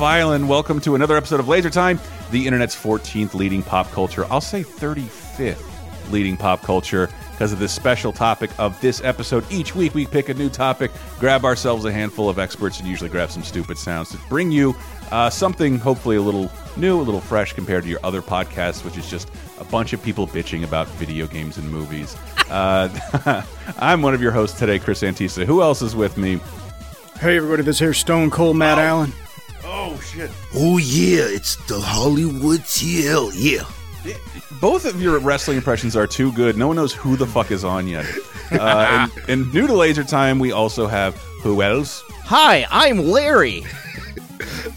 And. Welcome to another episode of Laser Time, the internet's 14th leading pop culture. I'll say 35th leading pop culture because of this special topic of this episode. Each week we pick a new topic, grab ourselves a handful of experts, and usually grab some stupid sounds to bring you uh, something hopefully a little new, a little fresh compared to your other podcasts, which is just a bunch of people bitching about video games and movies. uh, I'm one of your hosts today, Chris Antista. Who else is with me? Hey everybody, this here Stone Cold Matt Allen. Oh, shit. Oh yeah, it's the Hollywood TL. Yeah. Both of your wrestling impressions are too good. No one knows who the fuck is on yet. Uh, and, and new to Laser Time, we also have who else? Hi, I'm Larry.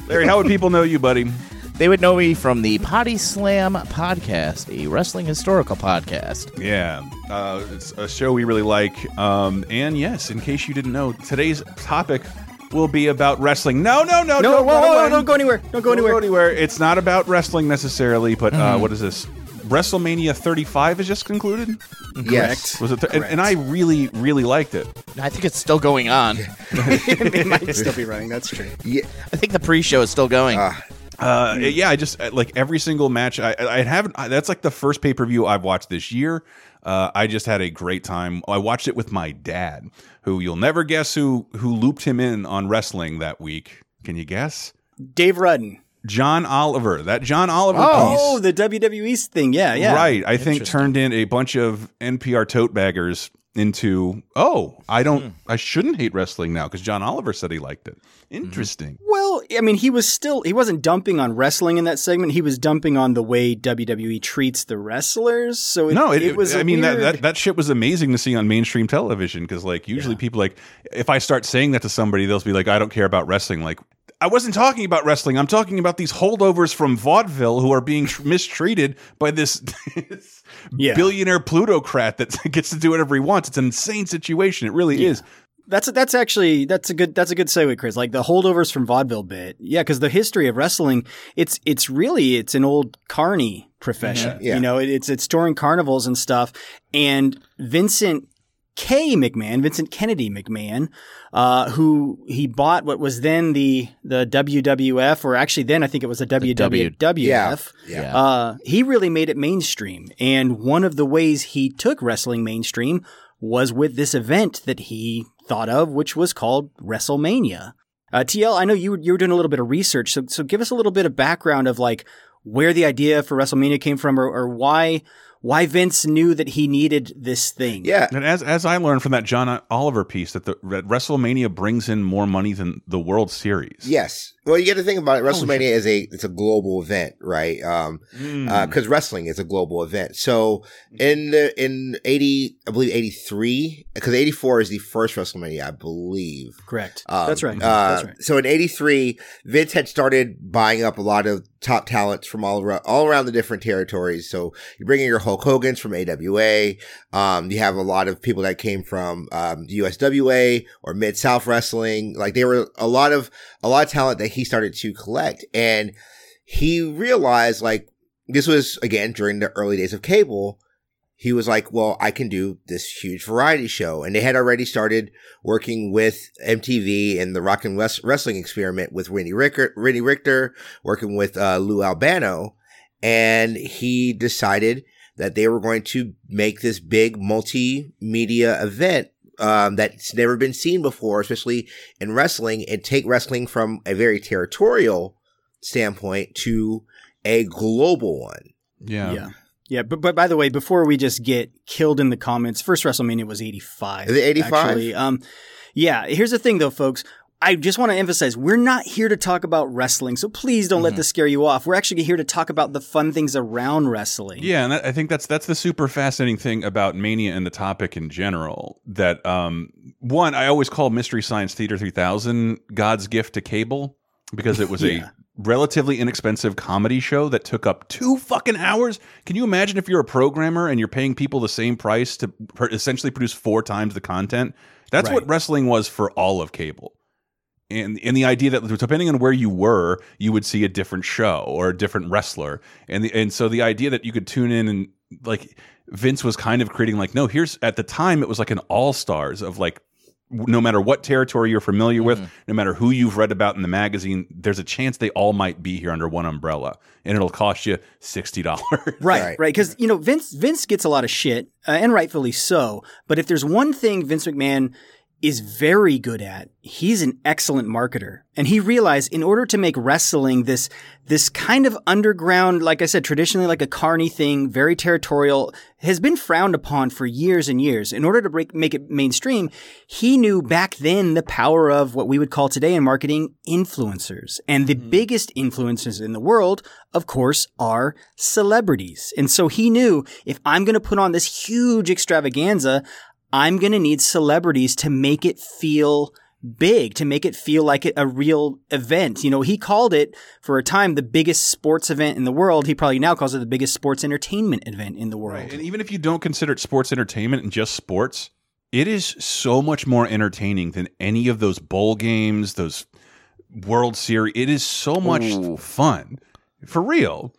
Larry, how would people know you, buddy? They would know me from the Potty Slam podcast, a wrestling historical podcast. Yeah, uh, it's a show we really like. Um, and yes, in case you didn't know, today's topic will be about wrestling. No, no, no, No, don't whoa, whoa, whoa, don't go anywhere. Don't go Don't anywhere. go anywhere. It's not about wrestling necessarily, but uh, Mm-hmm. what is this? WrestleMania 35 has just concluded. Yes. Was it? Th and, and I really, really liked it. I think it's still going on. it might still be running. That's true. Yeah. I think the pre-show is still going. Ah. Uh, yeah, I just uh, like every single match. I I haven't. I, that's like the first pay per view I've watched this year. Uh, I just had a great time. I watched it with my dad, who you'll never guess who who looped him in on wrestling that week. Can you guess? Dave Rudden. John Oliver. That John Oliver piece. Oh, piece. the WWE thing. Yeah, yeah. Right. I think turned in a bunch of NPR tote baggers into. Oh, I don't. Hmm. I shouldn't hate wrestling now because John Oliver said he liked it. Hmm. Interesting. Well, I mean, he was still he wasn't dumping on wrestling in that segment. He was dumping on the way WWE treats the wrestlers. So it, no, it, it was. i mean that, weird- that that shit was amazing to see on mainstream television because like usually people like if I start saying that to somebody, they'll be like, I don't care about wrestling. Like I wasn't talking about wrestling. I'm talking about these holdovers from vaudeville who are being tr mistreated by this, this Yeah. billionaire plutocrat that gets to do whatever he wants. It's an insane situation. It really is. That's that's actually that's a good that's a good segue, Chris. Like the holdovers from vaudeville bit, yeah, because the history of wrestling, it's it's really it's an old carny profession. Yeah. You know, it, it's it's touring carnivals and stuff. And Vincent K. McMahon, Vincent Kennedy McMahon, uh, who he bought what was then the the WWF, or actually then I think it was the WWF. Yeah. Yeah. Uh, he really made it mainstream. And one of the ways he took wrestling mainstream was with this event that he thought of, which was called WrestleMania. Uh, TL, I know you were, you were doing a little bit of research, so so give us a little bit of background of like where the idea for WrestleMania came from, or, or why why Vince knew that he needed this thing. Yeah. And as as I learned from that John Oliver piece, that the that WrestleMania brings in more money than the World Series. Yes. Well, you got to think about it. WrestleMania is a it's a global event, right? Um, Mm. because wrestling is a global event. So in the in eighty, I believe eighty three, because eighty four is the first WrestleMania, I believe. correct. Um, That's right. Uh, That's right. So in '83, Vince had started buying up a lot of top talents from all around, all around the different territories. So you bring in your Hulk Hogan's from AWA. Um, you have a lot of people that came from um, USWA or Mid South Wrestling. Like they were a lot of a lot of talent that he started to collect, and he realized like this was again during the early days of cable he was like, well, I can do this huge variety show. And they had already started working with MTV and the Rock and West Wrestling experiment with Wendy Richter, Wendy Richter working with uh, Lou Albano. And he decided that they were going to make this big multimedia event um, that's never been seen before, especially in wrestling, and take wrestling from a very territorial standpoint to a global one. Yeah. Yeah. Yeah, but but by the way, before we just get killed in the comments, first WrestleMania was eighty five. Is it 85? Actually, um, yeah. Here's the thing, though, folks. I just want to emphasize we're not here to talk about wrestling, so please don't Mm-hmm. let this scare you off. We're actually here to talk about the fun things around wrestling. Yeah, and I think that's that's the super fascinating thing about Mania and the topic in general. That um, one, I always call Mystery Science Theater 3000 God's gift to cable. because it was Yeah. a relatively inexpensive comedy show that took up two fucking hours. Can you imagine if you're a programmer and you're paying people the same price to essentially produce four times the content? That's what wrestling was for all of cable. And, and the idea that depending on where you were, you would see a different show or a different wrestler, and the, and so the idea that you could tune in and like Vince was kind of creating like no, here's at the time it was like an all stars of like no matter what territory you're familiar with, no matter who you've read about in the magazine, there's a chance they all might be here under one umbrella, and it'll cost you sixty dollars. Right, Right. right. Because you know Vince Vince gets a lot of shit, uh, and rightfully so. But if there's one thing Vince McMahon is very good at, he's an excellent marketer, and he realized in order to make wrestling this this kind of underground, like I said, traditionally like a carny thing, very territorial, has been frowned upon for years and years. In order to break, make it mainstream, he knew back then the power of what we would call today in marketing influencers. And the mm-hmm. biggest influencers in the world, of course, are celebrities. And so he knew if I'm going to put on this huge extravaganza, I'm going to need celebrities to make it feel big, to make it feel like a real event. You know, he called it for a time the biggest sports event in the world. He probably now calls it the biggest sports entertainment event in the world. Right. And even if you don't consider it sports entertainment and just sports, it is so much more entertaining than any of those bowl games, those World Series. It is so much Ooh. fun. For real.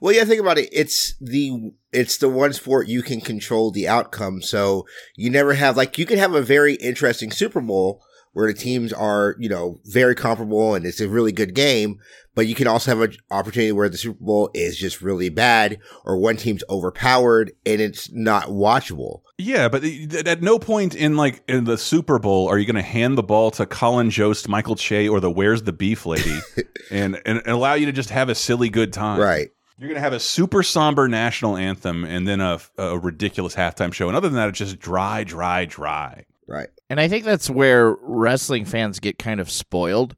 Well, yeah, think about it. It's the it's the one sport you can control the outcome. So you never have like you can have a very interesting Super Bowl where the teams are you know very comparable and it's a really good game, but you can also have an opportunity where the Super Bowl is just really bad or one team's overpowered and it's not watchable. Yeah, but at no point in like in the Super Bowl are you going to hand the ball to Colin Jost, Michael Che, or the Where's the Beef Lady, and, and and allow you to just have a silly good time. Right. You're going to have a super somber national anthem and then a, a ridiculous halftime show, and other than that, it's just dry, dry, dry. Right. And I think that's where wrestling fans get kind of spoiled,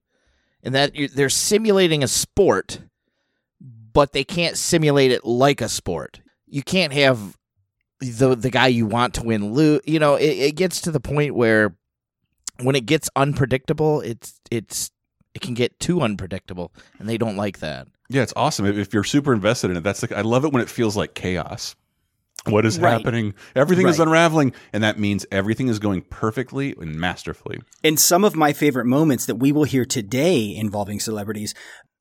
in that you- they're simulating a sport, but they can't simulate it like a sport. You can't have the the guy you want to win lose. You know, it, it gets to the point where when it gets unpredictable, it's it's it can get too unpredictable, and they don't like that. Yeah, it's awesome. If, you're super invested in it, that's like I love it when it feels like chaos. What is Right. happening? Everything is unraveling, and that means everything is going perfectly and masterfully. And some of my favorite moments that we will hear today involving celebrities,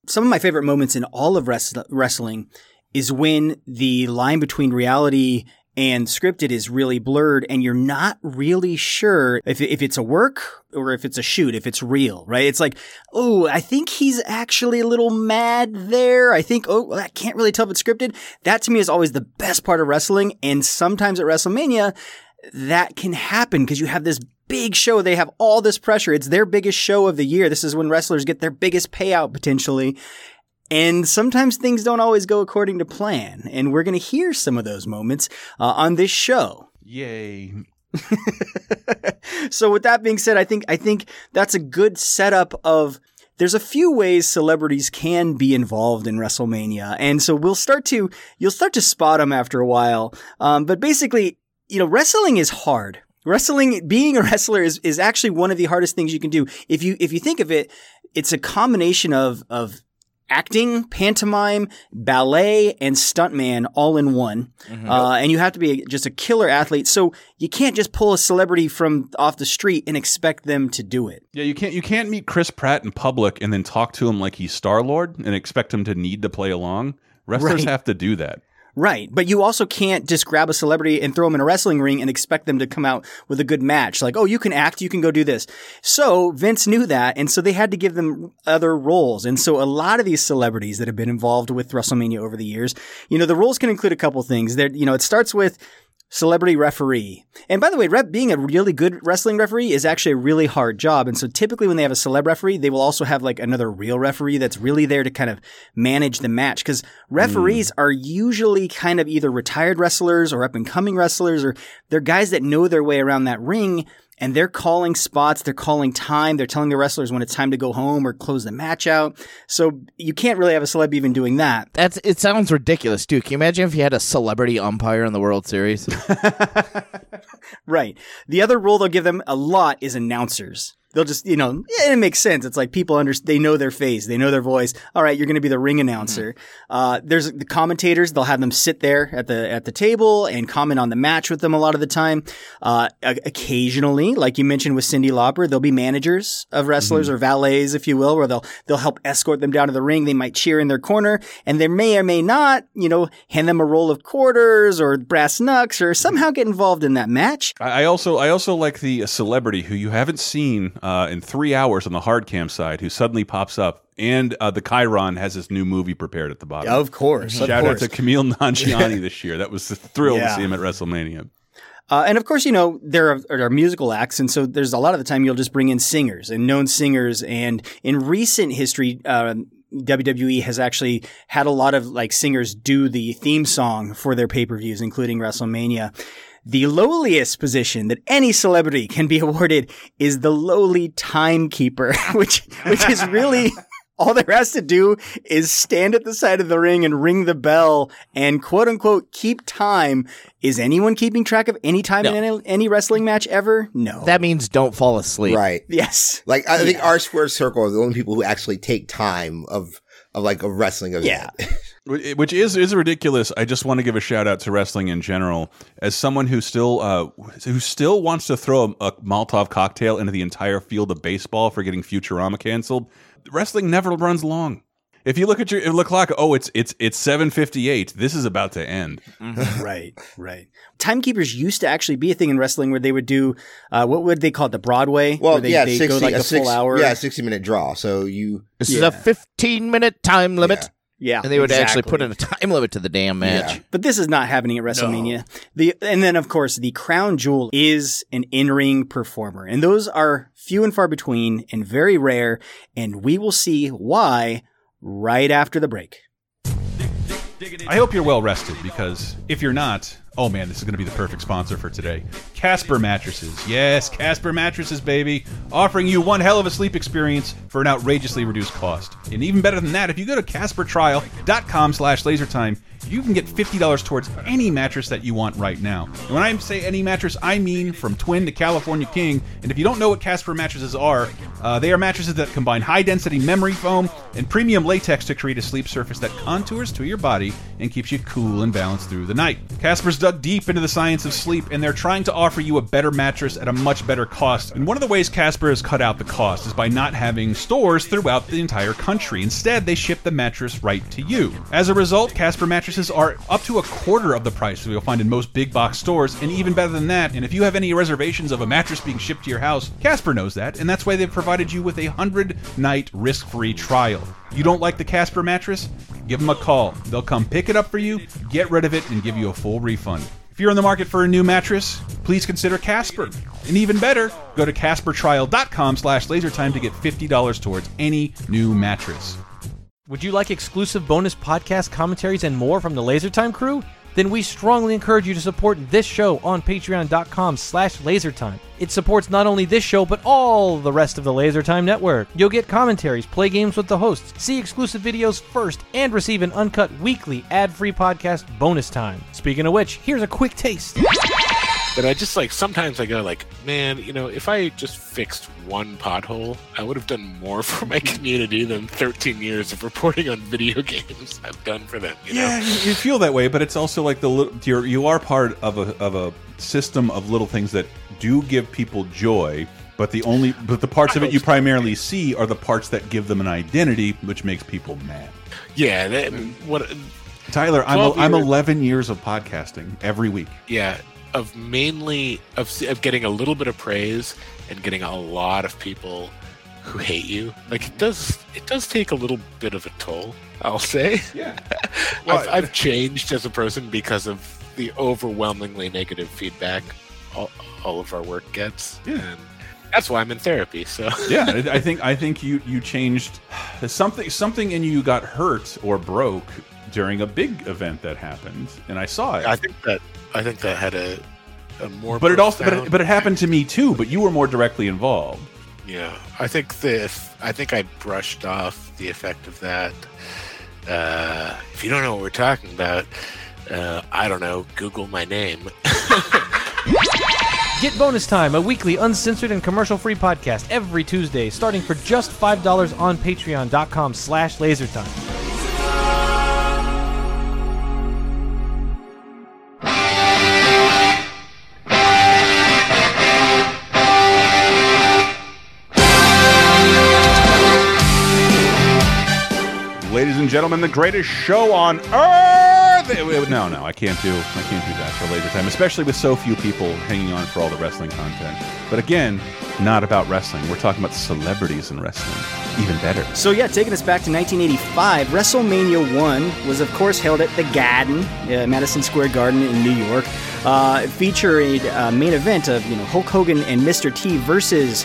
some of my favorite moments in all of wrest- wrestling is when the line between reality and scripted is really blurred and you're not really sure if, if it's a work or if it's a shoot, if it's real, right? It's like, oh, I think he's actually a little mad there. I think, oh, I can't really tell if it's scripted. That to me is always the best part of wrestling. And sometimes at WrestleMania, that can happen because you have this big show. They have all this pressure. It's their biggest show of the year. This is when wrestlers get their biggest payout potentially. And sometimes things don't always go according to plan. And we're going to hear some of those moments uh, on this show. Yay! so with that being said, I think I think that's a good setup of there's a few ways celebrities can be involved in WrestleMania, and so we'll start to you'll start to spot them after a while. Um, but basically, you know, wrestling is hard. Wrestling, being a wrestler is, is actually one of the hardest things you can do. If you if you think of it, it's a combination of of acting, pantomime, ballet, and stuntman all in one. Uh, and you have to be just a killer athlete. So you can't just pull a celebrity from off the street and expect them to do it. Yeah, you can't you can't meet Chris Pratt in public and then talk to him like he's Star Lord and expect him to need to play along. Wrestlers Right. have to do that. Right. But you also can't just grab a celebrity and throw them in a wrestling ring and expect them to come out with a good match. Like, oh, you can act, you can go do this. So Vince knew that. And so they had to give them other roles. And so a lot of these celebrities that have been involved with WrestleMania over the years, you know, the roles can include a couple things. There, you know, it starts with celebrity referee. And by the way, rep, being a really good wrestling referee is actually a really hard job. And so typically when they have a celeb referee, they will also have like another real referee that's really there to kind of manage the match. Cause referees hmm. are usually kind of either retired wrestlers or up and coming wrestlers or they're guys that know their way around that ring and they're calling spots, they're calling time, they're telling the wrestlers when it's time to go home or close the match out. So you can't really have a celeb even doing that. That's it. Sounds ridiculous, too. Can you imagine if you had a celebrity umpire in the World Series? Right. The other role they'll give them a lot is announcers. They'll just you know yeah, it makes sense. It's like people under they know their face, they know their voice. All right, you're going to be the ring announcer. Mm-hmm. Uh, there's the commentators. They'll have them sit there at the at the table and comment on the match with them a lot of the time. Uh, occasionally, like you mentioned with Cyndi Lauper, there'll be managers of wrestlers mm-hmm. or valets, if you will, where they'll they'll help escort them down to the ring. They might cheer in their corner, and they may or may not, you know, hand them a roll of quarters or brass knucks or mm-hmm. somehow get involved in that match. I I also I also like the uh, celebrity who you haven't seen uh, uh, in three hours on the hard cam side who suddenly pops up, and uh, the chyron has his new movie prepared at the bottom. Of course, of Shout course. out to Kumail Nanjiani this year. That was a thrill to see him at WrestleMania. Uh, and of course, you know, there are, there are musical acts. And so there's a lot of the time you'll just bring in singers and known singers. And in recent history, uh, WWE has actually had a lot of like singers do the theme song for their pay-per-views, including WrestleMania. The lowliest position that any celebrity can be awarded is the lowly timekeeper, which, which is really all there has to do is stand at the side of the ring and ring the bell and quote unquote keep time. Is anyone keeping track of any time No. in any, any wrestling match ever? No. That means don't fall asleep. Right. yes. Like I think our square circle are the only people who actually take time of of like a wrestling event. Yeah. Wh- Which is is ridiculous. I just want to give a shout out to wrestling in general. As someone who still uh, who still wants to throw a, a Molotov cocktail into the entire field of baseball for getting Futurama canceled, wrestling never runs long. If you look at your if you look clock, oh, it's it's it's seven fifty eight. This is about to end. right, right. Timekeepers used to actually be a thing in wrestling where they would do, uh, what would they call it? The Broadway? Well, where they, yeah, they sixty go like a the six, full hour. Yeah, sixty minute draw. So you This Yeah. is a 15 minute time limit. Yeah. Yeah, and they would actually put in a time limit to the damn match. Yeah. But this is not happening at WrestleMania. The and then of course the crown jewel is an in-ring performer. And those are few and far between and very rare and we will see why right after the break. I hope you're well rested because if you're not, oh man, this is going to be the perfect sponsor for today. Casper Mattresses. Yes, Casper Mattresses, baby. Offering you one hell of a sleep experience for an outrageously reduced cost. And even better than that, if you go to CasperTrial.com slash lasertime, you can get $50 towards any mattress that you want right now. And when I say any mattress, I mean from twin to California king. And if you don't know what Casper mattresses are, uh, they are mattresses that combine high density memory foam and premium latex to create a sleep surface that contours to your body and keeps you cool and balanced through the night. Casper's dug deep into the science of sleep and they're trying to offer you a better mattress at a much better cost. And one of the ways Casper has cut out the cost is by not having stores throughout the entire country. Instead, they ship the mattress right to you. As a result, Casper mattresses are up to a quarter of the price that you'll find in most big box stores, and even better than that. And if you have any reservations of a mattress being shipped to your house, Casper knows that, and that's why they've provided you with a 100 night risk free trial. You don't like the Casper mattress? Give them a call. They'll come pick it up for you, get rid of it, and give you a full refund. If you're in the market for a new mattress, please consider Casper. And even better, go to CasperTrial.com slash lasertime to get $50 towards any new mattress. Would you like exclusive bonus podcast commentaries and more from the LaserTime crew? Then we strongly encourage you to support this show on patreon.com slash lasertime. It supports not only this show, but all the rest of the LaserTime network. You'll get commentaries, play games with the hosts, see exclusive videos first, and receive an uncut weekly ad-free podcast bonus time. Speaking of which, here's a quick taste. But I just like sometimes I go like, man, you know, if I just fixed one pothole, I would have done more for my community than 13 years of reporting on video games I've done for them. You Yeah, you you feel that way, but it's also like the little you're you are part of a of a system of little things that do give people joy. But the only but the parts of it you primarily see are the parts that give them an identity, which makes people mad. yeah. That, what? Tyler, I'm 12 I'm 11 years of podcasting every week. Yeah, of mainly of of getting a little bit of praise and getting a lot of people who hate you. Like it does, it does take a little bit of a toll. I'll say. Yeah. I've, I've changed as a person because of the overwhelmingly negative feedback all, all of our work gets. Yeah. And that's why I'm in therapy. So yeah, I I think I think you you changed something something in you got hurt or broke during a big event that happened, and I saw it. I think that I think that had a, a more. but it also but it, but it happened to me too. But you were more directly involved. Yeah, I think the I think I brushed off the effect of that. Uh, if you don't know what we're talking about, uh, I don't know. Google my name. Get Bonus Time, a weekly uncensored and commercial-free podcast every Tuesday, starting for just $5 on patreon.com slash lasertime. Ladies and gentlemen, the greatest show on earth. No, no, I can't do. I can't do that for Laser Time, especially with so few people hanging on for all the wrestling content. But again, not about wrestling. We're talking about celebrities in wrestling. Even better. So yeah, taking us back to 1985, WrestleMania 1 was of course held at the Garden, uh, Madison Square Garden in New York. Uh, featured a main event of you know Hulk Hogan and Mr. T versus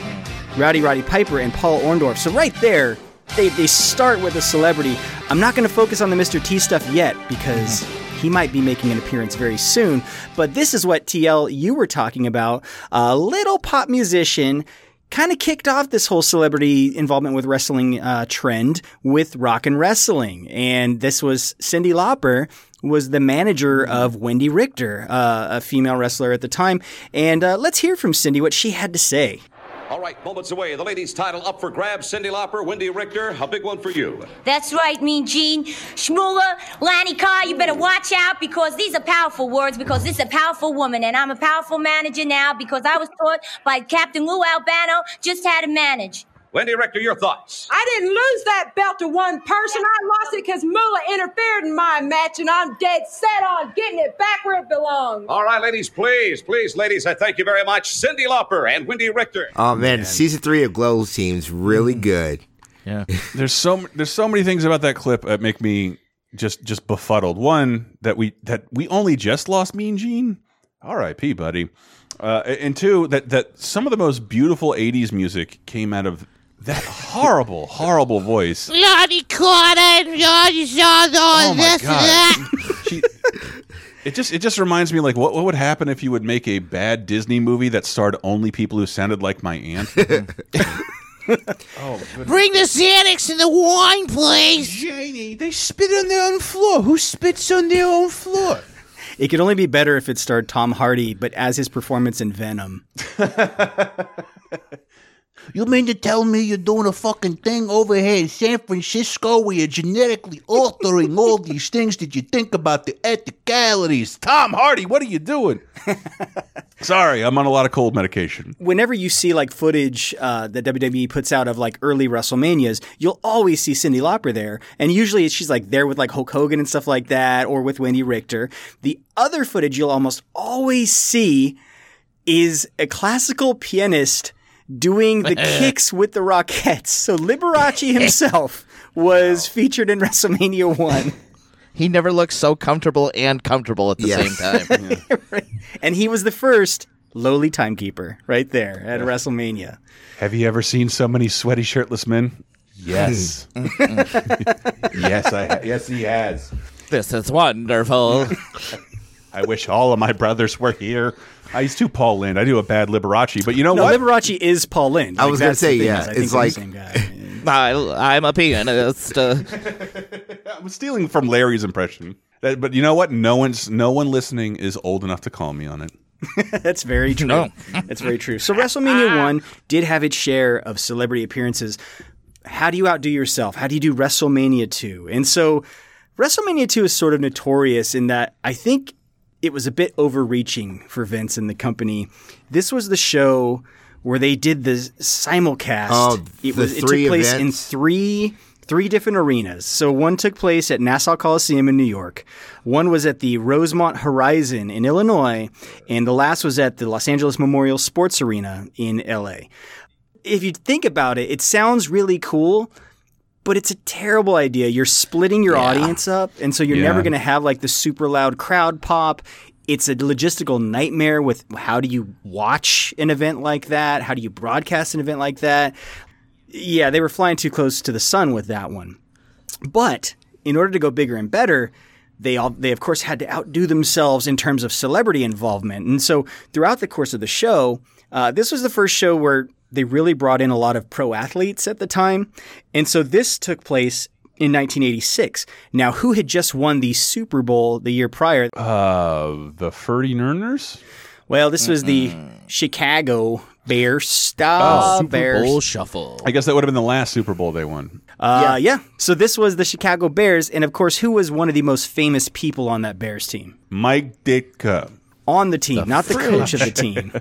Rowdy Roddy Piper and Paul Orndorff. So right there, they, they start with a celebrity. I'm not going to focus on the Mr. T stuff yet because he might be making an appearance very soon. But this is what TL you were talking about. A little pop musician kind of kicked off this whole celebrity involvement with wrestling uh, trend with rock and wrestling. And this was Cyndi Lauper was the manager of Wendy Richter, uh, a female wrestler at the time. And uh, let's hear from Cindy what she had to say. All right, moments away. The ladies' title up for grabs. Cyndi Lauper, Wendy Richter. A big one for you. That's right, Mean Gene. Shmula, Leilani Kai, you better watch out because these are powerful words because this is a powerful woman and I'm a powerful manager now because I was taught by Captain Lou Albano just how to manage. Wendy Richter, your thoughts. I didn't lose that belt to one person. I lost it because Moolah interfered in my match, and I'm dead set on getting it back where it belongs. All right, ladies, please, please, ladies, I thank you very much. Cyndi Lauper and Wendy Richter. Oh man, season three of Glow seems really good. Yeah. There's so there's so many things about that clip that make me just just befuddled. One that we that we only just lost Mean Gene. R.I.P. Buddy. Uh, and two that that some of the most beautiful '80s music came out of that horrible, horrible voice. Johnny Carter, Johnny Sawdust, Oh my god! She, it just it just reminds me like what what would happen if you would make a bad Disney movie that starred only people who sounded like my aunt? Oh, Bring the Xanax and the wine, please. Janie, they spit on their own floor. Who spits on their own floor? It could only be better if it starred Tom Hardy, but as his performance in Venom. You mean to tell me you're doing a fucking thing over here in San Francisco where you're genetically altering all these things? Did you think about the ethicalities? Tom Hardy, what are you doing? Sorry, I'm on a lot of cold medication. Whenever you see like footage uh, that WWE puts out of like early WrestleManias, you'll always see Cyndi Lauper there, and usually she's like there with like Hulk Hogan and stuff like that, or with Wendy Richter. The other footage you'll almost always see is a classical pianist doing the kicks with the Rockettes. So Liberace himself was featured in WrestleMania One. He never looked so comfortable and comfortable at the Yes. same time. and he was the first lowly timekeeper right there at WrestleMania. Have you ever seen so many sweaty shirtless men? Yes. yes, I ha- yes he has. this is wonderful. I wish all of my brothers were here. I used to Paul Lynde. I do a bad Liberace, but you know No, what? Liberace is Paul Lynde. I was gonna say, yeah, is I think it's they're the like- same guy. I, I'm a pianist. Uh, I'm stealing from Larry's impression. That, but you know what? No one's no one listening is old enough to call me on it. That's very true. No. That's very true. So WrestleMania one did have its share of celebrity appearances. How do you outdo yourself? How do you do WrestleMania two? And so WrestleMania two is sort of notorious in that I think it was a bit overreaching for Vince and the company. This was the show where they did the simulcast. Oh, it was it took place in three three different arenas. So one took place at Nassau Coliseum in New York. One was at the Rosemont Horizon in Illinois, and the last was at the Los Angeles Memorial Sports Arena in LA. If you think about it, it sounds really cool, but it's a terrible idea. You're splitting your audience up, and so you're Yeah. never going to have like the super loud crowd pop. It's a logistical nightmare with how do you watch an event like that? How do you broadcast an event like that? Yeah, they were flying too close to the sun with that one. But in order to go bigger and better, they all they of course had to outdo themselves in terms of celebrity involvement. And so throughout the course of the show, uh, this was the first show where they really brought in a lot of pro athletes at the time. And so this took place in 1986. Now, who had just won the Super Bowl the year prior? Uh, the Ferdy Nerners? Well, this was the Chicago Bears. Star Super Bears. Bowl shuffle. I guess that would have been the last Super Bowl they won. Uh, yeah. So this was the Chicago Bears, and of course, who was one of the most famous people on that Bears team? Mike Ditka. On the team, not the coach of the team.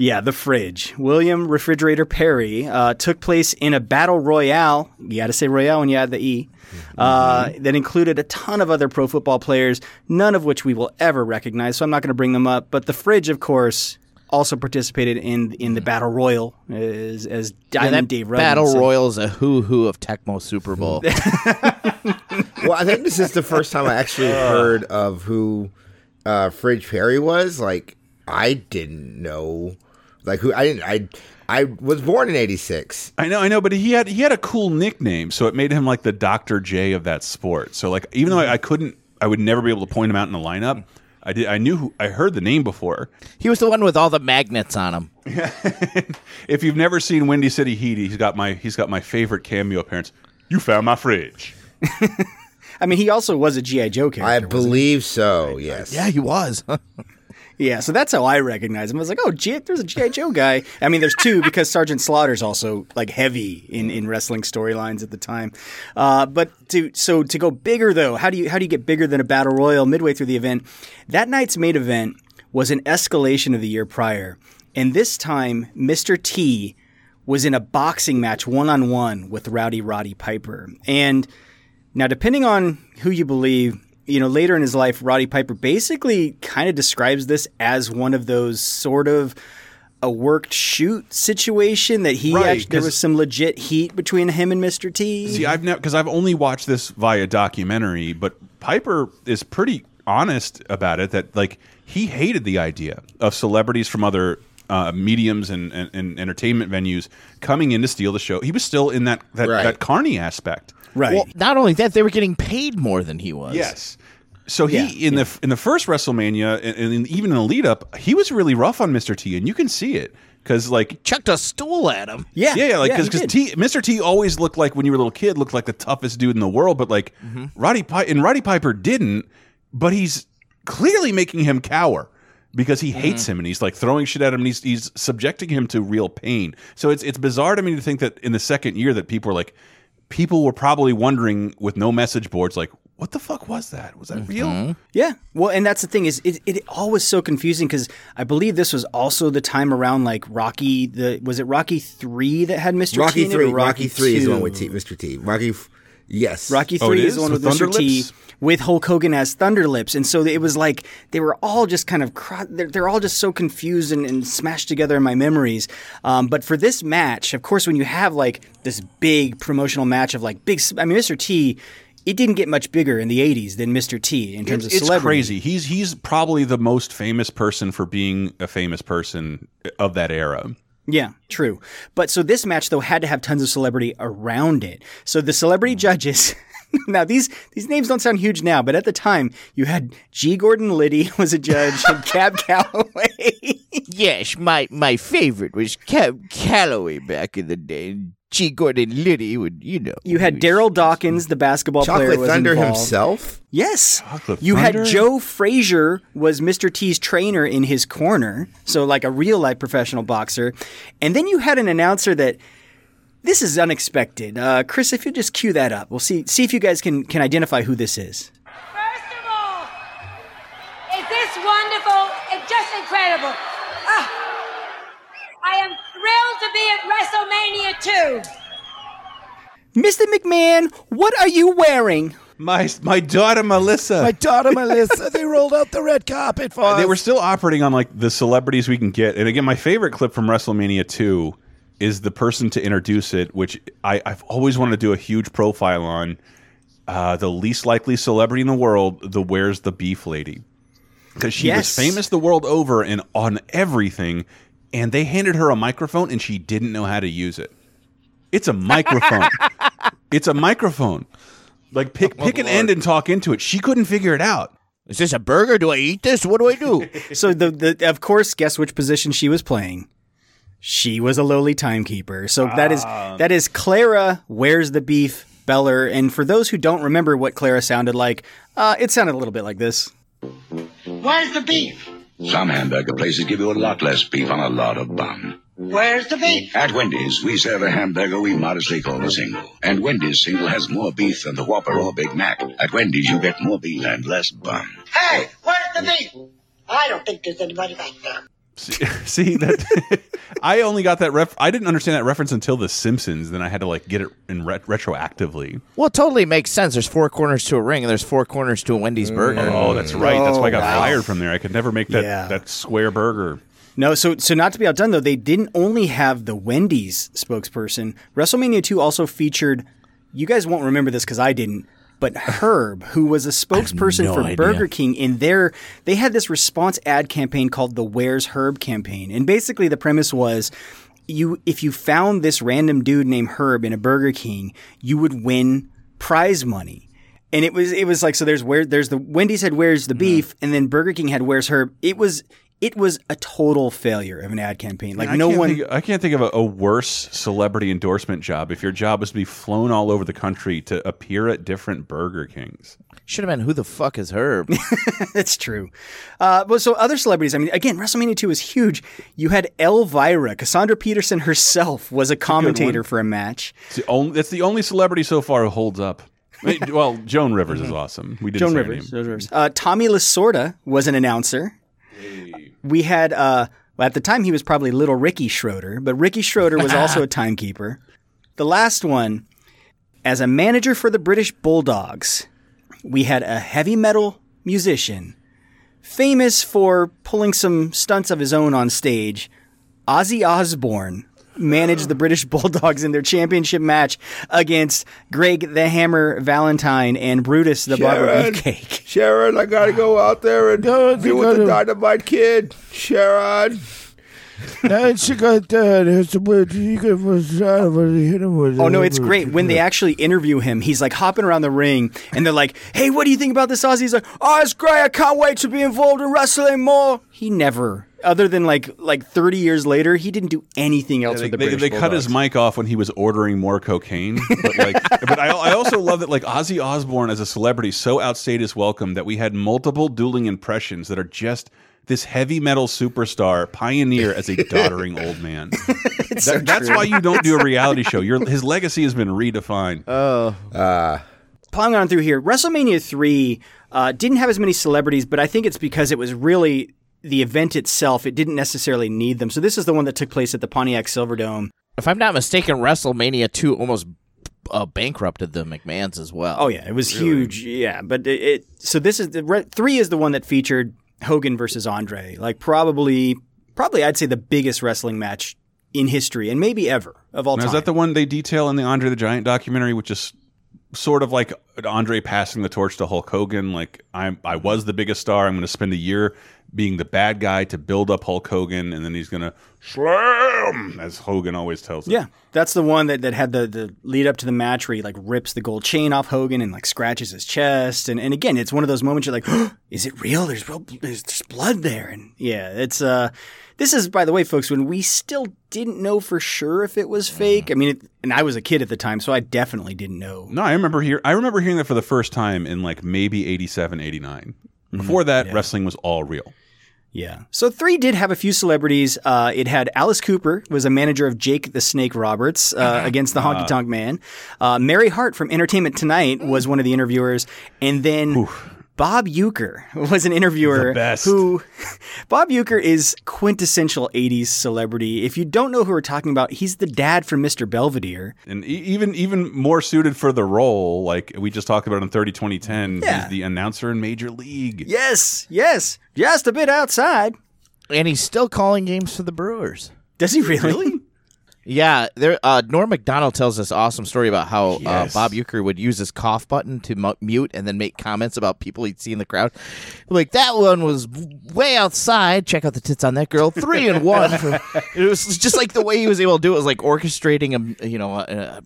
Yeah, the fridge. William Refrigerator Perry uh, took place in a battle royale. You got to say royale when you add the e. Uh, that included a ton of other pro football players, none of which we will ever recognize. So I'm not going to bring them up. But the fridge, of course, also participated in in the battle royal as as Yeah, Diamond that Dave Rudden Battle said. Royal is a who who of Tecmo Super Bowl. Well, I think this is the first time I actually heard of who uh, Fridge Perry was. Like, I didn't know. Like, who I didn't. I I was born in '86. I know, I know, but he had he had a cool nickname, so it made him like the Doctor J of that sport. So like, even though I, I couldn't, I would never be able to point him out in the lineup. I did. I knew. Who, I heard the name before. he was the one with all the magnets on him. If you've never seen Windy City Heat, he's got my he's got my favorite cameo appearance. You found my fridge. I mean, he also was a GI Joe character. I wasn't he? believe so. Yes. Yeah, he was. Yeah, so that's how I recognize him. I was like, oh, G- there's a GI Joe guy. I mean, there's two because Sergeant Slaughter's also like heavy in, in wrestling storylines at the time. Uh, but to so to go bigger though, how do you how do you get bigger than a battle royal midway through the event? That night's main event was an escalation of the year prior, and this time Mr. T was in a boxing match one on one with Rowdy Roddy Piper, and now, depending on who you believe, you know, later in his life, Roddy Piper basically kind of describes this as one of those sort of a worked shoot situation that he Right, actually, there was some legit heat between him and Mr. T. See, I've never because I've only watched this via documentary, but Piper is pretty honest about it. That like he hated the idea of celebrities from other uh, mediums and, and, and entertainment venues coming in to steal the show. He was still in that that, Right. that carny aspect. right. well, not only that, they were getting paid more than he was. Yes. So he Yeah, in the in the first WrestleMania and, and even in the lead up, he was really rough on Mr. T, and you can see it because like Chucked a stool at him. yeah, yeah, yeah, like he because did. T Mr. T always looked like when you were a little kid looked like the toughest dude in the world, but like Mm-hmm. Roddy Pi- and Roddy Piper didn't, but he's clearly making him cower because he hates Mm-hmm. him and he's like throwing shit at him and he's he's subjecting him to real pain. So it's it's bizarre to me to think that in the second year that people were like people were probably wondering with no message boards like what the fuck was that? Was that real? Yeah. Well, and that's the thing is it, it all was so confusing because I believe this was also the time around like Rocky the was it Rocky three that had Mr. T Rocky in it, or three. Rocky three is the one with T, Mr. T. Rocky. F- Yes. Rocky Oh, Three is? is the one With with, Mr. T with Hulk Hogan as Thunder Lips, and so it was like they were all just kind of cro- they're, they're all just so confused and, and smashed together in my memories. Um, but for this match, of course, when you have like this big promotional match of like big, I mean, Mr. T. It didn't get much bigger in the '80s than Mr. T in terms It's, of it's celebrity. crazy. He's he's probably the most famous person for being a famous person of that era. Yeah, true. But so this match though had to have tons of celebrity around it. So the celebrity hmm. judges. now these these names don't sound huge now, but at the time you had G. Gordon Liddy was a judge and Cab Calloway. Yes, my my favorite was Cab Calloway back in the day. G. Gordon Liddy would, you know. You had Darryl Dawkins, the basketball player, Chocolate was Thunder involved. himself. Yes. Chocolate you Thunder? had Joe Frazier was Mr. T's trainer in his corner, so like a real life professional boxer. And then you had an announcer that this is unexpected. Uh, Chris, if you just cue that up, we'll see see if you guys can can identify who this is. First of all, is this wonderful? It's just incredible. Ah, I am thrilled to be at WrestleMania 2. Mr. McMahon, what are you wearing? My my daughter Melissa. My daughter Melissa, they rolled out the red carpet for they us. were still operating on like the celebrities we can get. And again, my favorite clip from WrestleMania 2 is the person to introduce it, which I, I've always wanted to do a huge profile on. Uh, the least likely celebrity in the world, the Where's the Beef Lady. Because she Yes. was famous the world over and on everything. And they handed her a microphone and she didn't know how to use it. It's a microphone. it's a microphone. Like pick pick an end and talk into it. She couldn't figure it out. Is this a burger? Do I eat this? What do I do? So the, the of course, guess which position she was playing? She was a lowly timekeeper. So that is that is Clara. Where's the beef? Peller. And for those who don't remember what Clara sounded like, uh, it sounded a little bit like this. Where's the beef? Some hamburger places give you a lot less beef on a lot of bun. Where's the beef? At Wendy's, we serve a hamburger we modestly call a single. And Wendy's single has more beef than the Whopper or Big Mac. At Wendy's, you get more beef and less bun. Hey, where's the beef? I don't think there's anybody back there. See, see that I only got that ref. I didn't understand that reference until The Simpsons. Then I had to like get it in ret retroactively. Well, it totally makes sense. There's four corners to a ring, and there's four corners to a Wendy's burger. Oh, oh that's right. That's why I got Oh, wow. fired from there. I could never make that Yeah. that square burger. No, so so not to be outdone though, they didn't only have the Wendy's spokesperson. WrestleMania 2 also featured you guys won't remember this cuz I didn't, but Herb, who was a spokesperson no for idea. Burger King in their they had this response ad campaign called the Where's Herb campaign. And basically the premise was you if you found this random dude named Herb in a Burger King, you would win prize money. And it was it was like so there's where there's the Wendy's had where's Mm-hmm. the beef and then Burger King had where's Herb. It was it was a total failure of an ad campaign. Like I no can't one Think, I can't think of a, a worse celebrity endorsement job. If your job was to be flown all over the country to appear at different Burger Kings. Should have been who the fuck is Herb? That's true. Uh, but so other celebrities, I mean, again, WrestleMania 2 was huge. You had Elvira, Cassandra Peterson herself was a commentator for a match. It's the only, that's the only celebrity so far who holds up. Well, Joan Rivers is awesome. We didn't Joan Rivers. name. Joan Rivers. Uh, Tommy Lasorda was an announcer. We had, uh, well, at the time, he was probably little Ricky Schroder, but Ricky Schroder was also a timekeeper. The last one, as a manager for the British Bulldogs, we had a heavy metal musician, famous for pulling some stunts of his own on stage, Ozzy Osbourne. Managed the British Bulldogs in their championship match against Greg the Hammer Valentine and Brutus the Barber Sharon. Beefcake. Sharon, I gotta go out there and be with the Dynamite Kid. Sharon. Oh no, it's great when they actually interview him. He's like hopping around the ring, and they're like, "Hey, what do you think about this Ozzy?" He's like, "Oh, it's great. I can't wait to be involved in wrestling more." He never, other than like like thirty years later, he didn't do anything else They, with the they, British they cut his mic off when he was ordering more cocaine. But like, but I, I also love that like Ozzy Osbourne as a celebrity so outstayed his welcome that we had multiple dueling impressions that are just this heavy metal superstar pioneer as a doddering old man. That- so that's true. why you don't do a reality show. Your his legacy has been redefined. Oh, Uh. plowing on through here, WrestleMania 3 uh, didn't have as many celebrities, but I think it's because it was really the event itself. It didn't necessarily need them. So this is the one that took place at the Pontiac Silverdome. if I'm not mistaken, WrestleMania 2 almost uh, bankrupted the McMahons as well. Oh yeah, it was huge. Yeah, but it, it so this is the re- 3 is the one that featured Hogan versus Andre. Like probably probably I'd say the biggest wrestling match in history and maybe ever of all Now, time. is that the one they detail in the Andre the Giant documentary, which is sort of like Andre passing the torch to Hulk Hogan? Like I'm, I was the biggest star. I'm going to spend a year being the bad guy to build up Hulk Hogan, and then he's going to slam, as Hogan always tells us. Yeah, that's the one that, that had the, the lead up to the match where he like rips the gold chain off Hogan and like scratches his chest. And, and again, it's one of those moments you're like, is it real? There's real, there's, there's blood there. And yeah, it's, uh, this is, by the way, folks, when we still didn't know for sure if it was fake. I mean, it, and I was a kid at the time, so I definitely didn't know. No, I remember hear I remember hearing that for the first time in like maybe 87, 89. Before that, wrestling was all real. Yeah. So three did have a few celebrities. Uh, it had Alice Cooper was a manager of Jake the Snake Roberts uh, against the Honky Tonk Man. Uh, Mary Hart from Entertainment Tonight was one of the interviewers, and then. Bob Uecker was an interviewer The best. who Bob Uecker is quintessential 80s celebrity. If you don't know who we're talking about, he's the dad from Mr. Belvedere. And e even even more suited for the role, like we just talked about in 30 2010, Yeah. he's the announcer in Major League. Yes, yes, just a bit outside. And he's still calling games for the Brewers. Does he really? Yeah, there. Uh, Norm Macdonald tells this awesome story about how Yes. uh, Bob Uecker would use his cough button to mu- mute and then make comments about people he'd see in the crowd. Like that one was way outside. Check out the tits on that girl. Three and one. it was just like the way he was able to do it was like orchestrating a you know a, a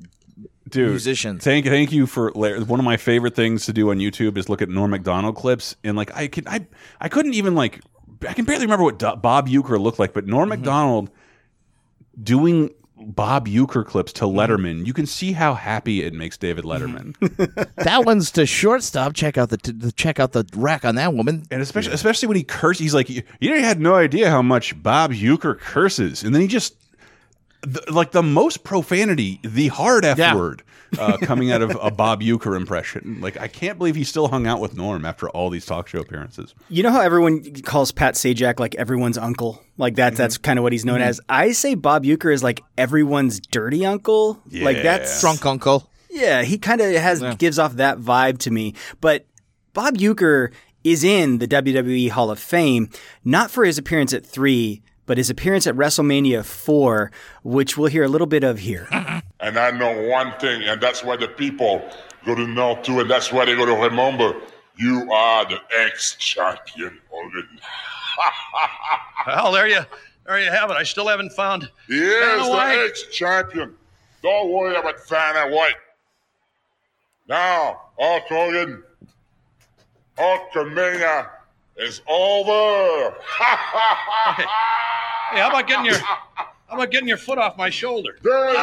Dude, musicians. Thank thank you for one of my favorite things to do on YouTube is look at Norm Macdonald clips and like I could I I couldn't even like I can barely remember what Bob Uecker looked like, but Norm Mm-hmm. Macdonald doing Bob Uecker clips to mm-hmm. Letterman, you can see how happy it makes David mm-hmm. Letterman. that one's to shortstop. Check out the, the check out the rack on that woman. And especially especially when he curses, he's like, "You you had no idea how much Bob Uecker curses," and then he just the, like the most profanity, the hard F Yeah. word uh, coming out of a Bob Uecker impression. Like, I can't believe he still hung out with Norm after all these talk show appearances. You know how everyone calls Pat Sajak like everyone's uncle? Like that that's kind of what he's known Mhm. as. I say Bob Uecker is like everyone's dirty uncle. Like that's drunk uncle. Yeah, he kind of has gives off that vibe to me. But Bob Uecker is in the WWE Hall of Fame not for his appearance at 3, but his appearance at WrestleMania 4, which we'll hear a little bit of here. And I know one thing, and that's what the people go to know too, and that's why they go to remember. You are the ex-champion, Hogan. Well, there you, there you have it. I still haven't found. He is the ex-champion. Don't worry about Vanna White. Now, Hulk Hogan, Hulkamania is over. Hey, how about getting your, how about getting your foot off my shoulder? There is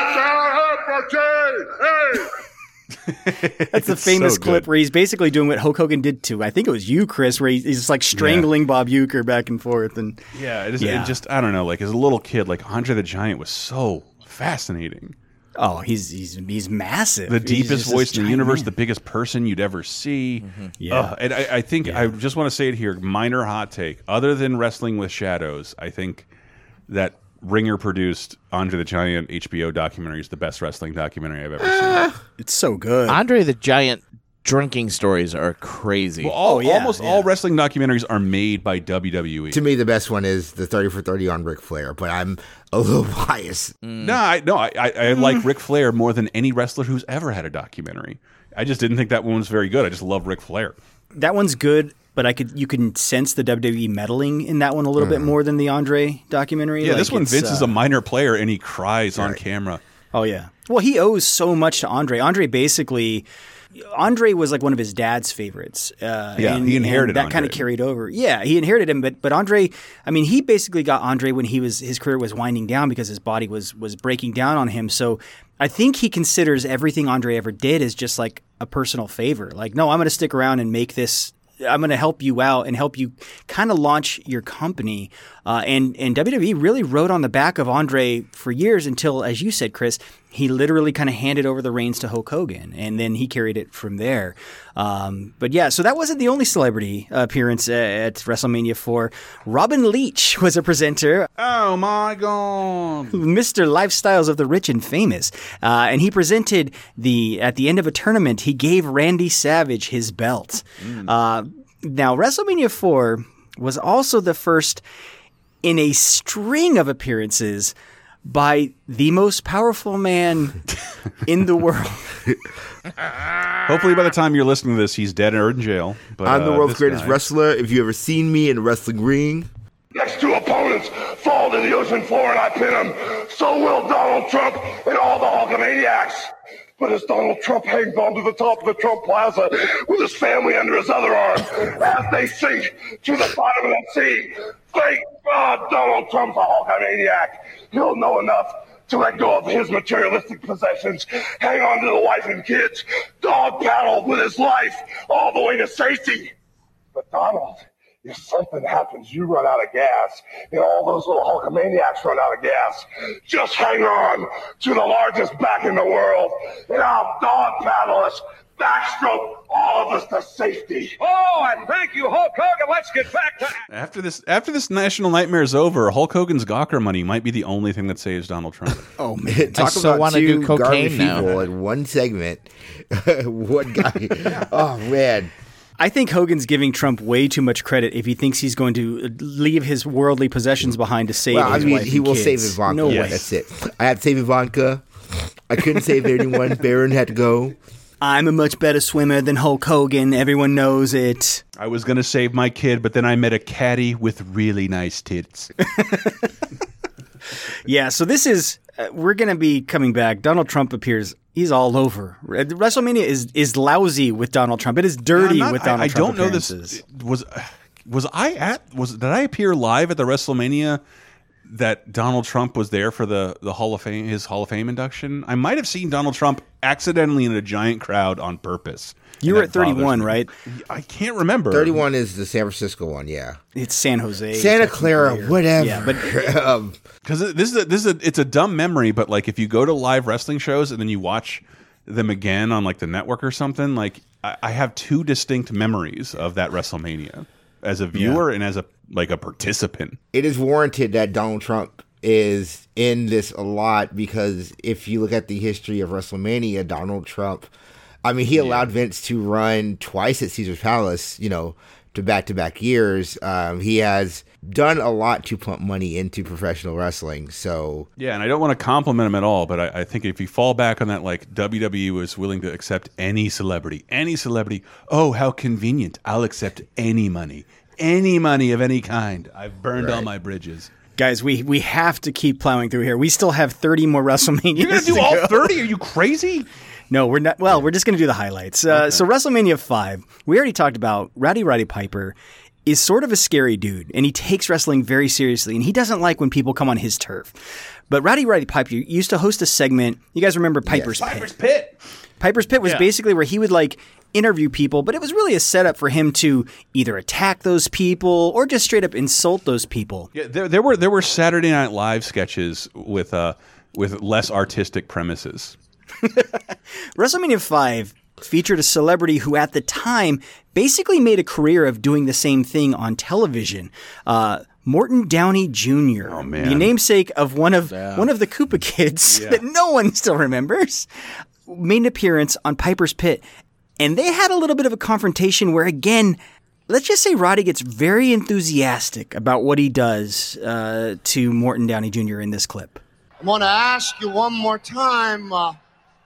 Hey! That's the famous so clip where he's basically doing what Hulk Hogan did to, I think it was you, Chris, where he's, he's just like strangling Bob Uecker back and forth. And Yeah, it, is, Yeah. it just, I don't know, like as a little kid, like Andre the Giant was so fascinating. Oh, he's he's he's massive. The He's deepest voice in the universe, man. the biggest person you'd ever see. Mm-hmm. Yeah. Ugh, and I, I think I just want to say it here. Minor hot take. Other than Wrestling with Shadows, I think that Ringer produced Andre the Giant HBO documentary is the best wrestling documentary I've ever seen. Ah. It's so good. Andre the Giant drinking stories are crazy. Well, all, oh, almost all wrestling documentaries are made by. WWE. To me, the best one is the 30 for 30 on Ric Flair, but I'm a little biased. Mm. No, I, no, I, I, I mm. like Ric Flair more than any wrestler who's ever had a documentary. I just didn't think that one was very good. I just love Ric Flair. That one's good, but I could you can sense the WWE meddling in that one a little bit more than the Andre documentary. Mm. Yeah, Like, this one, it's, Vince is uh, a minor player and he cries on camera. Oh yeah. Well, he owes so much to Andre. Andre basically, Andre was like one of his dad's favorites. Uh, Yeah, and- he inherited and that kind of carried over. Yeah, he inherited him, but but Andre, I mean, he basically got Andre when he was his career was winding down because his body was was breaking down on him. So I think he considers everything Andre ever did as just like a personal favor. Like, no, I'm going to stick around and make this. I'm going to help you out and help you kind of launch your company. Uh, and and WWE really rode on the back of Andre for years until, as you said, Chris, he literally kind of handed over the reins to Hulk Hogan, and then he carried it from there. Um, but yeah, so that wasn't the only celebrity appearance at, WrestleMania 4. Robin Leach was a presenter. Oh my god, Mr. Lifestyles of the Rich and Famous, uh, and he presented the at the end of a tournament. He gave Randy Savage his belt. Uh, now, WrestleMania 4 was also the first in a string of appearances by the most powerful man in the world. Hopefully, by the time you're listening to this, he's dead or in jail. But I'm the uh, world's greatest guy- wrestler. If you ever seen me in a wrestling ring, Next two opponents fall to the ocean floor and I pin them. So will Donald Trump and all the Hulkamaniacs. But as Donald Trump hangs onto the top of the Trump Plaza with his family under his other arm, as they sink to the bottom of that sea, thank God Donald Trump's a Hulkamaniac. He'll know enough to let go of his materialistic possessions, hang on to the wife and kids, dog paddle with his life all the way to safety. But Donald, if something happens, you run out of gas, and all those little Hulkamaniacs run out of gas, just hang on to the largest back in the world, and I'll dog paddle us, backstroke all of us to safety. Oh, and thank you, Hulk Hogan. Let's get back to. After this, after this national nightmare is over, Hulk Hogan's Gawker money might be the only thing that saves Donald Trump. oh man, talk still about wanna two do cocaine now. people in one segment. one guy. oh man. I think Hogan's giving Trump way too much credit if he thinks he's going to leave his worldly possessions behind to save Well, I his mean, wife he and will kids. save Ivanka. No way. That's it. I had to save Ivanka. I couldn't save anyone. Barron had to go. I'm a much better swimmer than Hulk Hogan. Everyone knows it. I was gonna save my kid, but then I met a caddy with really nice tits. Yeah, so this is uh, we're going to be coming back. Donald Trump appears. He's all over. Uh, WrestleMania is is lousy with Donald Trump. It is dirty I'm not- with Donald I, Trump. I don't know this. Was was I at? Was did I appear live at the WrestleMania that Donald Trump was there for the the Hall of Fame his Hall of Fame induction. I might have seen Donald Trump accidentally in a giant crowd on purpose. You were at 31, right? I can't remember. 31 is the San Francisco one, yeah. It's San Jose. Santa Clara, technically, whatever. Yeah, but um, because this is a, this is a, it's a dumb memory, but like if you go to live wrestling shows and then you watch them again on like the network or something, like I, I have two distinct memories of that WrestleMania as a viewer and as a like a participant. it is warranted that Donald Trump is in this a lot because if you look at the history of WrestleMania, Donald Trump, I mean, he allowed Vince to run twice at Caesar's Palace, you know, to back to back years. Um, he has done a lot to pump money into professional wrestling. So, Yeah, and I don't want to compliment him at all, but I, I think if you fall back on that, like WWE was willing to accept any celebrity, any celebrity. Oh, how convenient! I'll accept any money, any money of any kind. I've burned all my bridges. guys, we we have to keep plowing through here. We still have 30 more WrestleMania. You're gonna do all thirty? Are you crazy? No, we're not. Well, we're just going to do the highlights. Uh, So, WrestleMania 5, we already talked about Rowdy Roddy Piper is sort of a scary dude, and he takes wrestling very seriously, and he doesn't like when people come on his turf. But Rowdy Roddy Piper used to host a segment. You guys remember Piper's Pit? Piper's Pit. Piper's Pit was Yeah. basically where he would like interview people, but it was really a setup for him to either attack those people or just straight up insult those people. Yeah, there, there were there were Saturday Night Live sketches with uh with less artistic premises. WrestleMania 5 featured a celebrity who, at the time, basically made a career of doing the same thing on television. Uh, Morton Downey Jr., Oh, man. the namesake of one of one of the Koopa kids that no one still remembers, made an appearance on Piper's Pit, and they had a little bit of a confrontation where, again, let's just say Roddy gets very enthusiastic about what he does uh, to Morton Downey Jr. in this clip. I'm gonna ask you one more time. Uh,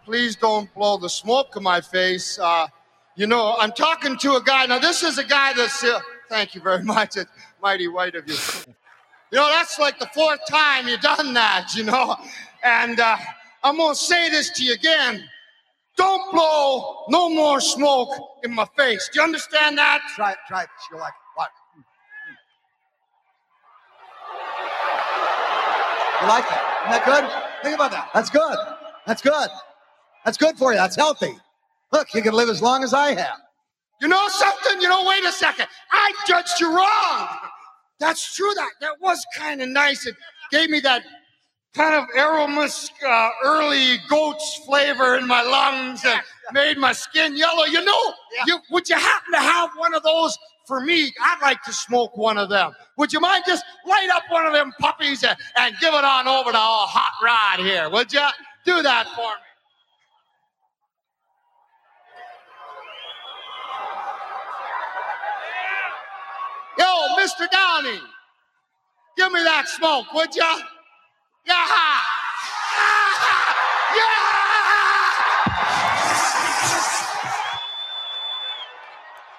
please don't blow the smoke in my face. Uh, you know, I'm talking to a guy. Now, this is a guy that's. Uh, thank you very much. It's mighty white of you. You know, that's like the fourth time you've done that, you know. And uh, I'm gonna say this to you again. Don't blow no more smoke in my face. Do you understand that? Try it, try it. You're like, what? You like that? Isn't that good? Think about that. That's good. That's good. That's good for you. That's healthy. Look, you can live as long as I have. You know something? You know, wait a second. I judged you wrong. That's true. That that was kind of nice. It gave me that kind of aromusk, uh, early goat's flavor in my lungs and made my skin yellow. You know, you, would you happen to have one of those for me? I'd like to smoke one of them. Would you mind just light up one of them puppies and, and give it on over to all hot rod here? Would you do that for me? Yo, Mr. Downey, give me that smoke, would ya? Yeah.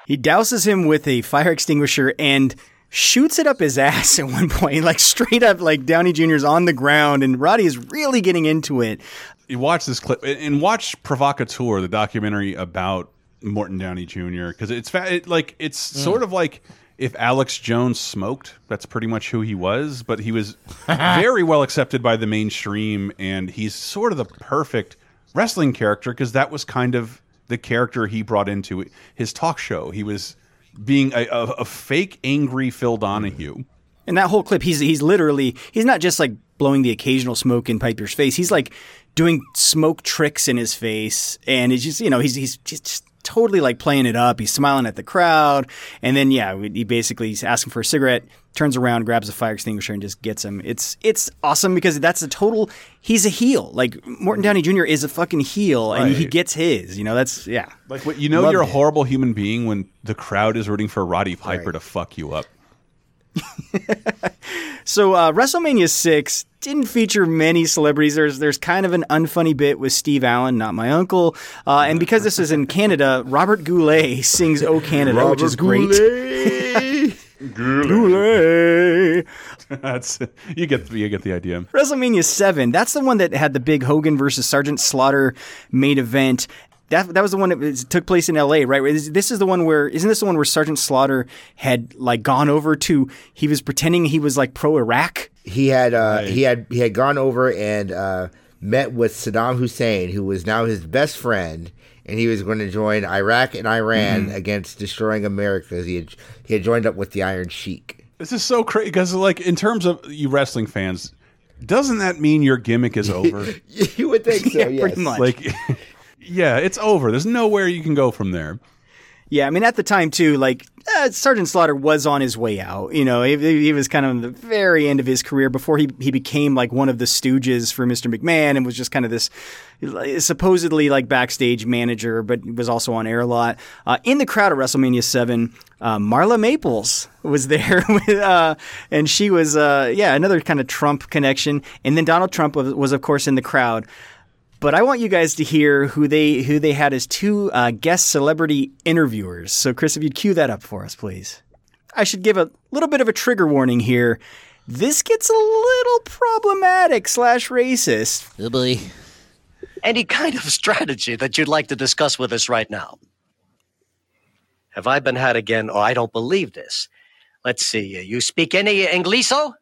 He douses him with a fire extinguisher and shoots it up his ass at one point, like straight up, like Downey Jr.'s on the ground, and Roddy is really getting into it. You watch this clip and and watch Provocateur, the documentary about Morton Downey Jr. Because it's fa it, like it's mm. sort of like if Alex Jones smoked. That's pretty much who he was, but he was very well accepted by the mainstream, and he's sort of the perfect wrestling character because that was kind of the character he brought into his talk show. He was being a, a, a fake angry Phil Donahue. And that whole clip, he's he's literally he's not just like blowing the occasional smoke in Piper's face. He's like doing smoke tricks in his face, and it's just you know he's he's just totally like playing it up. He's smiling at the crowd, and then yeah, he basically he's asking for a cigarette, turns around, grabs a fire extinguisher, and just gets him. It's it's awesome because that's a total. He's a heel. Like Morton Downey Jr. is a fucking heel, and he gets his. You know that's yeah. Like what, you know, Loved you're a it. horrible human being when the crowd is rooting for Roddy Piper to fuck you up. So uh, WrestleMania six didn't feature many celebrities. There's there's kind of an unfunny bit with Steve Allen, not my uncle, uh, and because this is in Canada, Robert Goulet sings "Oh Canada," which is great. Goulet. That's you get you get the idea. WrestleMania seven. That's the one that had the big Hogan versus Sergeant Slaughter main event. That, that was the one that was, took place in L.A. Right? Is- This is the one where isn't this the one where Sergeant Slaughter had like gone over to? He was pretending he was like pro Iraq he had uh, he had he had gone over and uh, met with Saddam Hussein, who was now his best friend, and he was going to join Iraq and Iran Mhm. against destroying America. He had he had joined up with the Iron Sheik. This is so crazy because, like, in terms of you wrestling fans, doesn't that mean your gimmick is over? you would think so, Yeah, yes. pretty much. Like, yeah, it's over. There's nowhere you can go from there. Yeah, I mean, at the time too, like uh, Sergeant Slaughter was on his way out. You know, he, he was kind of the very end of his career before he he became like one of the stooges for Mr. McMahon and was just kind of this supposedly like backstage manager, but was also on air a lot. Uh, in the crowd at WrestleMania Seven, uh, Marla Maples was there, with, uh, and she was uh, yeah another kind of Trump connection. And then Donald Trump was, was of course in the crowd. But I want you guys to hear who they who they had as two uh, guest celebrity interviewers. So, Chris, if you'd cue that up for us, please. I should give a little bit of a trigger warning here. This gets a little problematic slash racist. Oh boy. Any kind of strategy that you'd like to discuss with us right now? Have I been had again? Oh, I don't believe this. Let's see. uh, You speak any Ingliso?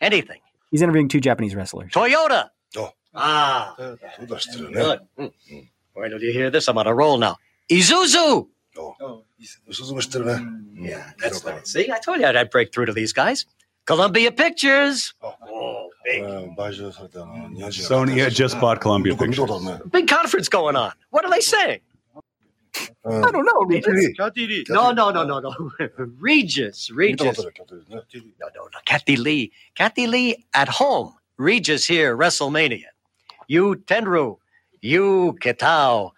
Anything? He's interviewing two Japanese wrestlers. Toyota. Oh. Ah. Good. Good. Mm. Wait till you hear this. I'm on a roll now. Isuzu. Yeah, that's nice. See, I told you I'd, I'd break through to these guys. Columbia Pictures. Oh, big. Sony had just bought Columbia Pictures. Big conference going on. What are they saying? I don't know, Regis. No, no, no, no, no. Regis, Regis. No, no, no. Kathie Lee. Kathie Lee at home. Regis here, WrestleMania. You, Tenryu. You, Kitao.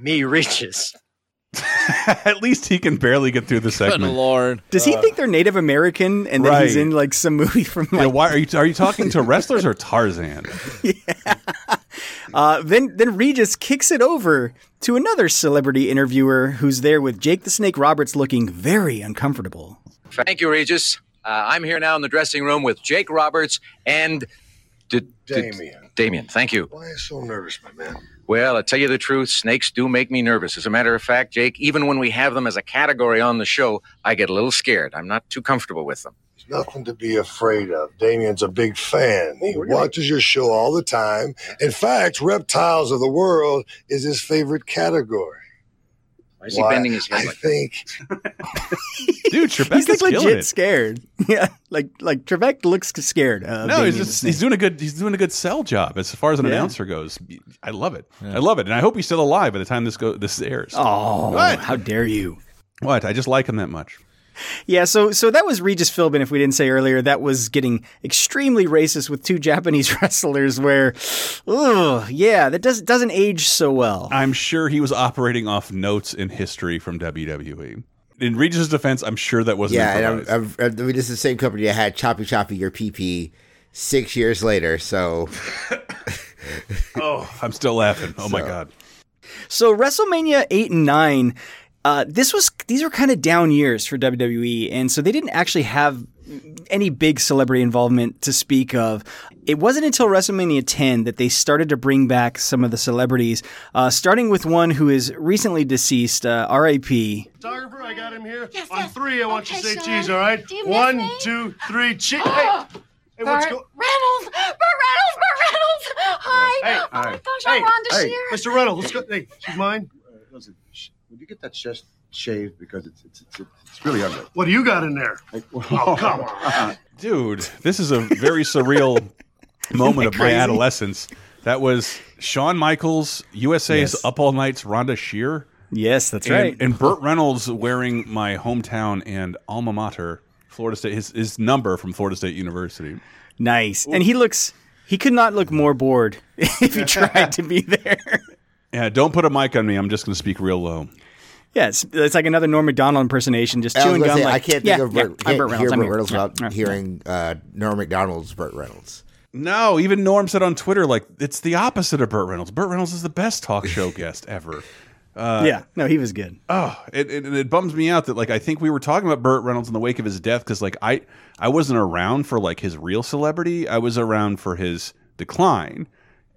Me, Regis. At least he can barely get through the segment. Good lord. Does he think they're Native American and that he's Right. in like some movie from Yeah, like why are you are you talking to wrestlers or Tarzan? Uh, then then Regis kicks it over to another celebrity interviewer who's there with Jake the Snake Roberts looking very uncomfortable. Thank you, Regis. Uh, I'm here now in the dressing room with Jake Roberts and D- D- Damien. Damien, thank you. Why are you so nervous, my man? Well, I tell you the truth, snakes do make me nervous. As a matter of fact, Jake, even when we have them as a category on the show, I get a little scared. I'm not too comfortable with them. There's nothing to be afraid of. Damien's a big fan. He watches your show all the time. In fact, reptiles of the world is his favorite category. Why is he bending his head I like think Dude, Trebek he's is like legit it. scared. Yeah, like like Trebek looks scared. Uh, No, he's just he's doing a good he's doing a good sell job as far as an Yeah. announcer goes. I love it. I love it, and I hope he's still alive by the time this go this airs. Oh, what? how dare you! What? I just like him that much. Yeah, so so that was Regis Philbin. If we didn't say earlier, that was getting extremely racist with two Japanese wrestlers. Where, oh yeah, that does doesn't age so well. I'm sure he was operating off notes in history from WWE. In Regis' defense, I'm sure that wasn't Yeah, and. I'm, I'm, I mean, this is the same company that had Choppy Choppy Your PP six years later. So oh, I'm still laughing. Oh my god. So WrestleMania eight and nine, uh, this was these were kind of down years for WWE, and so they didn't actually have any big celebrity involvement to speak of. It wasn't until WrestleMania 10 that they started to bring back some of the celebrities, uh, starting with one who is recently deceased, uh, R.I.P. Photographer, I got him here. Yes, On three, I want you to say cheese, all right? One, two, three, cheese. Hey, hey, what's Burt going Reynolds! Burt Reynolds! Burt Reynolds! Hi! Hey, oh my gosh, hey, I'm Rhonda hey, Shear. Mr. Reynolds, let's go. Hey, she's mine. Listen, sh- would you get that chest shaved because it's it's it's, it's really ugly. What do you got in there? Oh, come on. Dude, this is a very surreal moment of my adolescence. That was Shawn Michaels, USA's Yes. Up All Night's Rhonda Shear. Yes, that's and, right. And Burt Reynolds wearing my hometown and alma mater, Florida State, his, his number from Florida State University. Nice. And he looks, he could not look more bored if he tried to be there. Yeah, don't put a mic on me. I'm just going to speak real low. Yeah, it's, it's like another Norm Macdonald impersonation, just I, chewing gum. say, like, I can't yeah, think yeah, Burt, I'm can't Burt hear Reynolds. I'm Burt here. Reynolds without yeah, hearing uh, Norm Macdonald's Burt Reynolds. No, even Norm said on Twitter, like, it's the opposite of Burt Reynolds. Burt Reynolds is the best talk show guest ever. Uh, yeah, no, he was good. Oh, it, it, it bums me out that like I think we were talking about Burt Reynolds in the wake of his death because like I I wasn't around for like his real celebrity. I was around for his decline,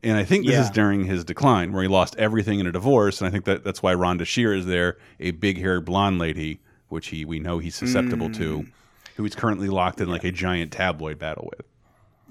and I think this Yeah. is during his decline where he lost everything in a divorce, and I think that that's why Rhonda Shear is there, a big haired blonde lady, which he we know he's susceptible to, mm. who he's currently locked in like a giant tabloid battle with.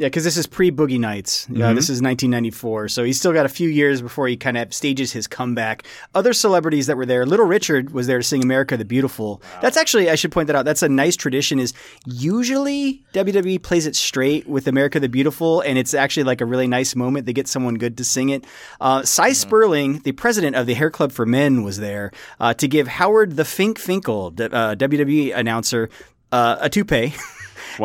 Yeah, because this is pre Boogie Nights. Uh, Mhm. this is 1994, so he's still got a few years before he kind of stages his comeback. Other celebrities that were there, Little Richard was there to sing "America the Beautiful." That's actually, I should point that out. That's a nice tradition. Is usually WWE plays it straight with "America the Beautiful," and it's actually like a really nice moment. They get someone good to sing it. Uh, Sy Sperling, the president of the Hair Club for Men, was there uh, to give Howard the Fink Finkel, uh, WWE announcer, uh, a toupee.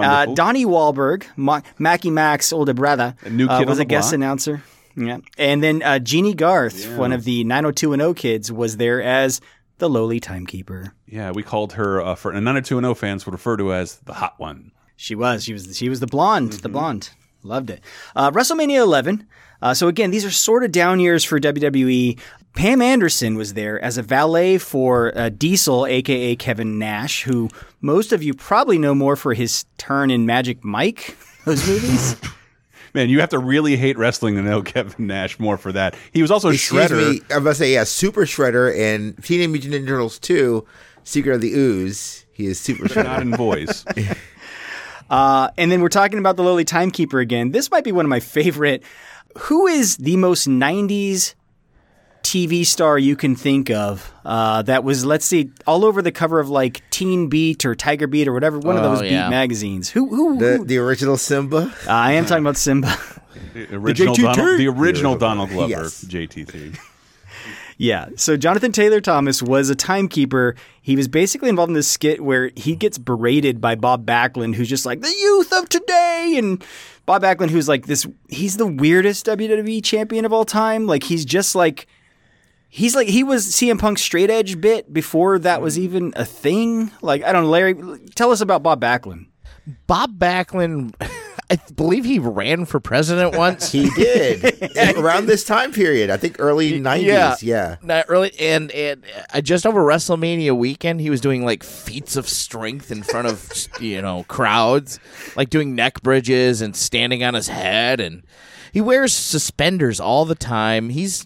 Uh, Donnie Wahlberg, Ma- Marky Mark's older brother, a new uh, kid was a guest block. announcer. Yeah, and then uh, Jennie Garth, one of the 90210 kids, was there as the lowly timekeeper. Yeah, we called her uh, for and 90210 fans would refer to as the hot one. She was. She was. She was the blonde. The blonde. Loved it. Uh, WrestleMania 11. Uh, so again, these are sort of down years for WWE. Pam Anderson was there as a valet for uh, Diesel, aka Kevin Nash, who most of you probably know more for his turn in Magic Mike. Those movies. Man, you have to really hate wrestling to know Kevin Nash more for that. He was also Excuse Shredder. me, I'm about to say, yeah, Super Shredder and Teenage Mutant Ninja Turtles 2, Secret of the Ooze. He is Super Shredder. Not in voice. Uh, and then we're talking about the lowly timekeeper again. This might be one of my favorite. Who is the most '90s TV star you can think of uh, that was, let's see, all over the cover of like Teen Beat or Tiger Beat or whatever one of Oh, those yeah. Beat magazines? Who? Who? The, the original Simba. Uh, I am talking about Simba. The original, JTT? Donald, the original Donald Glover, Yes. JTT. Yeah. So Jonathan Taylor Thomas was a timekeeper. He was basically involved in this skit where he gets berated by Bob Backlund, who's just like the youth of today, and Bob Backlund, who's like this. He's the weirdest WWE champion of all time. Like he's just like. He's like he was CM Punk's straight edge bit before that was even a thing. Like I don't know, Larry. Tell us about Bob Backlund. Bob Backlund, I believe he ran for president once. He did around this time period. I think early '90s. Yeah, Not really, and and uh, just over WrestleMania weekend, he was doing like feats of strength in front of you know crowds, like doing neck bridges and standing on his head, and he wears suspenders all the time. He's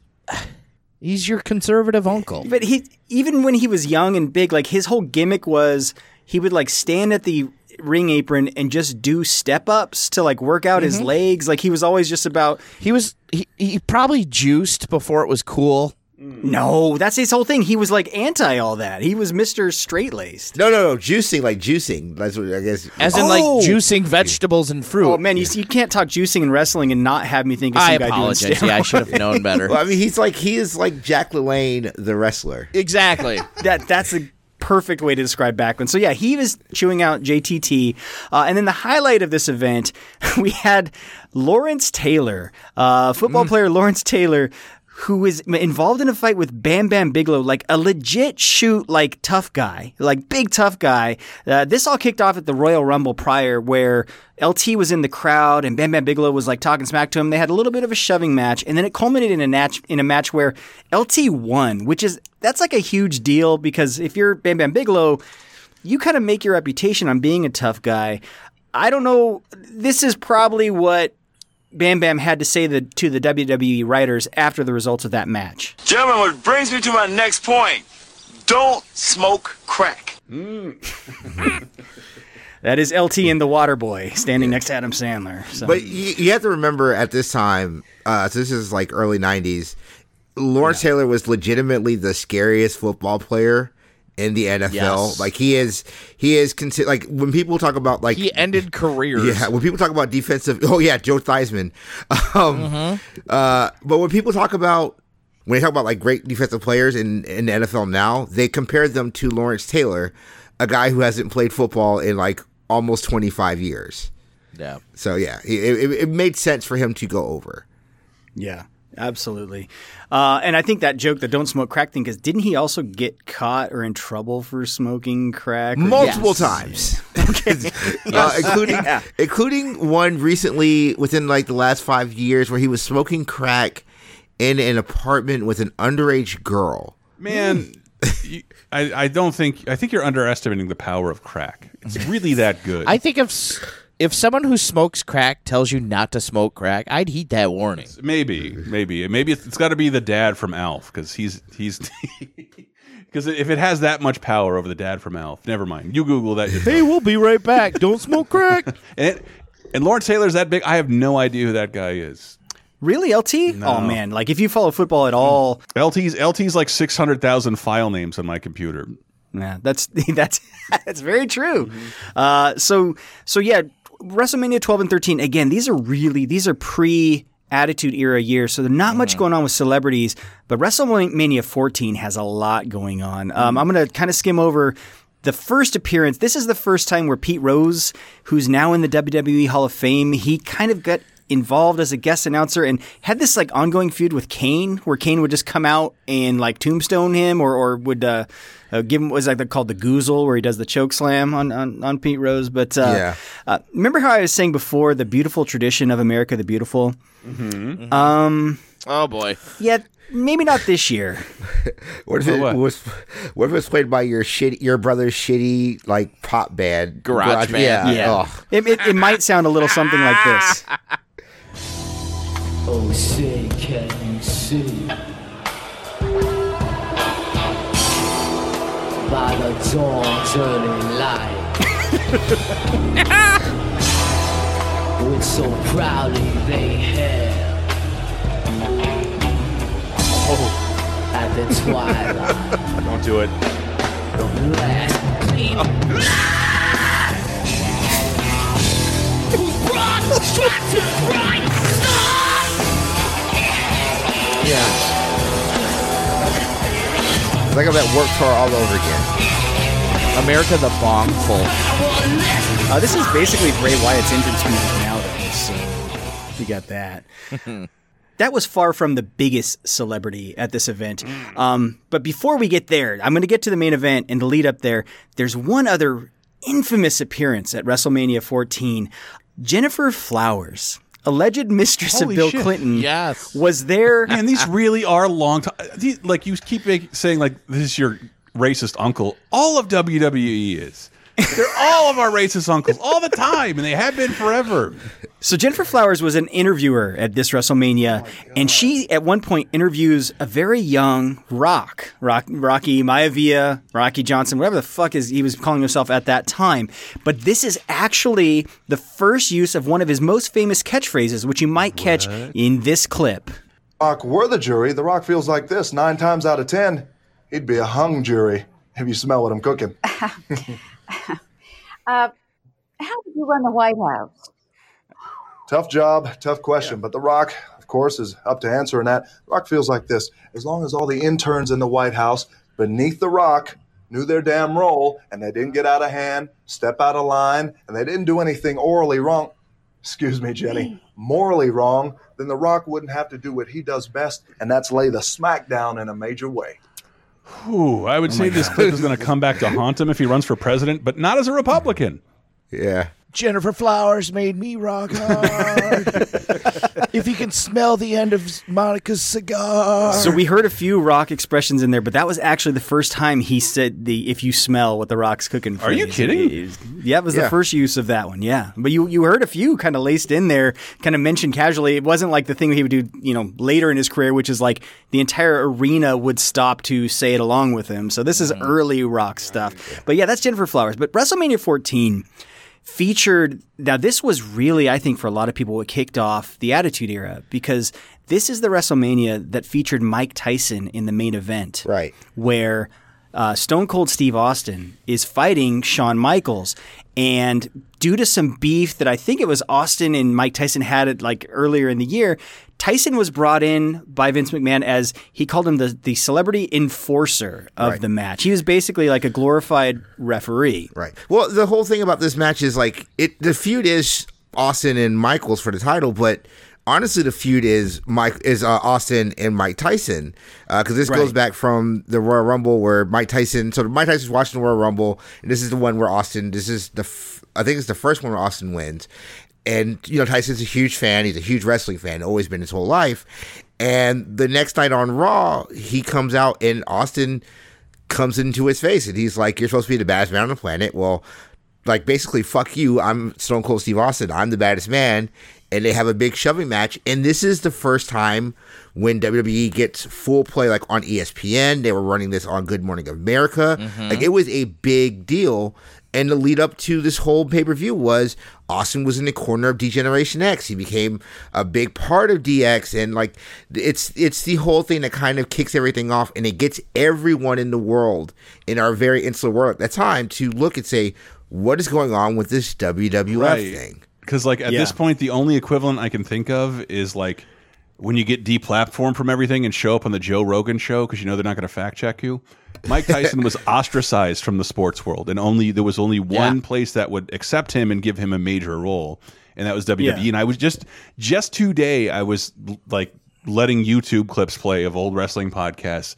he's your conservative uncle. But he even when he was young and big, like his whole gimmick was he would like stand at the ring apron and just do step ups to like work out his Mhm. legs. Like he was always just about He was he, he probably juiced before it was cool. No, that's his whole thing. He was like anti all that. He was Mister Straight Laced. No, no, no, juicing like juicing. That's what I guess. As in, like juicing vegetables and fruit. Oh man, you, you can't talk juicing and wrestling and not have me think of some I guy apologize. doing Yeah, I should have known better. Well, I mean, he's like he is like Jack LaLanne, the wrestler. Exactly. that that's a perfect way to describe Backlund. So yeah, he was chewing out JTT, uh, and then the highlight of this event, we had Lawrence Taylor, uh, football player Lawrence Taylor. Who was involved in a fight with Bam Bam Bigelow, like a legit shoot, like tough guy, like big tough guy. Uh, this all kicked off at the Royal Rumble prior, where LT was in the crowd and Bam Bam Bigelow was like talking smack to him. They had a little bit of a shoving match, and then it culminated in a match in a match where LT won, which is that's like a huge deal because if you're Bam Bam Bigelow, you kind of make your reputation on being a tough guy. I don't know. This is probably what Bam Bam had to say the, to the WWE writers after the results of that match. Gentlemen, what brings me to my next point don't smoke crack. That is LT and the Water Boy standing next to Adam Sandler. So. But you, you have to remember at this time, uh, so this is like early '90s. Lawrence Taylor was legitimately the scariest football player in the NFL. Yes. Like he is, he is considered like when people talk about like He ended careers. Yeah, when people talk about defensive, oh yeah, Joe Theismann. Um, Mm-hmm. uh, but when people talk about when they talk about like great defensive players in in the NFL now, they compare them to Lawrence Taylor, a guy who hasn't played football in like almost twenty five years. Yeah. So yeah, it, it, it made sense for him to go over. Yeah, absolutely. Uh, and I think that joke, the don't smoke crack thing, because didn't he also get caught or in trouble for smoking crack? Or- multiple Yes. times, uh, including Yeah. including one recently within like the last five years where he was smoking crack in an apartment with an underage girl. Man, you, I, I don't think I think you're underestimating the power of crack. It's really that good. I think if s- if someone who smokes crack tells you not to smoke crack, I'd heed that warning. maybe, maybe, maybe it's, it's got to be the dad from Alf because he's he's Because if it has that much power over the dad from Alf, never mind. You Google that. yourself. Hey, we'll be right back. Don't smoke crack. and, it, and Lawrence Taylor's that big. I have no idea who that guy is. Really, LT? Oh man, like if you follow football at all, LT's LT's like six hundred thousand file names on my computer. Yeah, that's that's that's very true. Uh, so so yeah, WrestleMania 12 and 13. Again, these are really these are pre Attitude Era years, so there's not much going on with celebrities. But WrestleMania 14 has a lot going on. Um, I'm going to kind of skim over. The first appearance, this is the first time where Pete Rose, who's now in the WWE Hall of Fame, he kind of got involved as a guest announcer and had this like ongoing feud with Kane, where Kane would just come out and like tombstone him, or or would uh, uh, give him was like called the Goozle, where he does the choke slam on on, on Pete Rose. But uh, Yeah. uh, remember how I was saying before the beautiful tradition of America the Beautiful. Mm-hmm. Um, oh boy, yeah, maybe not this year. What if it what? was? What if it was played by your shitty, your brother's shitty like pop band, Garage band. Yeah, Yeah, it, it, it might sound a little something like this. Oh, say, can you see? By the dawn's early light, which so proudly they hailed. Oh. At the twilight, Don't do it. the last gleam. Whose broad strapped to bright Yeah. It's like I'm at work tour all over again. America the Bongful. Uh, this is basically Bray Wyatt's entrance music nowadays. So you got that. that was far from the biggest celebrity at this event. Um, but before we get there, I'm going to get to the main event and the lead up there. There's one other infamous appearance at WrestleMania 14. Gennifer Flowers, alleged mistress Holy of Bill shit. Clinton, yes. was there. Man, these really are long time. These, like you keep saying, like this is your racist uncle. All of WWE is. They're all of our racist uncles all the time, and they have been forever. So Gennifer Flowers was an interviewer at this WrestleMania, oh and she at one point interviews a very young Rock, Rock Rocky Maivia, Rocky Johnson, whatever the fuck is he was calling himself at that time. But this is actually the first use of one of his most famous catchphrases, which you might catch in this clip. Rock were the jury, The Rock feels like this. Nine times out of ten, he'd be a hung jury if you smell what I'm cooking. Uh, how did you run the White House? Tough job, tough question. But The Rock, of course, is up to answering that. The Rock feels like this. As long as all the interns in the White House beneath The Rock knew their damn role and they didn't get out of hand, step out of line, and they didn't do anything orally wrong, excuse me, Jenny, morally wrong, then The Rock wouldn't have to do what he does best, and that's lay the smackdown in a major way. Whew, I would oh say this clip is going to come back to haunt him if he runs for president, but not as a Republican. Yeah. Gennifer Flowers made me rock hard. if you can smell the end of Monica's cigar. So we heard a few Rock expressions in there, but that was actually the first time he said the "if you smell what the Rock's cooking." Are you phrase. kidding? Yeah, it was Yeah. the first use of that one. Yeah, but you you heard a few kind of laced in there, kind of mentioned casually. It wasn't like the thing he would do, you know, later in his career, which is like the entire arena would stop to say it along with him. So this is mm-hmm. early Rock stuff. But yeah, that's Gennifer Flowers. But WrestleMania 14 featured now this was really i think for a lot of people what kicked off the attitude era because this is the wrestlemania that featured mike tyson in the main event. Right. Where uh, stone cold steve austin is fighting shawn michaels. And due to some beef that i think it was austin and mike tyson had it like earlier in the year tyson was brought in by vince mcmahon as he called him the, the celebrity enforcer of Right. the match he was basically like a glorified referee Right. Well, the whole thing about this match is like it. The feud is Austin and Michaels for the title, but honestly, the feud is Mike is uh, Austin and Mike Tyson because this goes back from the Royal Rumble where Mike Tyson. So Mike Tyson's watching the Royal Rumble, and this is the one where Austin. This is the f- I think it's the first one where Austin wins. And you know Tyson's a huge fan. He's a huge wrestling fan. Always been his whole life. And the next night on Raw, he comes out and Austin comes into his face and he's like, You're supposed to be the baddest man on the planet. Well, like basically fuck you. I'm Stone Cold Steve Austin. I'm the baddest man, and they have a big shoving match. And this is the first time when WWE gets full play, like on ESPN. They were running this on Good Morning America. Mhm. Like it was a big deal. And the lead up to this whole pay per view was Austin was in the corner of D-Generation X. He became a big part of DX, and like it's it's the whole thing that kind of kicks everything off, and it gets everyone in the world in our very insular world at that time to look and say, what is going on with this WWF thing? Because like at Yeah. this point, the only equivalent I can think of is like when you get deplatformed from everything and show up on the Joe Rogan show because you know they're not going to fact check you. Mike Tyson was ostracized from the sports world, and only there was only one place that would accept him and give him a major role, and that was WWE. Yeah. And I was just just today I was like letting YouTube clips play of old wrestling podcasts.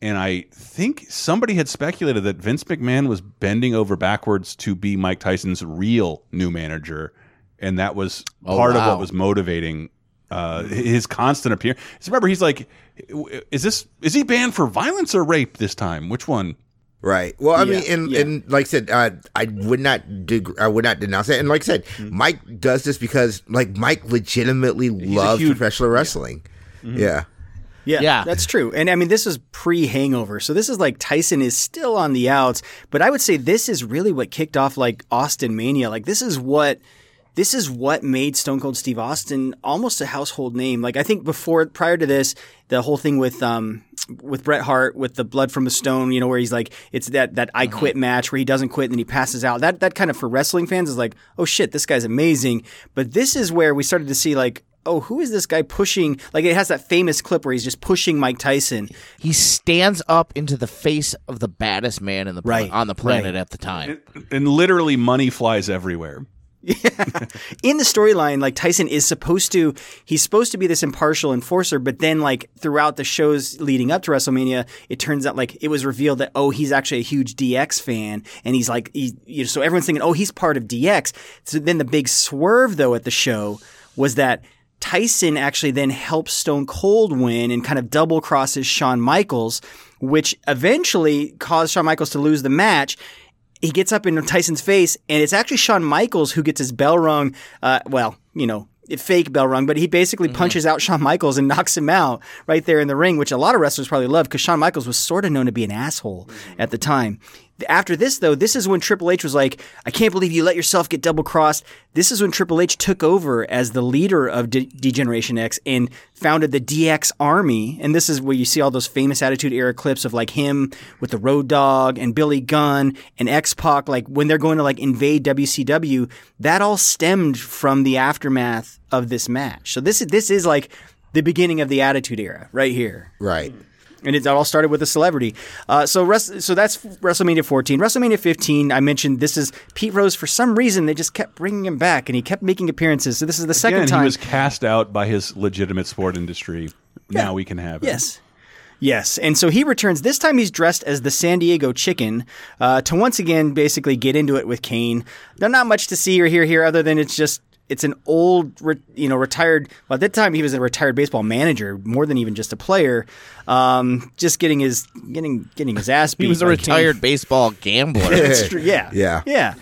And I think somebody had speculated that Vince McMahon was bending over backwards to be Mike Tyson's real new manager, and that was Oh, part of what was motivating uh, his constant appearance. Remember, he's like, "Is this is he banned for violence or rape this time? Which one?" Right. Well, I Yeah, mean, and, yeah. and like I said, uh, I would not dig- I would not denounce it. And like I said, Mm-hmm. Mike does this because like Mike legitimately loves huge- professional wrestling. Mm-hmm. Yeah. Yeah, Yeah. that's true. And I mean, this is pre Hangover, so this is like Tyson is still on the outs. But I would say this is really what kicked off like Austin Mania. Like this is what this is what made Stone Cold Steve Austin almost a household name. Like I think before, prior to this, the whole thing with um with Bret Hart with the blood from a stone, you know, where he's like, it's that that I quit match where he doesn't quit and then he passes out. That that kind of for wrestling fans is like, oh shit, this guy's amazing. But this is where we started to see like. Oh, who is this guy pushing? Like it has that famous clip where he's just pushing Mike Tyson. He stands up into the face of the baddest man in the Right, on the planet right. at the time. And literally, money flies everywhere. in the storyline, like Tyson is supposed to, he's supposed to be this impartial enforcer, but then like throughout the shows leading up to WrestleMania, it turns out like it was revealed that oh, he's actually a huge DX fan, and he's like, he, you know, so everyone's thinking oh, he's part of DX. So then the big swerve though at the show was that. Tyson actually then helps Stone Cold win and kind of double crosses Shawn Michaels, which eventually caused Shawn Michaels to lose the match he gets up in Tyson's face, and it's actually Shawn Michaels who gets his bell rung. Uh, well, you know, fake bell rung, but he basically punches out Shawn Michaels and knocks him out right there in the ring, which a lot of wrestlers probably love because Shawn Michaels was sort of known to be an asshole at the time. After this, though, this is when Triple H was like, I can't believe you let yourself get double crossed. This is when Triple H took over as the leader of De- D-Generation X and founded the DX Army. And this is where you see all those famous Attitude Era clips of like him with the Road Dog and Billy Gunn and X Pac. Like when they're going to like invade WCW, that all stemmed from the aftermath of this match. So this is this is like the beginning of the Attitude Era right here. Right. And it all started with a celebrity. Uh, so, res- so that's WrestleMania 14. WrestleMania 15, I mentioned this is Pete Rose. For some reason, they just kept bringing him back, and he kept making appearances. So this is the second time. he was cast out by his legitimate sport industry. Now we can have it. Yes. Yes. And so he returns. This time he's dressed as the San Diego Chicken uh, to once again basically get into it with Kane. There's not much to see or hear here other than it's just. It's an old, re- you know, retired. Well, at that time he was a retired baseball manager, more than even just a player. Um, just getting his getting getting his ass beat. He was a retired Kane. baseball gambler. That's true. Yeah. Yeah. Yeah.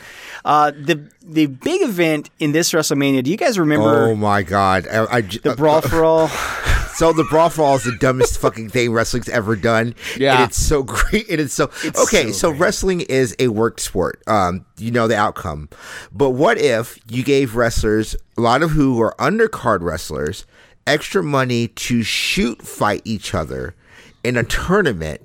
Uh, the the big event in this WrestleMania. Do you guys remember Oh my god! I, I j- the brawl for all? So the brawl for all is the dumbest fucking thing wrestling's ever done. Yeah. and it's so great. And it's so okay. So, wrestling is a worked sport. Um, you know the outcome. But what if you gave wrestlers, a lot of who are undercard wrestlers, extra money to shoot fight each other in a tournament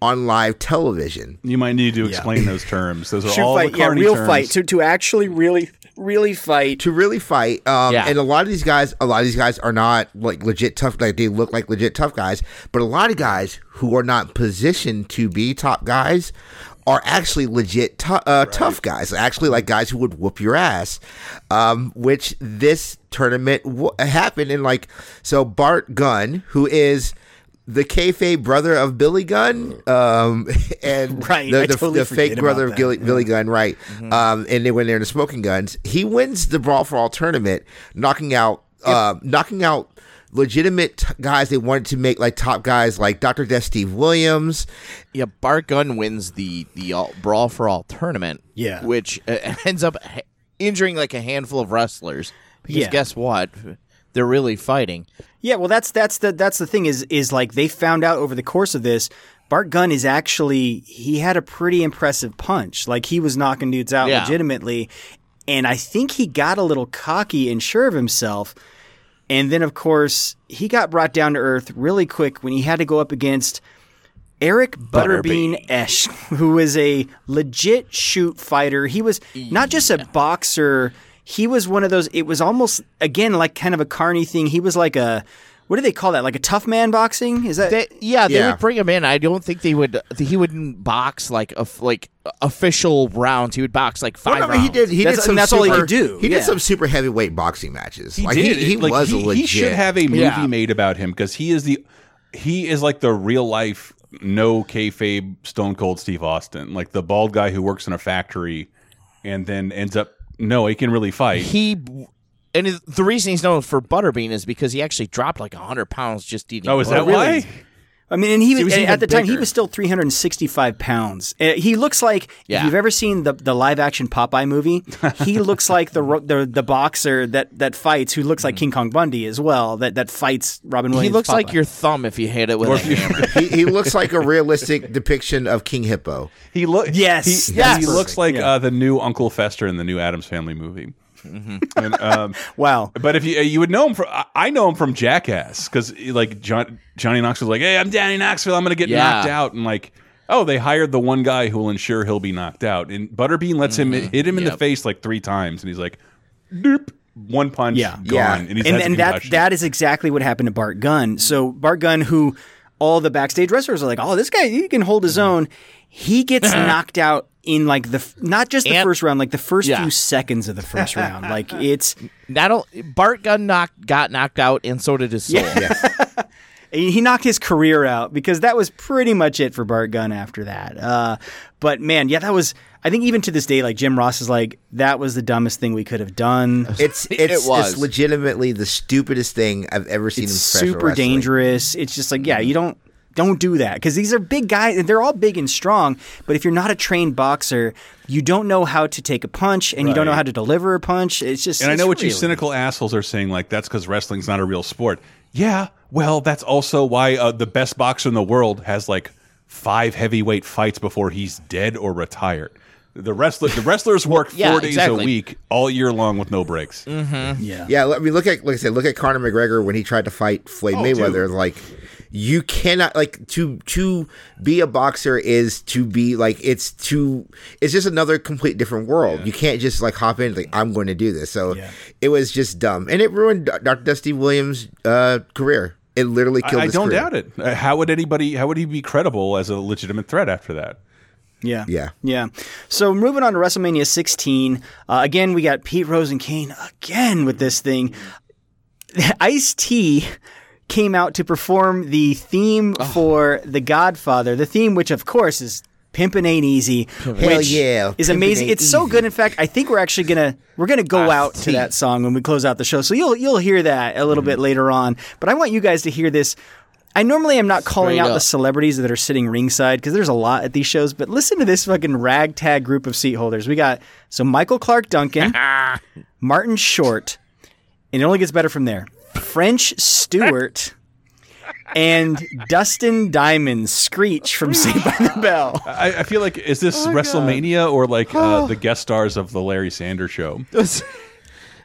on live television? You might need to explain those terms. Those are Shoot all fight, the yeah, real terms. fight to to actually really really fight to really fight. Um, Yeah. and a lot of these guys, a lot of these guys are not like legit tough. Like they look like legit tough guys, but a lot of guys who are not positioned to be top guys are actually legit tou- uh, tough guys. Actually, like guys who would whoop your ass. Um, which this tournament w- happened in like so Bart Gunn, who is. The kayfabe brother of Billy Gunn, um, and Right, the, the, totally the fake brother of Gilly, that, Billy Gunn, right? Um, and they went there in the smoking guns. He wins the brawl for all tournament, knocking out, uh, knocking out legitimate t- guys they wanted to make like top guys like Dr. Death Steve Williams. Yeah, Bart Gunn wins the the all, Brawl for All tournament. Yeah. which uh, ends up ha- injuring like a handful of wrestlers. Because Yeah. guess what? They're really fighting. Yeah, well, that's that's the that's the thing is is like they found out over the course of this. Bart Gunn is actually he had a pretty impressive punch. Like he was knocking dudes out Yeah. legitimately, and I think he got a little cocky and sure of himself. And then, of course, he got brought down to earth really quick when he had to go up against Eric Butterbean Esch, who is a legit shoot fighter. He was not just a boxer. He was one of those. It was almost again like kind of a carny thing. He was like a what do they call that? Like a tough man boxing? Is that? They, yeah, they Yeah. would bring him in. I don't think they would. He wouldn't box like a, like official rounds. He would box like five Well, no, rounds. he did. He That's- did some. and that's all he super- could do, He yeah. did some super heavyweight boxing matches. He like, did. He, he Like, was he, legit. He should have a movie Yeah. made about him because he is the he is like the real life no kayfabe Stone Cold Steve Austin, like the bald guy who works in a factory and then ends up no, he can really fight. he and the reason he's known for Butterbean is because he actually dropped like hundred pounds just eating. oh, is that butter. why? I mean, and he So he was, was and at the time he was still 365 pounds. Uh, he looks like Yeah. if you've ever seen the the live action Popeye movie, he looks like the the the boxer that that fights who looks like King Kong Bundy as well. That that fights Robin Williams. He Williams. looks like your thumb if you hit it with a hammer. he, he looks like a realistic depiction of King Hippo. He look Yes, He, that's he looks like yeah. uh, the new Uncle Fester in the new Addams Family movie. Mm-hmm. And, um, wow. But if you uh, you would know him from, I- know him from Jackass because like John, Johnny Knoxville was like, "Hey, I'm Danny Knoxville. I'm gonna get Yeah. knocked out," and like, oh, they hired the one guy who will ensure he'll be knocked out, and Butterbean lets him mm-hmm. hit him in the face like three times, and he's like, nope One punch, Yeah. gone, Yeah. and he's and, and that that is exactly what happened to Bart Gunn. So Bart Gunn, who all the backstage wrestlers are like, oh, this guy he can hold his mm-hmm. own. He gets knocked out in like the not just the And- first round, like the first Yeah. few seconds of the first round. Like it's Not o- Bart Gunn knocked got knocked out, and so did his soul. he knocked his career out because that was pretty much it for Bart Gunn after that. Uh, but man, yeah, that was. I think even to this day, like Jim Ross is like, that was the dumbest thing we could have done. It's It was. it's legitimately the stupidest thing I've ever seen it's in super wrestling. dangerous. It's just like, yeah, you don't don't do that because these are big guys. They're all big and strong, but if you're not a trained boxer, you don't know how to take a punch and you don't know how to deliver a punch. It's just And I know what you cynical assholes are saying, like that's because wrestling's not a real sport. Yeah, well, that's also why uh, the best boxer in the world has like five heavyweight fights before he's dead or retired. The wrestler, the wrestlers work four Yeah, days exactly. a week, all year long with no breaks. Yeah. Yeah, I mean, look at like I said, look at Conor McGregor when he tried to fight Floyd Oh, Mayweather. Like, you cannot like to to be a boxer is to be like it's to it's just another complete different world. You can't just like hop in like I'm going to do this. So it was just dumb, and it ruined Dr. Dusty Williams' uh, career. It literally I, killed. I his don't career. doubt it. Uh, How would anybody? How would he be credible as a legitimate threat after that? Yeah. Yeah. Yeah. So moving on to WrestleMania 16. Uh, again, we got Pete Rose and Kane again with this thing. Ice T came out to perform the theme for The Godfather. The theme, which of course is Pimpin' Ain't Easy, Hell which yeah, is Pimpin' amazing. It's so Easy. good. In fact, I think we're actually gonna we're gonna go Ah, out to that song when we close out the show. So you'll you'll hear that a little Mm-hmm. bit later on. But I want you guys to hear this. I normally am not calling Straight out the celebrities that are sitting ringside because there's a lot at these shows, but listen to this fucking ragtag group of seat holders. We got so Michael Clarke Duncan, Martin Short, and it only gets better from there. French Stewart and Dustin Diamond Screech from Saved by the Bell. I, I feel like is this WrestleMania or like uh, the guest stars of the Larry Sanders Show?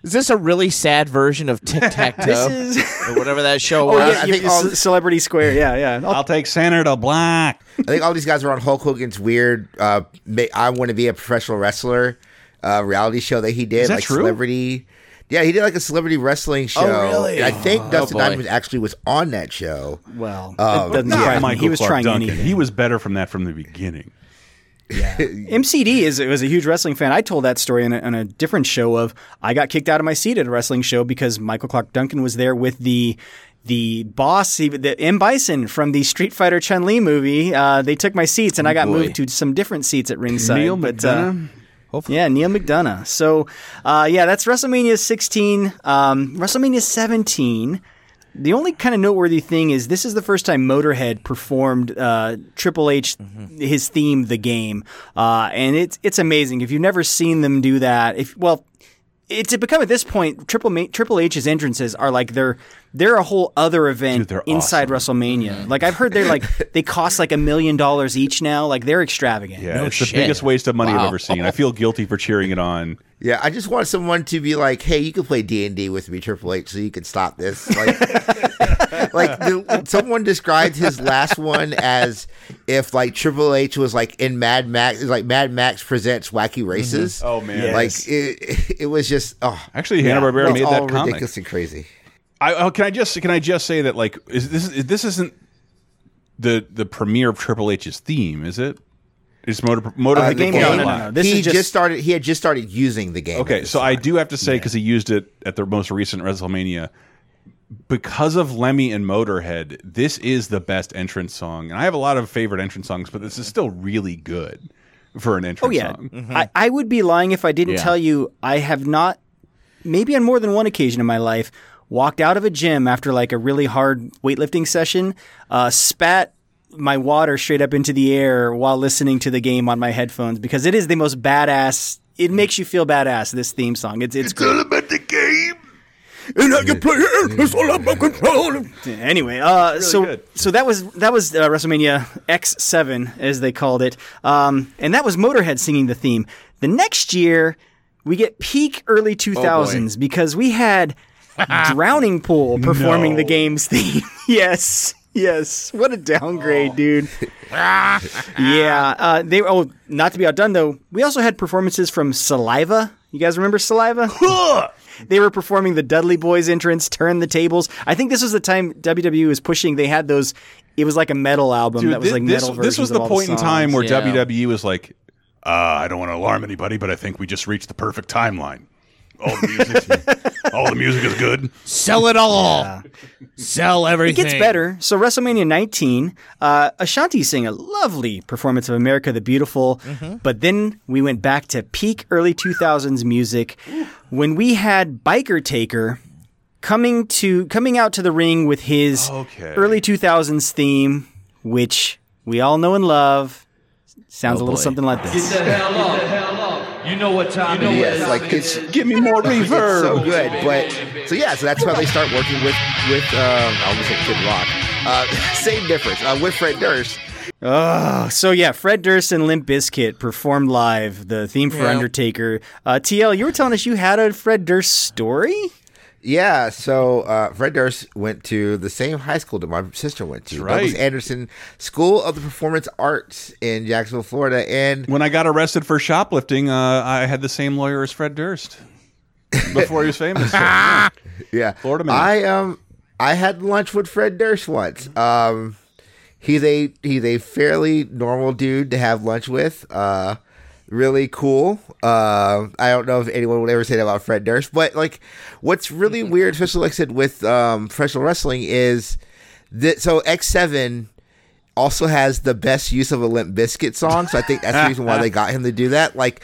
Is this a really sad version of Tic Tac Toe is or whatever that show Oh was? yeah, I think all- Celebrity Square. Yeah, yeah. I'll take Senator Black. I think all these guys were on Hulk Hogan's weird uh, "I Want to Be a Professional Wrestler" uh, reality show that he did, Is that like true? celebrity. Yeah, he did like a celebrity wrestling show. really? And I think Dustin boy. Diamond actually was on that show. Well, Oh, it doesn't not surprise me. Michael He was Clarke trying Duncan. anything. He was better from that from the beginning. Yeah. MCD is was a huge wrestling fan. I told that story in a, in a different show of I got kicked out of my seat at a wrestling show because Michael Clarke Duncan was there with the the boss, he- the M Bison from the Street Fighter Chun Li movie. Uh, they took my seats and I got boy. moved to some different seats at ringside. Neal but, uh, McDonough. yeah, Neal McDonough. So, uh, yeah, that's WrestleMania 16. Um, WrestleMania 17. The only kind of noteworthy thing is this is the first time Motorhead performed uh, Triple H his theme, the game, uh, and it's it's amazing. If you've never seen them do that, if well, it's become at this point Triple Ma- Triple H's entrances are like they're they're a whole other event they're inside WrestleMania. Like I've heard they're like they cost like a million dollars each now. Like they're extravagant. Yeah, it's the biggest waste of money I've ever seen. I feel guilty for cheering it on. Yeah, I just want someone to be like, "Hey, you can play D and D with me, Triple H, so you can stop this." Like, like the, someone described his last one as if like Triple H was like in Mad Max, like Mad Max presents Wacky mm-hmm. Races. Oh, man. like it, it was just oh, Actually, Hanna-Barbera It's made all that comic. ridiculous and crazy. I, oh, can I just can I just say that like is this this isn't the the premiere of Triple H's theme, is it? It's Motor Motor Uh, the the game. he just, started. He had just started using the game. Okay, so I do have to say because he used it at the most recent WrestleMania. Because of Lemmy and Motorhead, this is the best entrance song, and I have a lot of favorite entrance songs, but this is still really good for an entrance Oh yeah, song. I, I would be lying if I didn't Yeah. tell you I have not, maybe on more than one occasion in my life, walked out of a gym after like a really hard weightlifting session, uh, spat my water straight up into the air while listening to the game on my headphones because it is the most badass. It makes you feel badass. This theme song, it's it's, great. about the game. And how you play it, it's all about control. Anyway, uh, Really so good. so that was that was uh, WrestleMania X seven as they called it, um, and that was Motorhead singing the theme. The next year, we get peak early two thousands because we had Drowning Pool performing the game's theme. yes. Yes, what a downgrade, dude. yeah, uh, they. Oh, not to be outdone though, we also had performances from Saliva. You guys remember Saliva? they were performing the Dudley Boyz entrance, Turn the Tables. I think this was the time WWE was pushing. They had those. It was like a metal album Dude, that was thi- like this, metal this was the of all point in time where Yeah. WWE was like, uh, I don't want to alarm anybody, but I think we just reached the perfect timeline. All the music, all the music is good. Sell it all. Sell everything. It gets better. So WrestleMania 19, uh, Ashanti sang a lovely performance of America the Beautiful, Mm-hmm. but then we went back to peak early 2000s music when we had Biker Taker coming to coming out to the ring with his Okay. early 2000s theme, which we all know and love. Sounds Oh, a little boy. something like Get this. The hell up. Get the hell up. You know what time it is. Yes, like it's give me more It's reverb. so good, but so yeah, so that's how they start working with with um, I almost said Kid Rock. Uh, same difference uh, with Fred Durst. Oh, so yeah, Fred Durst and Limp Bizkit performed live the theme for Yeah. Undertaker. Uh, TL, you were telling us you had a Fred Durst story. Yeah, so uh, Fred Durst went to the same high school that my sister went to, That's Douglas. Anderson School of the Performance Arts in Jacksonville, Florida, and When I got arrested for shoplifting, uh, I had the same lawyer as Fred Durst before he was famous. So, yeah. yeah, Florida man. I um I had lunch with Fred Durst once. Um, he's a he's a fairly normal dude to have lunch with. Uh, really cool. Uh, I don't know if anyone would ever say that about Fred Durst, but like, what's really weird, especially like I said with um professional wrestling, is that so X Seven also has the best use of a Limp Bizkit song, so I think that's the reason why they got him to do that. Like,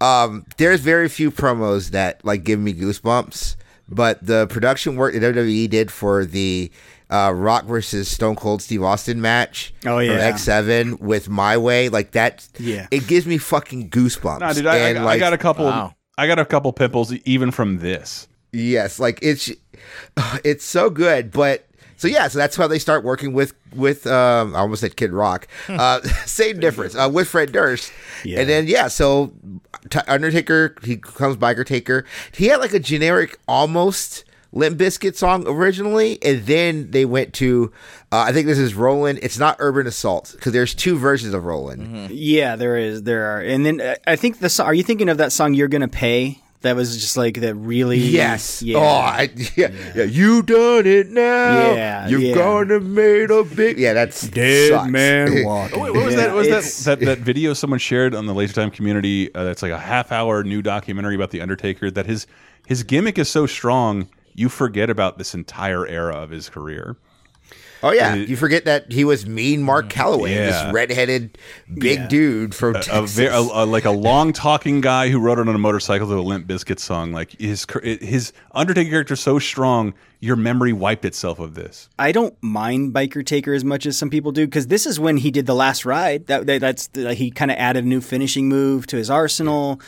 um, there's very few promos that like give me goosebumps, but the production work that WWE did for the uh, Rock versus Stone Cold Steve Austin match, Oh, yeah. X Seven with My Way, like that, Yeah. it gives me fucking goosebumps. Nah, dude, I, I, And, I like, got a couple. Wow. I got a couple pimples even from this. Yes, like it's it's so good, but so yeah, so that's how they start working with with um I almost said Kid Rock. Uh same difference. Uh with Fred Durst. Yeah. And then yeah, so T- Undertaker, he comes Biker Taker. He had like a generic almost Limp Bizkit song originally, and then they went to uh, I think this is Rollin'. It's not Urban Assault because there's two versions of Rollin'. Yeah, there is. There are, and then uh, I think the. song. Are you thinking of that song "You're Gonna Pay"? That was just like that. Really. Yes. Yeah. Oh, I, yeah, yeah. You done it now. Yeah, You're yeah. gonna made a big. Yeah, that's Dead sucks. man walking. Oh, wait, what was Yeah, that? Was that, that that video someone shared on the Laser Time community? Uh, that's like a half hour new documentary about the Undertaker. That his his gimmick is so strong, you forget about this entire era of his career. Oh yeah, it- you forget that he was mean Mark Calaway, Yeah. this redheaded big dude from a, a, Texas. ve- a, a- like a long talking guy who rode it on a motorcycle to a Limp Bizkit song. Like his his Undertaker character so strong, your memory wiped itself of this. I don't mind Biker Taker as much as some people do because this is when he did the last ride. That, that that's the, he kind of added a new finishing move to his arsenal.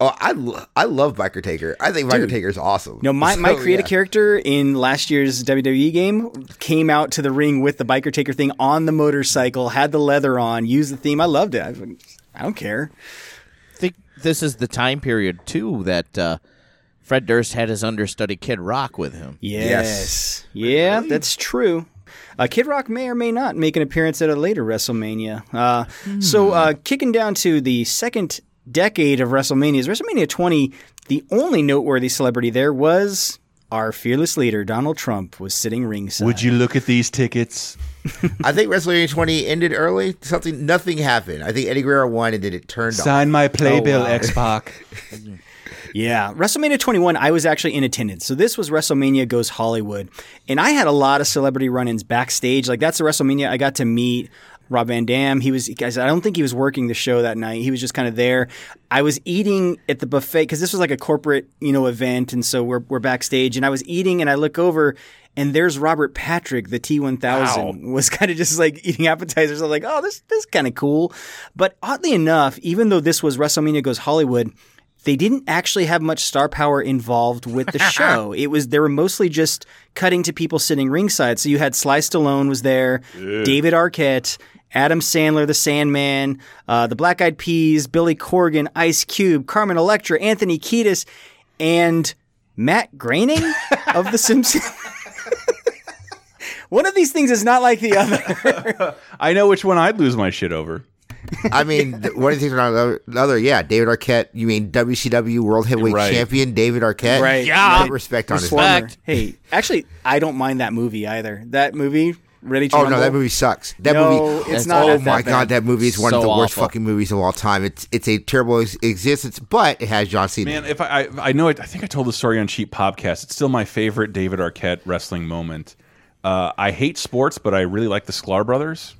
Oh, I, I love Biker Taker. I think Biker Dude. Taker is awesome. No, my, my So, creative yeah. character in last year's WWE game came out to the ring with the Biker Taker thing on the motorcycle, had the leather on, used the theme. I loved it. I, I don't care. I think this is the time period too that uh, Fred Durst had his understudy Kid Rock with him. Yes. Yeah, that's true. Uh, Kid Rock may or may not make an appearance at a later WrestleMania. Uh, So, uh, kicking down to the second decade of WrestleManias, WrestleMania 20, the only noteworthy celebrity there was our fearless leader, Donald Trump, was sitting ringside. Would you look at these tickets? I think WrestleMania 20 ended early. Something, nothing happened. I think Eddie Guerrero won, and then it turned Sign off. my playbill, Oh, wow. X Pac. Yeah, WrestleMania 21, I was actually in attendance. So this was WrestleMania Goes Hollywood. And I had a lot of celebrity run ins backstage. Like, that's the WrestleMania I got to meet. Rob Van Dam, he was, guys, I don't think he was working the show that night. He was just kind of there. I was eating at the buffet because this was like a corporate, you know, event. And so we're, we're backstage and I was eating and I look over and there's Robert Patrick, the T1000, was kind of just like eating appetizers. I'm like, oh, this, this is kind of cool. But oddly enough, even though this was WrestleMania Goes Hollywood, they didn't actually have much star power involved with the show. it was they were mostly just cutting to people sitting ringside. So you had Sly Stallone was there, David Arquette, Adam Sandler, the Sandman, uh, the Black Eyed Peas, Billy Corgan, Ice Cube, Carmen Electra, Anthony Kiedis, and Matt Groening of The Simpsons. One of these things is not like the other. I know which one I'd lose my shit over. I mean, th- one of the things around the other- the other, yeah, David Arquette. You mean WCW World Heavyweight Right. Champion David Arquette? Right. Yeah. respect on his Former. name. Hey, actually, I don't mind that movie either. That movie, Ready to Oh Rumble? no, that movie sucks. That No, movie, it's not Oh my bad. god, that movie is one of the worst awful. fucking movies of all time. It's it's a terrible existence, but it has John Cena. Man, if I, I I know it, I think I told the story on Cheap Podcast. It's still my favorite David Arquette wrestling moment. Uh, I hate sports, but I really like the Sklar brothers.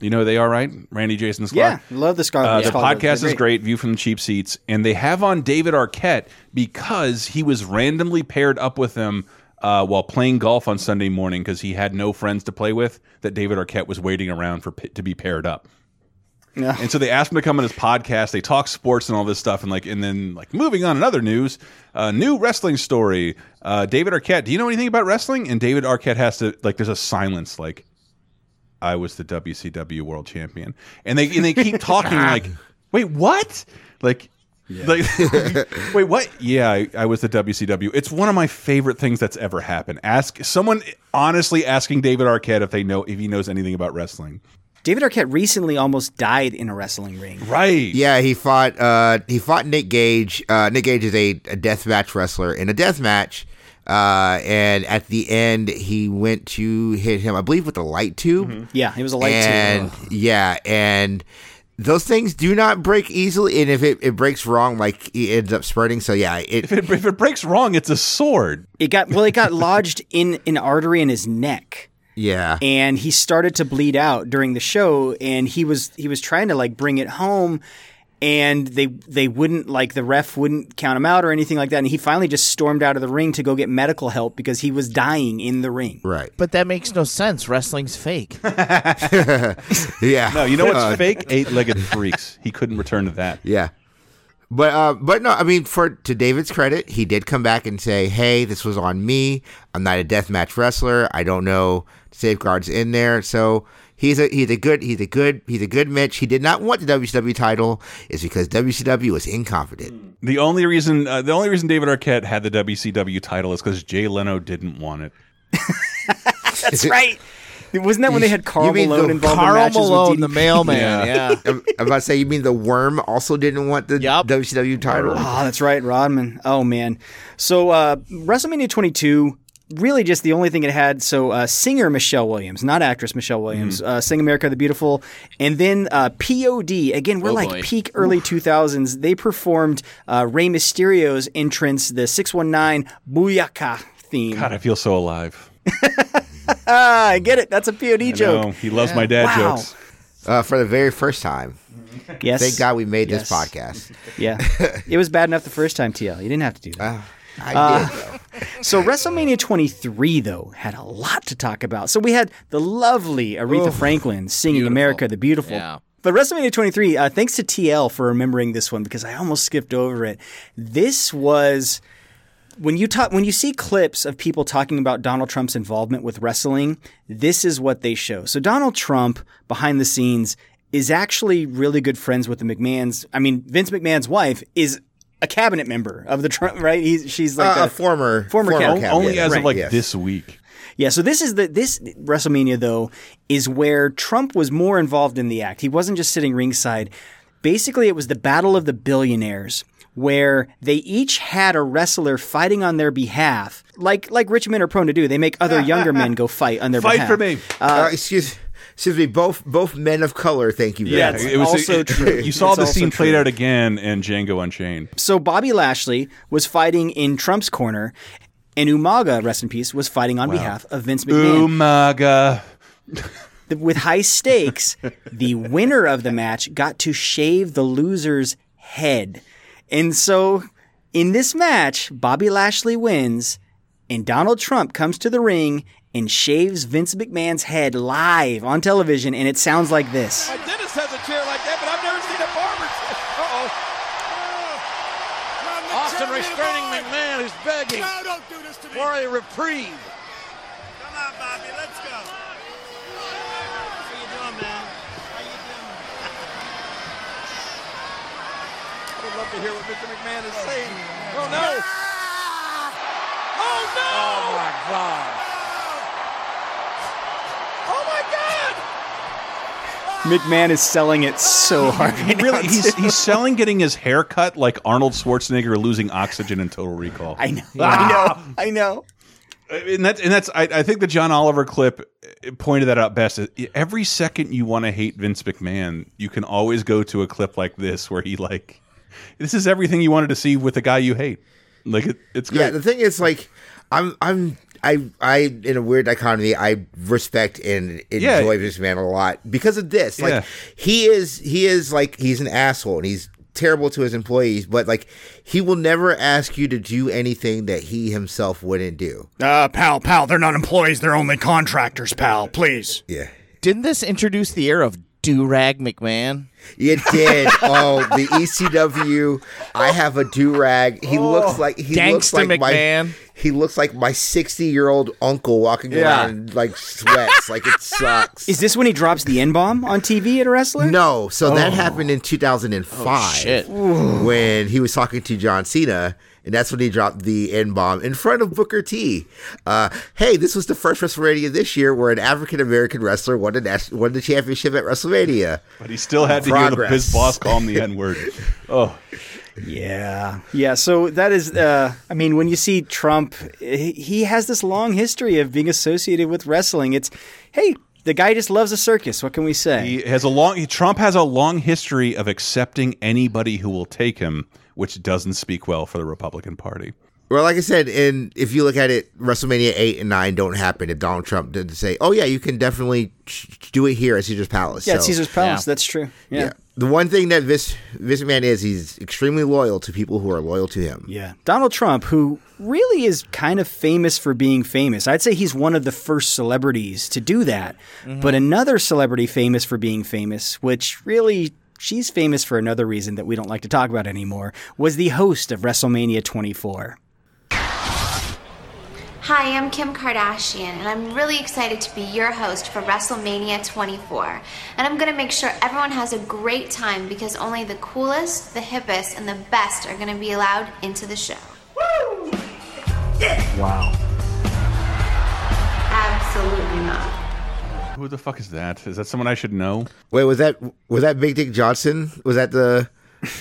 You know who they are, right? Randy, Jason, Sklar. Yeah, love the Scar. Uh, the Sklar Brothers. podcast They're is great. View from the cheap seats, and they have on David Arquette because he was randomly paired up with them uh, while playing golf on Sunday morning because he had no friends to play with. That David Arquette was waiting around for to be paired up. Yeah. And so they asked him to come on his podcast. They talk sports and all this stuff, and like, and then like moving on. in other news, uh, new wrestling story. Uh, David Arquette. Do you know anything about wrestling? And David Arquette has to like. There's a silence. Like, I was the WCW World Champion, and they and they keep talking like, wait, what? Like. Like, wait, what? Yeah, I, I was the WCW. It's one of my favorite things that's ever happened. Ask someone honestly asking David Arquette if they know if he knows anything about wrestling. David Arquette recently almost died in a wrestling ring. Right. Yeah, he fought uh he fought Nick Gage. Uh Nick Gage is a, a death match wrestler in a death match. Uh and at the end he went to hit him, I believe with a light tube. Yeah, it was a light and, tube. Yeah, and those things do not break easily, and if it, it breaks wrong, like it ends up spreading. So yeah, it, If it, if it breaks wrong, it's a sword. It got well. It got lodged in an artery in his neck. yeah, and he started to bleed out during the show and he was he was trying to like bring it home and they they wouldn't like the ref wouldn't count him out or anything like that and he finally just stormed out of the ring to go get medical help because he was dying in the ring right. But that makes no sense. Wrestling's fake. yeah. No, you know what's Uh, fake? Eight-legged freaks. He couldn't return to that. Yeah. But uh, but no, I mean, for to David's credit, he did come back and say, "Hey, this was on me. I'm not a deathmatch wrestler. I don't know safeguards in there." So he's a he's a good he's a good he's a good Mitch. He did not want the WCW title, is because WCW was incompetent. The only reason uh, the only reason David Arquette had the WCW title is because Jay Leno didn't want it. that's right wasn't that when they had Karl You mean Malone the involved Karl in matches Malone, with the mailman. Yeah. I'm, I'm about to say, you mean the Worm also didn't want the WCW title? Oh, that's right, Rodman. Oh man. So uh, WrestleMania 22, really just the only thing it had. So uh, singer Michelle Williams, not actress Michelle Williams, uh, "Sing America the Beautiful," and then uh, POD. Again, we're Oh, like boy. peak early 2000s. They performed uh, Rey Mysterio's entrance, the 619 Booyaka theme. God, I feel so alive. I get it. That's a POD I joke. know. He loves my dad Wow. jokes. Uh, for the very first time. Yes. Thank God we made Yes. this podcast. Yeah. it was bad enough the first time, TL. You didn't have to do that. I Uh, did. So WrestleMania 23 though had a lot to talk about. So we had the lovely Aretha Oof. Franklin singing "America the Beautiful." Yeah. But WrestleMania 23, uh, thanks to TL for remembering this one because I almost skipped over it. This was when you talk when you see clips of people talking about Donald Trump's involvement with wrestling, this is what they show. So Donald Trump behind the scenes is actually really good friends with the McMahons. I mean, Vince McMahon's wife is a cabinet member of the Trump, right? He's she's like Uh, a a former- former, former cabinet. cabinet. Only as Right. of like yes. this week. Yeah, so this is the this WrestleMania though is where Trump was more involved in the act. He wasn't just sitting ringside. Basically, it was the battle of the billionaires where they each had a wrestler fighting on their behalf. Like like rich men are prone to do. They make other younger men go fight on their Fight behalf. Fight for me. Uh, excuse, excuse me. Both both men of color. Thank you. Very Yeah, much. it was also it- true. You saw the scene played true. out again in Django Unchained. So Bobby Lashley was fighting in Trump's corner, and Umaga, rest in peace, was fighting on behalf of Vince McMahon. Umaga. with high stakes, the winner of the match got to shave the loser's head. And so in this match, Bobby Lashley wins, and Donald Trump comes to the ring and shaves Vince McMahon's head live on television, and it sounds like this. My dentist has a chair like that, but I've never seen a barber chair. Uh-oh. Oh, Austin restraining McMahon who's begging No, don't do this to me. for a reprieve. Come on, Bobby, let's go. How you doing, man? How you doing? I would love to hear what Mr. McMahon is oh, saying. Oh no! Ah! Oh, no! Oh my God! Oh, my God! McMahon is selling it so hard. He right really now, he's he's selling getting his hair cut like Arnold Schwarzenegger losing oxygen in Total Recall. I know. Ah! I know. I know. and that's and that's I, I think the John Oliver clip uh, pointed that out best. Every second you want to hate Vince McMahon, you can always go to a clip like this where he like this is everything you wanted to see with the guy you hate. Like it, it's great. Yeah, the thing is, like, I'm, I'm, I, I, in a weird dichotomy, I respect and Yeah. enjoy this man a lot because of this. Like, Yeah. he is, he is like, he's an asshole and he's terrible to his employees, but like, he will never ask you to do anything that he himself wouldn't do. Uh, pal, pal, they're not employees, they're only contractors, pal. Please. Yeah. Didn't this introduce the era of do rag McMahon? It did. oh, the ECW. I have a do rag. He looks like he looks Gangsta like my. McMahon. He looks like my sixty-year-old uncle walking Yeah. around in, like sweats. like it sucks. Is this when he drops the N bomb on TV at a wrestler? No, so that Oh. happened in 2005 Oh, shit. when he was talking to John Cena, and that's when he dropped the N bomb in front of Booker T. Uh, hey, this was the first WrestleMania this year where an African American wrestler won the nas- won the championship at WrestleMania. but he still had to hear the, Progress. his boss call him the N word. Oh, Yeah. Yeah. So that is, uh, I mean, when you see Trump, he he has this long history of being associated with wrestling. It's, hey, the guy just loves a circus. What can we say? he has a long. He, Trump has a long history of accepting anybody who will take him, which doesn't speak well for the Republican Party. Well, like I said, and if you look at it, WrestleMania eight and nine don't happen if Donald Trump didn't say, "Oh yeah, you can definitely ch- do it here at Caesar's Palace." yeah, it's So- Caesar's Palace. Yeah. That's true. Yeah. yeah. The one thing that this Vince McMahon is, he's extremely loyal to people who are loyal to him. Yeah. Donald Trump, who really is kind of famous for being famous. I'd say he's one of the first celebrities to do that. Mm-hmm. But another celebrity famous for being famous, which really she's famous for another reason that we don't like to talk about anymore, was the host of WrestleMania 24. Hi, I'm Kim Kardashian, and I'm really excited to be your host for WrestleMania 24. And I'm gonna make sure everyone has a great time because only the coolest, the hippest, and the best are gonna be allowed into the show. Wow. Absolutely not. Who the fuck is that? Is that someone I should know? Wait, was that was that Big Dick Johnson? Was that the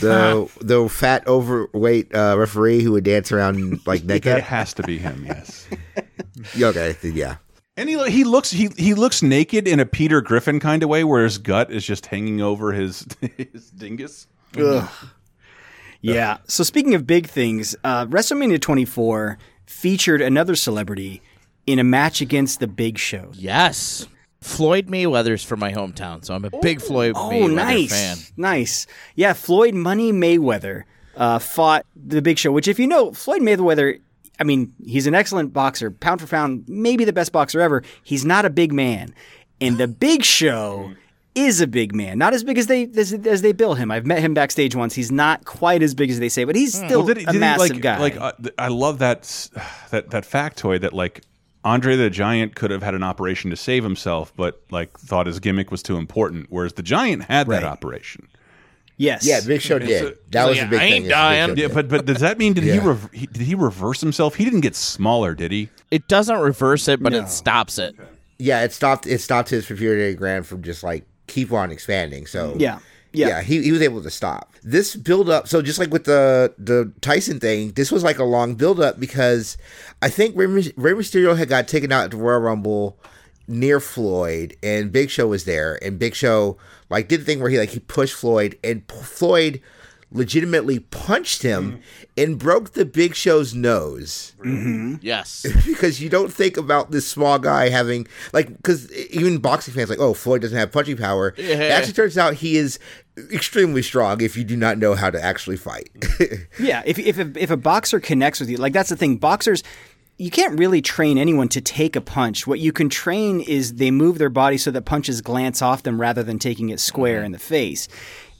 the the fat overweight uh, referee who would dance around like That naked? has to be him. Yes. okay, yeah. And he he looks he he looks naked in a Peter Griffin kind of way, where his gut is just hanging over his his dingus. Ugh. Yeah. So speaking of big things, uh, WrestleMania 24 featured another celebrity in a match against the Big Show. Yes. Floyd Mayweather's from my hometown, so I'm a big Floyd Oh, Mayweather nice, fan. nice. Yeah, Floyd Money Mayweather uh, fought the Big Show, which, if you know, Floyd Mayweather. I mean, he's an excellent boxer, pound for pound, maybe the best boxer ever. He's not a big man, and the Big Show is a big man. Not as big as they as, as they bill him. I've met him backstage once. He's not quite as big as they say, but he's still Well, did he- a did he, massive like, guy. Like uh, th- I love that s- that that factoid that like Andre the Giant could have had an operation to save himself, but like thought his gimmick was too important, whereas the Giant had that operation. Yes. Yeah, Big Show did. that was a big thing. is Big Show Yeah, but but does that mean did he, Yeah. rev- he did he reverse himself? He didn't get smaller, did he? It doesn't reverse it, but No. it stops it. Yeah, it stopped. It stopped his pituitary gland from just like keep on expanding. So Yeah. Yeah. he, he was able to stop this build up. So just like with the the Tyson thing, this was like a long build up because I think Rey, Rey Mysterio had got taken out at the Royal Rumble near Floyd, and Big Show was there, and Big Show like did the thing where he like he pushed Floyd, and Floyd legitimately punched him and broke the Big Show's nose. Mm-hmm. Yes. because you don't think about this small guy having like because even boxing fans like oh Floyd doesn't have punching power. Yeah. It actually turns out he is extremely strong if you do not know how to actually fight. Yeah, if if a, if a boxer connects with you, like that's the thing. Boxers, you can't really train anyone to take a punch. What you can train is they move their body so that punches glance off them rather than taking it square in the face.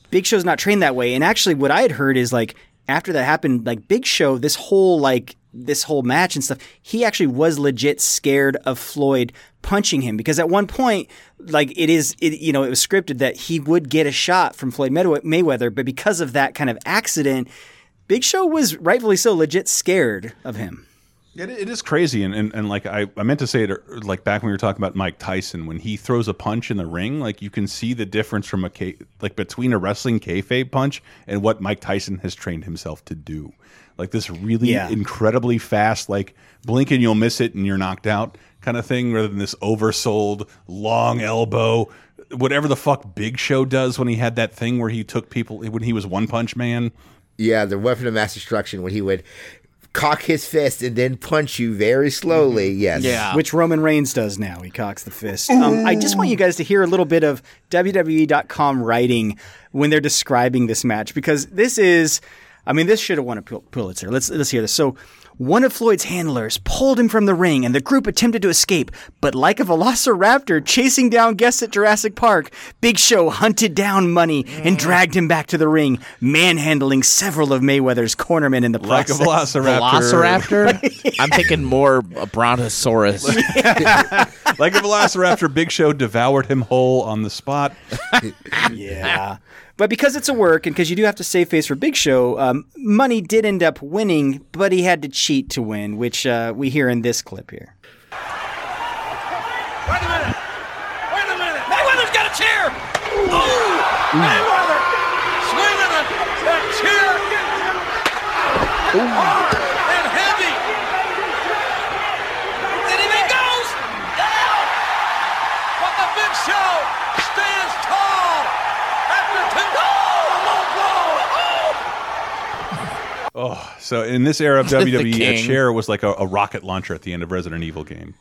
Big Show's not trained that way. And actually, what I had heard is like after that happened, like Big Show, this whole like this whole match and stuff, he actually was legit scared of Floyd punching him because at one point, like it is, it, you know, it was scripted that he would get a shot from Floyd Mayweather, but because of that kind of accident, Big Show was rightfully so legit scared of him. It, it is crazy, and, and, and like I, I meant to say it like back when we were talking about Mike Tyson when he throws a punch in the ring, like you can see the difference from a K, like between a wrestling kayfabe punch and what Mike Tyson has trained himself to do. Like this really Yeah. incredibly fast, like blink and you'll miss it and you're knocked out kind of thing, rather than this oversold long elbow, whatever the fuck Big Show does when he had that thing where he took people when he was One Punch Man. yeah, the weapon of mass destruction when he would cock his fist and then punch you very slowly. Yes. Yeah. Which Roman Reigns does now. He cocks the fist. Um, I just want you guys to hear a little bit of WWE.com writing when they're describing this match because this is, I mean, this should have won a Pul- Pulitzer. Let's let's hear this. So. One of Floyd's handlers pulled him from the ring and the group attempted to escape, but like a velociraptor chasing down guests at Jurassic Park, Big Show hunted down Money and mm. dragged him back to the ring, manhandling several of Mayweather's cornermen in the process. Like a process. velociraptor. Velociraptor? I'm thinking more a brontosaurus. like a velociraptor, Big Show devoured him whole on the spot. yeah. But because it's a work and because you do have to save face for Big Show, um, Money did end up winning, but he had to cheat to win, which uh, we hear in this clip here. Wait a minute! Wait a minute! Mayweather's got a chair! Oh! Mayweather! Swinging a, a chair! Hard and heavy! And if he goes down! But the big show stands tall after two. Oh, low blow! So in this era of WWE, a chair was like a, a rocket launcher at the end of Resident Evil game.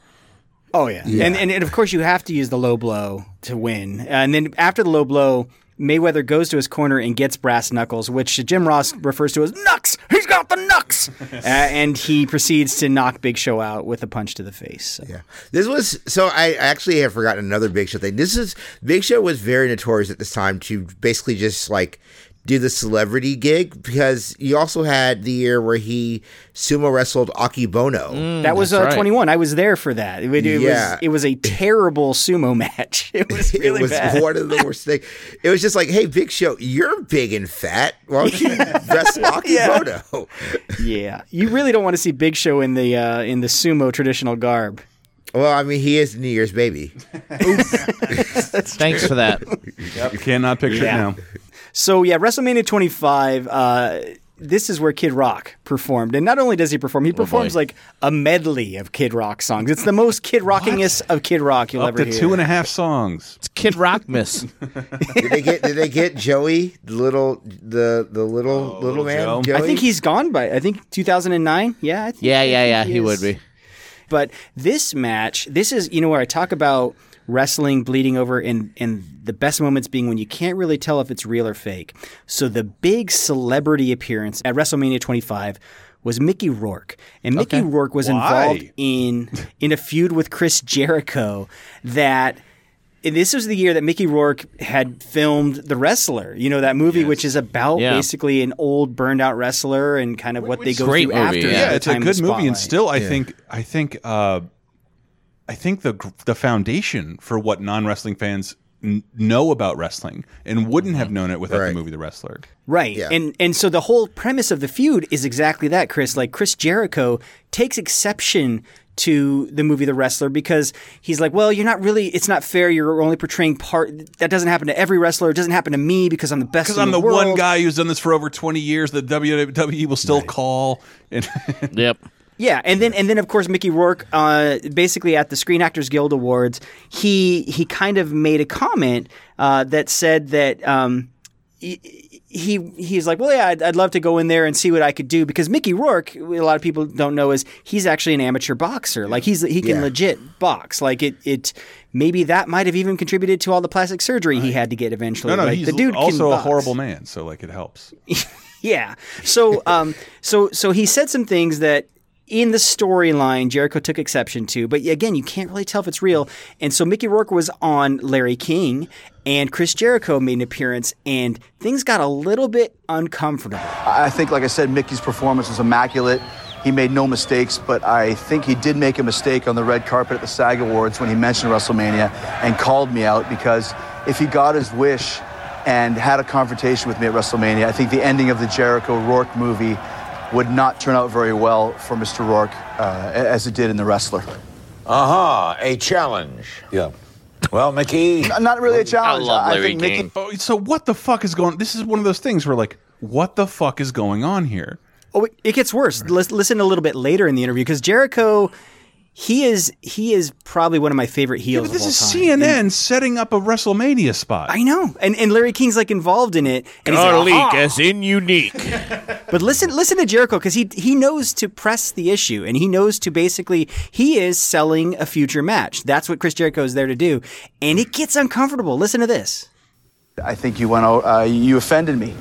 Oh yeah, Yeah. And, and and of course you have to use the low blow to win. And then after the low blow, Mayweather goes to his corner and gets brass knuckles, which Jim Ross refers to as knucks. He's got the knucks, uh, and he proceeds to knock Big Show out with a punch to the face. So. Yeah. This was so I actually have forgotten another Big Show thing. This is Big Show was very notorious at this time to basically just like do the celebrity gig because you also had the year where he sumo wrestled Akebono. that was uh, 21. I was there for that. It, it Yeah. was it was a terrible sumo match. It was really it was bad. one of the worst things. It was just like, hey, Big Show, you're big and fat. Why don't you wrestle Aki Yeah. Bono? yeah, you really don't want to see Big Show in the uh, in the sumo traditional garb. Well, I mean, he is New Year's baby. Thanks for that. You cannot picture Yeah. it now. So yeah, WrestleMania 25. Uh, this is where Kid Rock performed, and not only does he perform, he performs like a medley of Kid Rock songs. It's the most Kid Rockingest of Kid Rock you'll Up ever to hear. two and a half songs. It's Kid Rock Miss. did they get? Did they get Joey, the little, the the little little man? Joey? I think he's gone by. I think 2009. Yeah. I think, Yeah, yeah, yeah. He is. would be. But this match, this is you know where I talk about wrestling bleeding over and and the best moments being when you can't really tell if it's real or fake. So the big celebrity appearance at WrestleMania 25 was Mickey Rourke. And Mickey Okay. Rourke was Why? involved in in a feud with Chris Jericho that and this was the year that Mickey Rourke had filmed The Wrestler, you know, that movie which is about Yeah. basically an old burned out wrestler and kind of what they go through after. Yeah, the it's a good movie, and still, I Yeah. think, I think, uh, I think the the foundation for what non wrestling fans n- know about wrestling and wouldn't have mm-hmm. known it without the movie The Wrestler. Right. And and so the whole premise of the feud is exactly that, Chris. Like Chris Jericho takes exception to the movie The Wrestler because he's like, well, you're not really. It's not fair. You're only portraying part. That doesn't happen to every wrestler. It doesn't happen to me because I'm the best. Because I'm the, the, world. one guy who's done this for over 20 years that WWE will still call. And yep. Yeah, and then and then of course Mickey Rourke, uh, basically at the Screen Actors Guild Awards, he he kind of made a comment uh, that said that um, he, he he's like, well, yeah, I'd, I'd love to go in there and see what I could do because Mickey Rourke, a lot of people don't know, is he's actually an amateur boxer. Like he's he can Yeah. legit box. Like it it maybe that might have even contributed to all the plastic surgery he had to get eventually. no, no, Like, he's the dude can also a horrible man, so like it helps. Yeah. So um so so he said some things that in the storyline Jericho took exception to, but again, you can't really tell if it's real. And so Mickey Rourke was on Larry King and Chris Jericho made an appearance and things got a little bit uncomfortable. I think, like I said, Mickey's performance was immaculate. He made no mistakes, but I think he did make a mistake on the red carpet at the SAG Awards when he mentioned WrestleMania and called me out because if he got his wish and had a confrontation with me at WrestleMania, I think the ending of the Jericho Rourke movie would not turn out very well for Mr. Rourke uh, as it did in The Wrestler. Aha, a challenge. Yeah. Well, Mickey. Not really a challenge. think Mickey. Oh, so what the fuck is going? This is one of those things where like, what the fuck is going on here? Oh, it- it gets worse. Lis- Listen a little bit later in the interview because Jericho he is he is probably one of my favorite heels But this of is time. CNN setting up a WrestleMania spot. I know, and and Larry King's like involved in it. And he's Not like, leak, ah. as in unique. But listen, listen to Jericho because he he knows to press the issue, and he knows to basically he is selling a future match. That's what Chris Jericho is there to do, and it gets uncomfortable. Listen to this. I think you went out, uh, you offended me.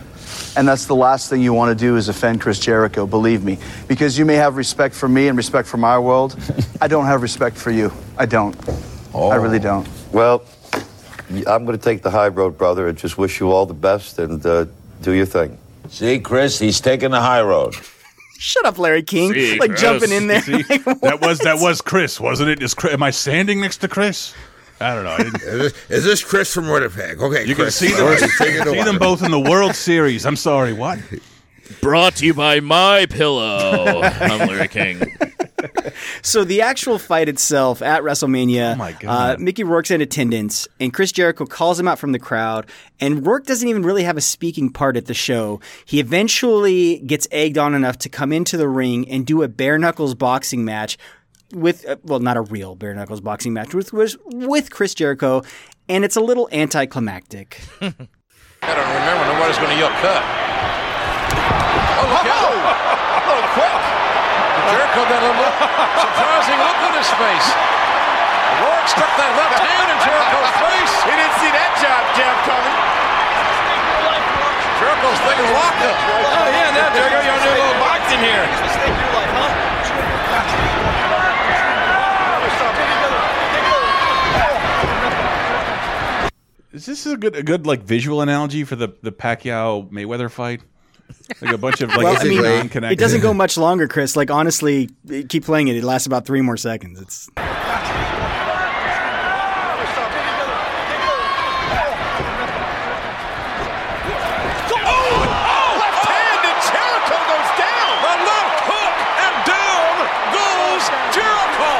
And that's the last thing you want to do is offend Chris Jericho, believe me. Because you may have respect for me and respect for my world. I don't have respect for you. I don't. I really don't. Well, I'm going to take the high road, brother, and just wish you all the best and uh, do your thing. See, Chris, he's taking the high road. Shut up, Larry King! like jumping in there. See, that was that was Chris, wasn't it? Is Chris, am I standing next to Chris? I don't know. I didn't, Is this, is this Chris from Winnipeg? Okay, you can see them, right, take it see away. them both in the World Series. I'm sorry. What? Brought to you by My Pillow. I'm Larry King. So the actual fight itself at WrestleMania, Oh my God. Uh, Mickey Rourke's in attendance, and Chris Jericho calls him out from the crowd. And Rourke doesn't even really have a speaking part at the show. He eventually gets egged on enough to come into the ring and do a bare knuckles boxing match with, uh, well, not a real bare knuckles boxing match with with, with Chris Jericho, and it's a little anticlimactic. I don't remember, nobody's going to yell cut. Oh, look out! A little quick. Jericho got a look, surprising look on his face. Rourke stuck that left hand in Jericho's face. He didn't see that job jab coming. Jericho's thinking is locked up. Oh, yeah, now Jericho, y'all do a little boxing here. Is this a good a good like visual analogy for the the Pacquiao Mayweather fight? Like a bunch of like well, I mean, non-connected. it doesn't go much longer, Chris. Like honestly, keep playing it. It lasts about three more seconds. It's Oh, left hand and Jericho goes down. The left hook and down goes Jericho.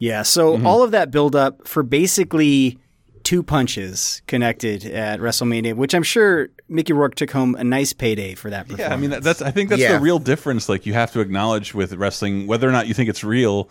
Yeah, so Mm-hmm. all of that build up for basically two punches connected at WrestleMania, which I'm sure Mickey Rourke took home a nice payday for that performance. Yeah, I mean that- that's I think that's Yeah. the real difference. Like you have to acknowledge with wrestling, whether or not you think it's real,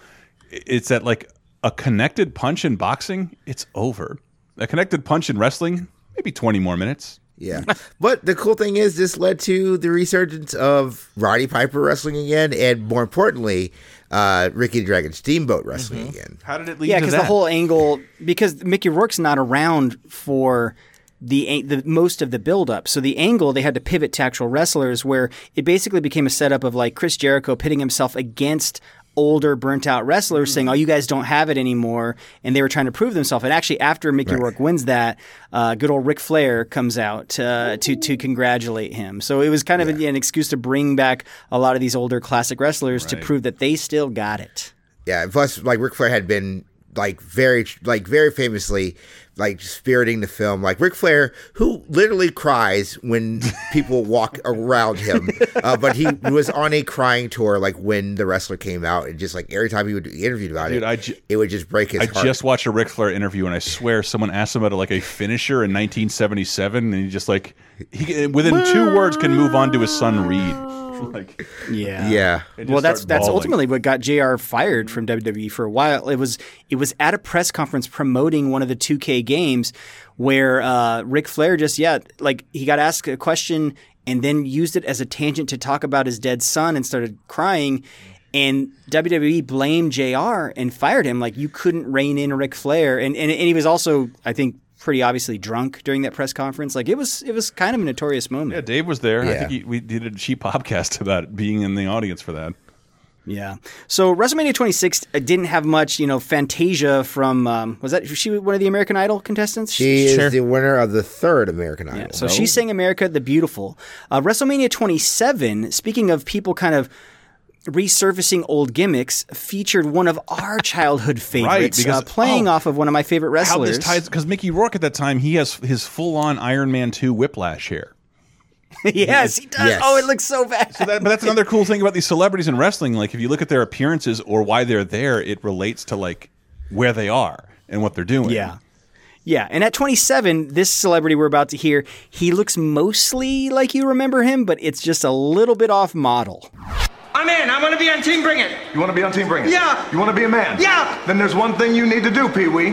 it's that like a connected punch in boxing, it's over. A connected punch in wrestling, maybe twenty more minutes. Yeah. but the cool thing is, this led to the resurgence of Roddy Piper wrestling again, and more importantly, uh, Ricky the Dragon Steamboat wrestling again. How did it lead yeah, because the whole angle because Mickey Rourke's not around for the the most of the build up. So the angle they had to pivot to actual wrestlers, where it basically became a setup of like Chris Jericho pitting himself against older burnt out wrestlers saying oh you guys don't have it anymore and they were trying to prove themselves. And actually after Mickey Rourke wins that uh, good old Ric Flair comes out uh, to to congratulate him. So it was kind of an, an excuse to bring back a lot of these older classic wrestlers to prove that they still got it. Yeah, plus, like Ric Flair had been like very, like very famously, like spiriting the film. Like Ric Flair, who literally cries when people walk around him, uh, but he was on a crying tour. Like when the wrestler came out, and just like every time he would be interviewed about Dude, it, I ju- it would just break his heart. I heart. just watched a Ric Flair interview, and I swear someone asked him about like a finisher in 1977, and he just like he within two words can move on to his son Reid. like, Yeah. Yeah. Well, that's that's bawling. ultimately what got JR fired from WWE for a while. It was it was at a press conference promoting one of the 2K games where uh, Ric Flair just yeah, like he got asked a question and then used it as a tangent to talk about his dead son and started crying. And WWE blamed JR and fired him. Like you couldn't rein in Ric Flair, and, and and he was also, I think, pretty obviously drunk during that press conference. Like it was it was kind of a notorious moment. Yeah, Dave was there. I think he, we did a cheap podcast about being in the audience for that. Yeah. So WrestleMania 26 uh, didn't have much, you know, Fantasia from um, was that was she one of the American Idol contestants? She is the winner of the third American Idol. So she sang America the Beautiful. Uh, WrestleMania 27, speaking of people kind of resurfacing old gimmicks, featured one of our childhood favorites because- uh, playing oh, off of one of my favorite How wrestlers. because Mickey Rourke at that time he has his full on Iron Man two whiplash hair. yes, he does. Oh, it looks so bad. So that, but that's another cool thing about these celebrities in wrestling. Like if you look at their appearances or why they're there, it relates to like where they are and what they're doing. Yeah. Yeah, and at 27, this celebrity we're about to hear, he looks mostly like you remember him, but it's just a little bit off model. I'm in. I want to be on Team Bring It. You want to be on Team Bring It? Yeah. You want to be a man? Yeah. Then there's one thing you need to do, Pee Wee.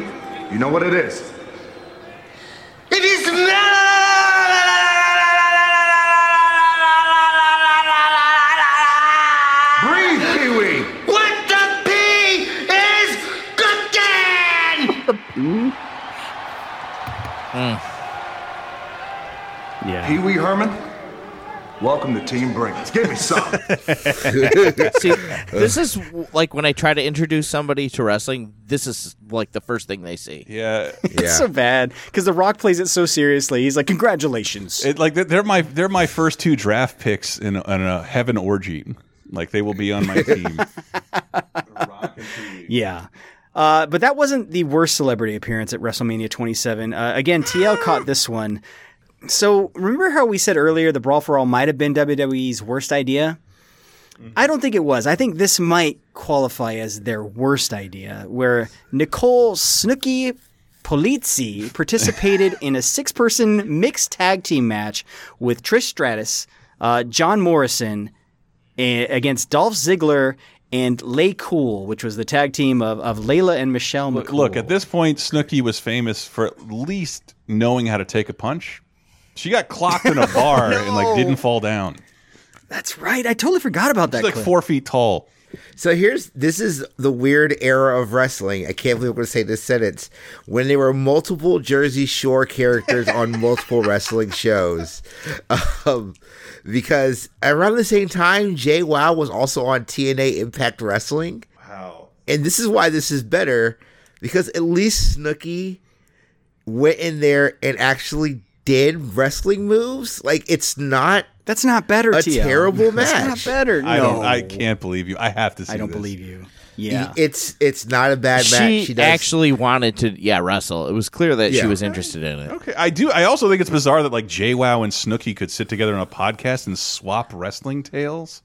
You know what it is. It is. you Pee Wee Herman. Welcome to Team Bring Give me some. See, this is like when I try to introduce somebody to wrestling. This is like the first thing they see. Yeah, It's so bad because The Rock plays it so seriously. He's like, "Congratulations!" It, like they're my they're my first two draft picks in a, in a heaven orgy. Like they will be on my team. Yeah. Uh, but that wasn't the worst celebrity appearance at WrestleMania 27. Uh, again, TL caught this one. So remember how we said earlier the Brawl for All might have been WWE's worst idea? I don't think it was. I think this might qualify as their worst idea, where Nicole Snooki Polizzi participated in a six person mixed tag team match with Trish Stratus, uh, John Morrison, a- against Dolph Ziggler and Lay Cool, which was the tag team of, of Layla and Michelle Look, McCool. look, at this point, Snooki was famous for at least knowing how to take a punch. She got clocked in a bar and like didn't fall down. That's right. I totally forgot about that. She's like clip. four feet tall. So here's this is the weird era of wrestling. I can't believe I'm going to say this sentence. When there were multiple Jersey Shore characters on multiple wrestling shows, um, because around the same time, JWoww was also on TNA Impact Wrestling. Wow! And this is why this is better because at least Snooki went in there and actually did wrestling moves. Like it's not. That's not better. A TL. terrible match. That's not better. I no, don't. I can't believe you. I have to see. I don't this. believe you. Yeah. It's it's not a bad She match. She does actually wanted to, yeah, wrestle. It was clear that she Yeah. was interested in it. Okay, I do. I also think it's bizarre that like JWoww and Snooki could sit together on a podcast and swap wrestling tales.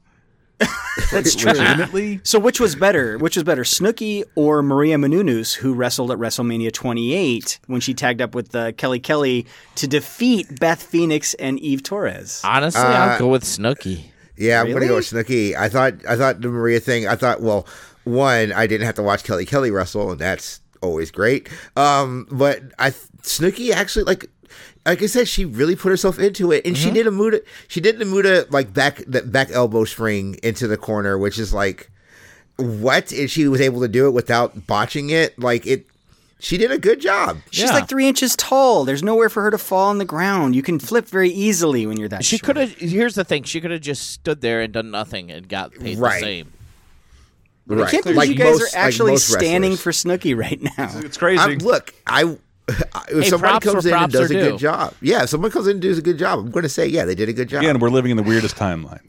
That's true. Legitimately. So which was better? Which was better, Snooki or Maria Menounos, who wrestled at WrestleMania 28 when she tagged up with uh, Kelly Kelly to defeat Beth Phoenix and Eve Torres? Honestly, Uh, I'll go with Snooki. Yeah, I'm gonna go with Snooki. I thought I thought the Maria thing. I thought well, one I didn't have to watch Kelly Kelly wrestle, and that's always great. Um, but I Snooki actually like like I said, she really put herself into it, and she Mm-hmm. did a Muta. She did the Muta like back that back elbow spring into the corner, which is like what? And she was able to do it without botching it. Like it, she did a good job. She's like three inches tall. There's nowhere for her to fall on the ground. You can flip very easily when you're that She could have. Here's the thing: she could have just stood there and done nothing and got paid Right. the same. I can't believe Like you guys most- are actually most standing wrestlers. for Snooki right now. It's crazy. I'm- look, I. If Hey, somebody comes in and does a are good job, yeah, if someone comes in and does a good job, I'm going to say, yeah, they did a good job. Again, we're living in the weirdest timeline.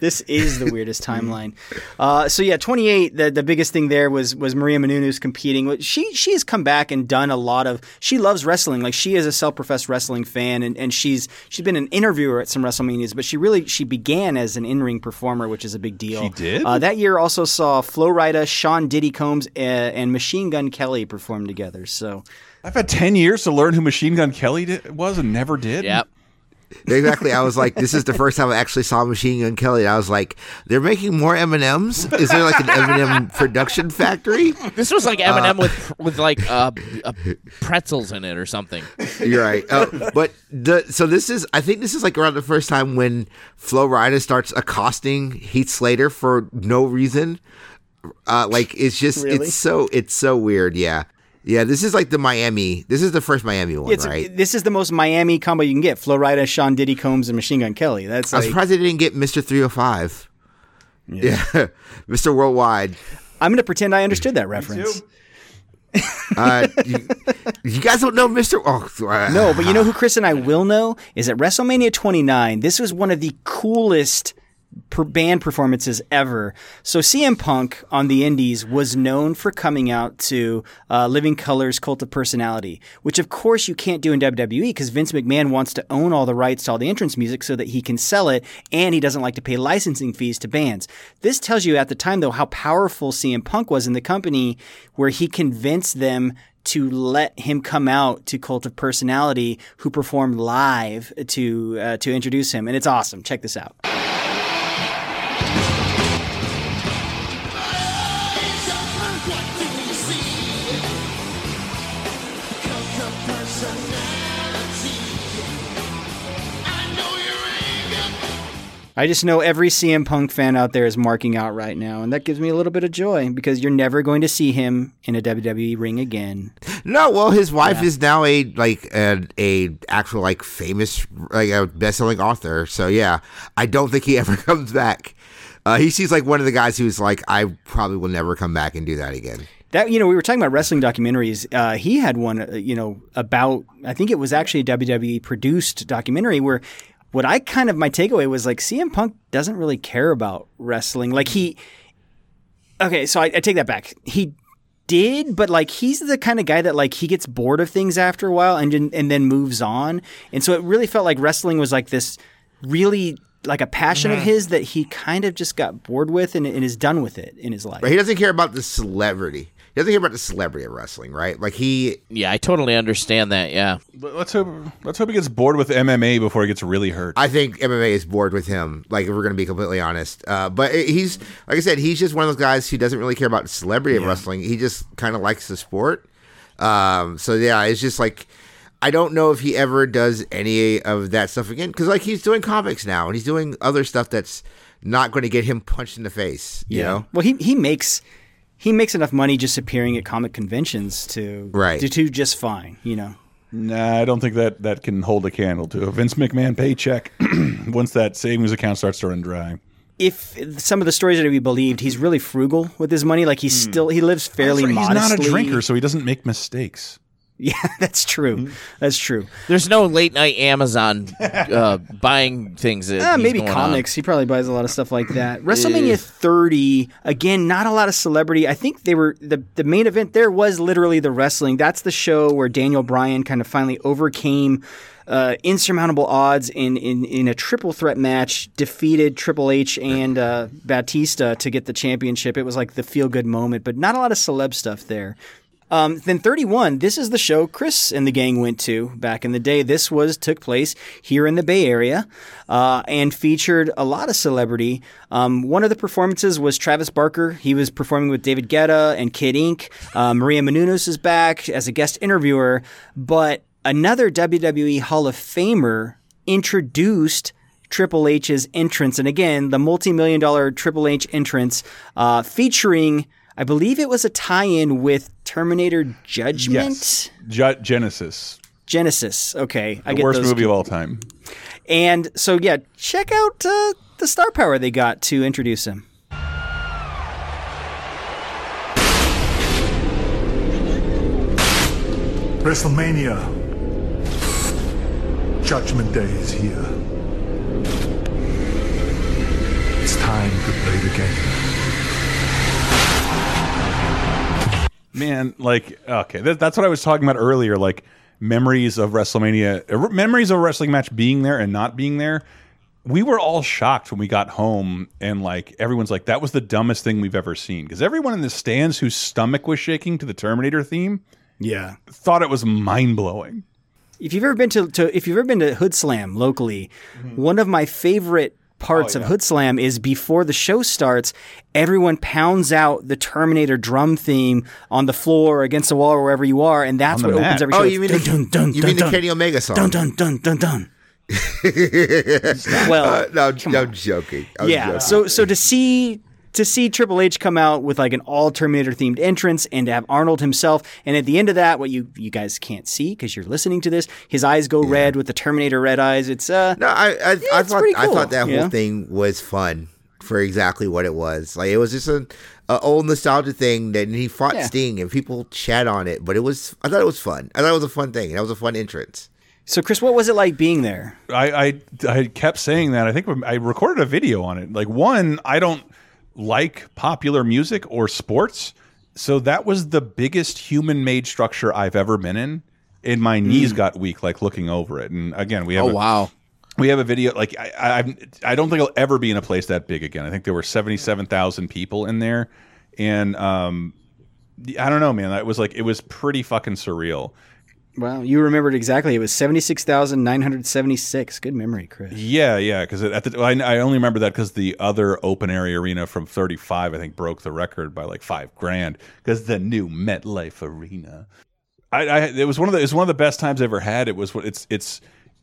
This is the weirdest timeline. Uh, so yeah, 28. The, the biggest thing there was was Maria Menounos competing. She she has come back and done a lot of. She loves wrestling. Like she is a self professed wrestling fan, and, and she's she's been an interviewer at some WrestleManias. But she really she began as an in ring performer, which is a big deal. She did? Uh, that year also saw Flo Rida, Sean Diddy Combs, uh, and Machine Gun Kelly perform together. So I've had 10 years to learn who Machine Gun Kelly did, was and never did. Yep. Exactly. I was like, this is the first time I actually saw Machine Gun Kelly. And I was like, they're making more M and M's. Is there like an M and M production factory? This was like Eminem Uh, with with like uh, uh, pretzels in it or something. You're right. Uh, but the so this is I think this is like around the first time when Flo Rida starts accosting Heath Slater for no reason. Uh, like it's just Really? it's so it's so weird. Yeah. Yeah, this is like the Miami. This is the first Miami one, it's right? this is the most Miami combo you can get: Flo Rida, Sean Diddy Combs, and Machine Gun Kelly. That's I was like, surprised they didn't get Mr. 305. Yeah. Mr. Worldwide. I'm going to pretend I understood that reference. Uh, you, you guys don't know Mr. Oh, uh, No, but you know who Chris and I will know is at WrestleMania 29. This was one of the coolest per band performances ever. So CM Punk on the Indies was known for coming out to uh, Living Colour's Cult of Personality, which of course you can't do in WWE because Vince McMahon wants to own all the rights to all the entrance music so that he can sell it, and he doesn't like to pay licensing fees to bands. This tells you at the time though how powerful CM Punk was in the company, where he convinced them to let him come out to Cult of Personality, who performed live to uh, to introduce him, and it's awesome. Check this out. I just know every CM Punk fan out there is marking out right now, and that gives me a little bit of joy because you're never going to see him in a WWE ring again. No, well, his wife Yeah. is now a like a, a actual like famous like a best selling author. So yeah, I don't think he ever comes back. Uh, he seems like one of the guys who's like, I probably will never come back and do that again. That you know, we were talking about wrestling documentaries. Uh, he had one, uh, you know, about I think it was actually a WWE produced documentary where what I kind of my takeaway was like CM Punk doesn't really care about wrestling. Like he, okay, so I, I take that back. He did, but like he's the kind of guy that like he gets bored of things after a while and then- and then moves on. And so it really felt like wrestling was like this really like a passion of Mhm. his that he kind of just got bored with and, and is done with it in his life. But he doesn't care about the celebrity. He doesn't care about the celebrity of wrestling, right? Like he. Yeah, I totally understand that. Yeah. But let's hope let's hope he gets bored with MMA before he gets really hurt. I think MMA is bored with him. Like if we're going to be completely honest, uh, but he's like I said, he's just one of those guys who doesn't really care about the celebrity of wrestling. He just kind of likes the sport. Um, so yeah, it's just like I don't know if he ever does any of that stuff again because like he's doing comics now and he's doing other stuff that's not going to get him punched in the face. You know, Well, he he makes he makes enough money just appearing at comic conventions to Right. to do just fine. You know. Nah, I don't think that that can hold a candle to a Vince McMahon paycheck once that savings account starts to run dry. If some of the stories are to be believed, he's really frugal with his money. Like he's hmm. still he lives fairly He's modestly. He's not a drinker, so he doesn't make mistakes. Yeah, that's true. That's true. There's no late night Amazon uh, buying things. Uh, maybe going on. comics. He probably buys a lot of stuff like that. WrestleMania 30, again, not a lot of celebrity. I think they were the the main event there was literally the wrestling. That's the show where Daniel Bryan kind of finally overcame uh, insurmountable odds in, in in a triple threat match, defeated Triple H and uh, Batista to get the championship. It was like the feel good moment, but not a lot of celeb stuff there. Um, then 31, this is the show Chris and the gang went to back in the day. This was took place here in the Bay Area uh, and featured a lot of celebrity. Um, one of the performances was Travis Barker. He was performing with David Guetta and Kid Ink. Uh, Maria Menounos is back as a guest interviewer, but another WWE Hall of Famer introduced Triple H's entrance, and again, the multi-million dollar Triple H entrance, uh, featuring, I believe it was a tie-in with Terminator Judgment. Yes. Ge- Genesis. Genesis. Okay, I The get worst those movie of all time. And so, yeah, check out uh, the star power they got to introduce him. WrestleMania. Judgment Day is here. It's time to play the game. Man, like, okay, that, that's what I was talking about earlier. Like, memories of WrestleMania, uh, memories of a wrestling match being there and not being there. We were all shocked when we got home, and like, everyone's like, that was the dumbest thing we've ever seen. Because everyone in the stands whose stomach was shaking to the Terminator theme, Yeah. thought it was mind blowing. If you've ever been to, to if you've ever been to Hoodslam locally, one of my favorite parts of Hoodslam is before the show starts, everyone pounds out the Terminator drum theme on the floor against the wall or wherever you are, and that's what the opens mat. every Oh, you mean It's the- dun, dun, dun, you dun, mean the. Kenny Omega song? Dun dun dun dun dun. well, Uh, no, no, I'm joking. I was yeah. joking. So so to see to see Triple H come out with like an all Terminator themed entrance and to have Arnold himself, and at the end of that, what you you guys can't see because you're listening to this, his eyes go red with the Terminator red eyes. It's uh no, I I, I it's thought pretty I thought that yeah. whole thing was fun for exactly what it was. Like it was just a, a old nostalgia thing that he fought Yeah. Sting and people chat on it, but it was I thought it was fun. I thought it was a fun thing. That was a fun entrance. So Chris, what was it like being there? I, I I kept saying that. I think I recorded a video on it. Like one, I don't like popular music or sports, so that was the biggest human-made structure I've ever been in, and my knees Mm. got weak like looking over it. And again, we have Oh, a- wow. we have a video like I, I I'm- don't think I'll ever be in a place that big again. I think there were seventy-seven thousand people in there, and um, I don't know, man. It was like it was pretty fucking surreal. Wow, you remembered exactly. It was seventy six thousand nine hundred seventy six. Good memory, Chris. Yeah, yeah, because at the I, I only remember that because the other open area arena from 35, I think, broke the record by like five grand because the new MetLife Arena. I, I it was one of the it's one of the best times I ever had. It was it's it's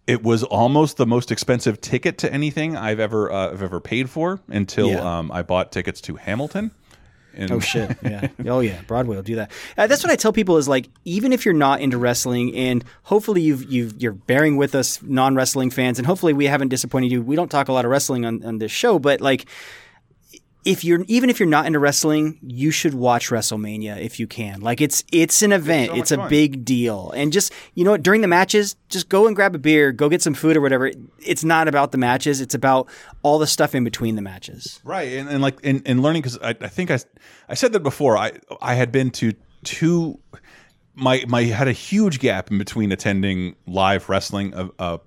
it was almost the most expensive ticket to anything I've ever uh, I've ever paid for until Yeah. um, I bought tickets to Hamilton. And Oh shit! Yeah. Oh yeah. Broadway will do that. Uh, that's what I tell people is like, even if you're not into wrestling, and hopefully you've you've you're bearing with us non wrestling fans, and hopefully we haven't disappointed you. We don't talk a lot of wrestling on on this show, but like. If you're even if you're not into wrestling, you should watch WrestleMania if you can. Like it's it's an event. so It's, a big deal. And just you know what, during the matches, just go and grab a beer, go get some food or whatever. It's not about the matches. It's about all the stuff in between the matches. Right, and, and like and, and learning because I, I think I I said that before. I I had been to two. My my had a huge gap in between attending live wrestling of uh,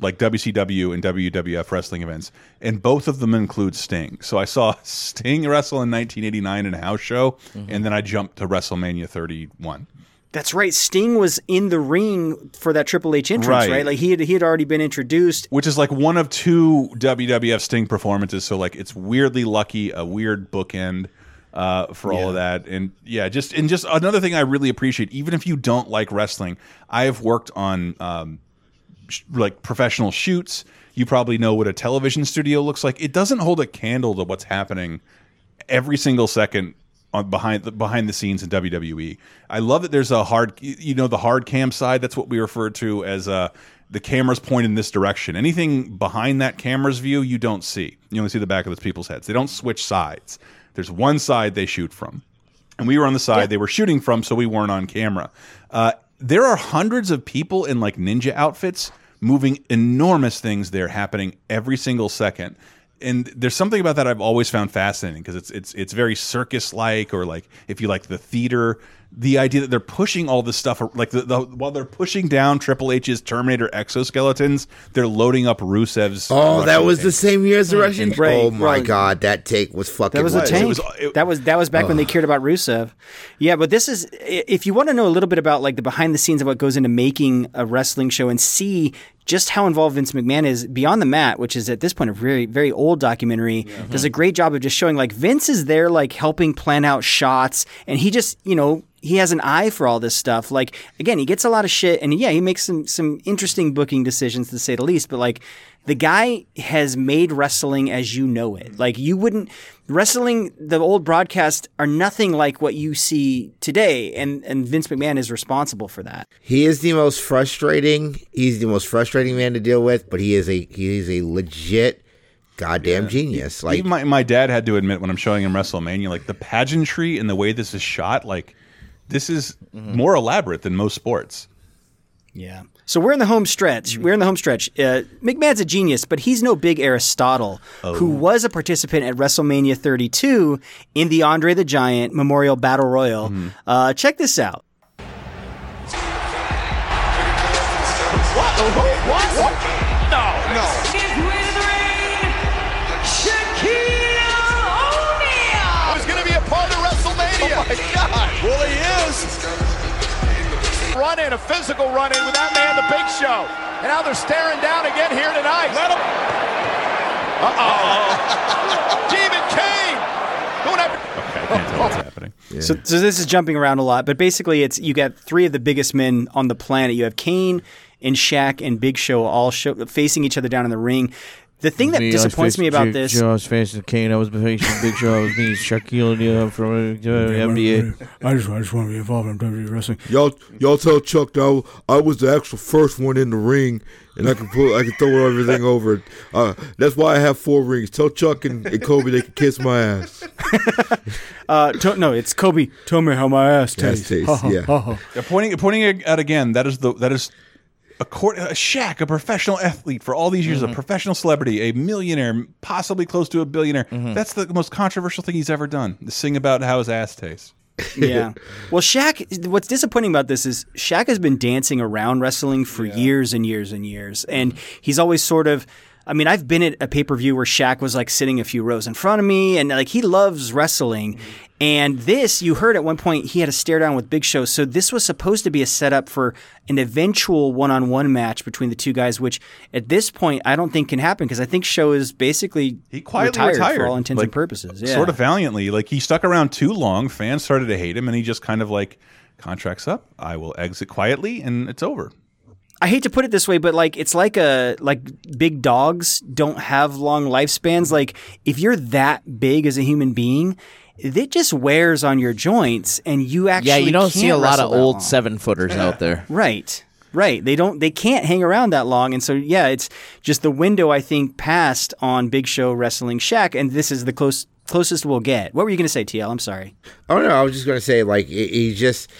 like WCW and WWF wrestling events, and both of them include Sting. So I saw Sting wrestle in 1989 in a house show, and then I jumped to WrestleMania 31. That's right. Sting was in the ring for that Triple H entrance, Right. right? Like he had he had already been introduced. which is like one of two WWF Sting performances. So like it's weirdly lucky, a weird bookend uh, for all of that, and yeah, just and just another thing I really appreciate. Even if you don't like wrestling, I have worked on um, like professional shoots. You probably know what a television studio looks like. It doesn't hold a candle to what's happening every single second on behind the behind the scenes in WWE. I love that there's a hard you know the hard cam side that's what we refer to as uh the camera's point in this direction. Anything behind that camera's view you don't see. You only see the back of those people's heads. They don't switch sides. There's one side they shoot from. And we were on the side they were shooting from so we weren't on camera. Uh there are hundreds of people in like ninja outfits moving enormous things there happening every single second. And there's something about that I've always found fascinating because it's it's it's very circus like or like if you like the theater the idea that they're pushing all this stuff like the, the while they're pushing down Triple H's Terminator exoskeletons they're loading up Rusev's Oh, that Russian was the same year as the Russian. Right, oh my right. god, that take was fucking. That was a wild. tank. that was that was back when they cared about Rusev. Yeah, but this is if you want to know a little bit about like the behind the scenes of what goes into making a wrestling show and see just how involved Vince McMahon is beyond the mat, which is at this point a very very old documentary, does a great job of just showing like Vince is there like helping plan out shots and he just, you know, he has an eye for all this stuff. Like again, he gets a lot of shit, and yeah, he makes some some interesting booking decisions to say the least. But like the guy has made wrestling as you know it. Like you wouldn't wrestling. The old broadcasts are nothing like what you see today, and and Vince McMahon is responsible for that. He is the most frustrating. He's the most frustrating man to deal with, but he is a he is a legit goddamn genius. Like Even my my dad had to admit when I'm showing him WrestleMania, like the pageantry and the way this is shot, like this is Mm-hmm. more elaborate than most sports. Yeah. So we're in the home stretch. We're in the home stretch. Uh, McMahon's a genius, but he's no big Aristotle, who was a participant at WrestleMania 32 in the Andre the Giant Memorial Battle Royal. Uh, check this out. What? What? What? Run in, a physical run in with that man, the Big Show, and now they're staring down again here tonight. Let him. Uh oh. Demon Kane. Going after. Okay, I can't tell what's happening. So, so this is jumping around a lot, but basically, it's you got three of the biggest men on the planet. You have Kane and Shaq and Big Show all show, facing each other down in the ring. The thing that Me, disappoints me about Jake- this, Joe, I was facing Kane. I was facing Big Show. I was me, Shaquille O'Neal from uh, NBA. I just, I just want to be involved in WWE wrestling. Y'all, y'all tell Chuck that I, I was the actual first one in the ring, and I can put, I can throw everything over. Uh, that's why I have four rings. Tell Chuck and, and Kobe they can kiss my ass. uh, to, no, it's Kobe. Tell me how my ass tastes. tastes, Ha, ha, yeah. ha, ha. Yeah, pointing pointing it out again. That is the that is a, court, a Shaq, a professional athlete for all these years, Mm-hmm. a professional celebrity, a millionaire, possibly close to a billionaire. Mm-hmm. That's the most controversial thing he's ever done. To sing about how his ass tastes. yeah. Well, Shaq, what's disappointing about this is Shaq has been dancing around wrestling for years and years and years. And he's always sort of. I mean, I've been at a pay per view where Shaq was like sitting a few rows in front of me, and like he loves wrestling. Mm-hmm. And this, you heard at one point, he had a stare down with Big Show. So this was supposed to be a setup for an eventual one on one match between the two guys, which at this point I don't think can happen because I think Show is basically He quietly retired, retired, for all intents like, and purposes. Yeah. Sort of valiantly. Like he stuck around too long. Fans started to hate him, and he just kind of like contracts up. I will exit quietly, and it's over. I hate to put it this way, but like it's like a like big dogs don't have long lifespans. Mm-hmm. Like if you're that big as a human being, it just wears on your joints, and you actually Yeah, you don't see can't a lot of old long. seven footers out there. Right. Right. They don't they can't hang around that long. And so yeah, it's just the window I think passed on Big Show wrestling Shaq and this is the close closest we'll get. What were you going to say, TL? I'm sorry. Oh no, I was just gonna say like he he just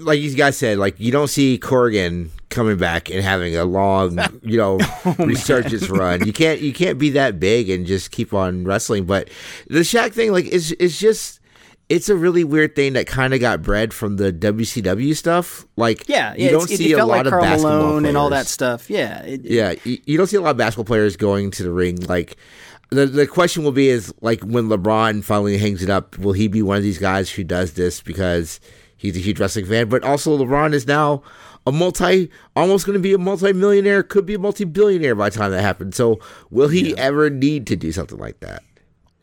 like you guys said, like you don't see Corrigan coming back and having a long, you know, oh, resurgence run. You can't you can't be that big and just keep on wrestling. But the Shaq thing, like, is is just it's a really weird thing that kind of got bred from the WCW stuff. Like, Yeah, you don't see a lot like of Karl basketball Malone and all that stuff. Yeah. It, Yeah, you, you don't see a lot of basketball players going to the ring. Like the the question will be is like when LeBron finally hangs it up, will he be one of these guys who does this because he's a huge wrestling fan? But also LeBron is now a multi, almost going to be a multi-millionaire, could be a multi-billionaire by the time that happens. So will he ever need to do something like that?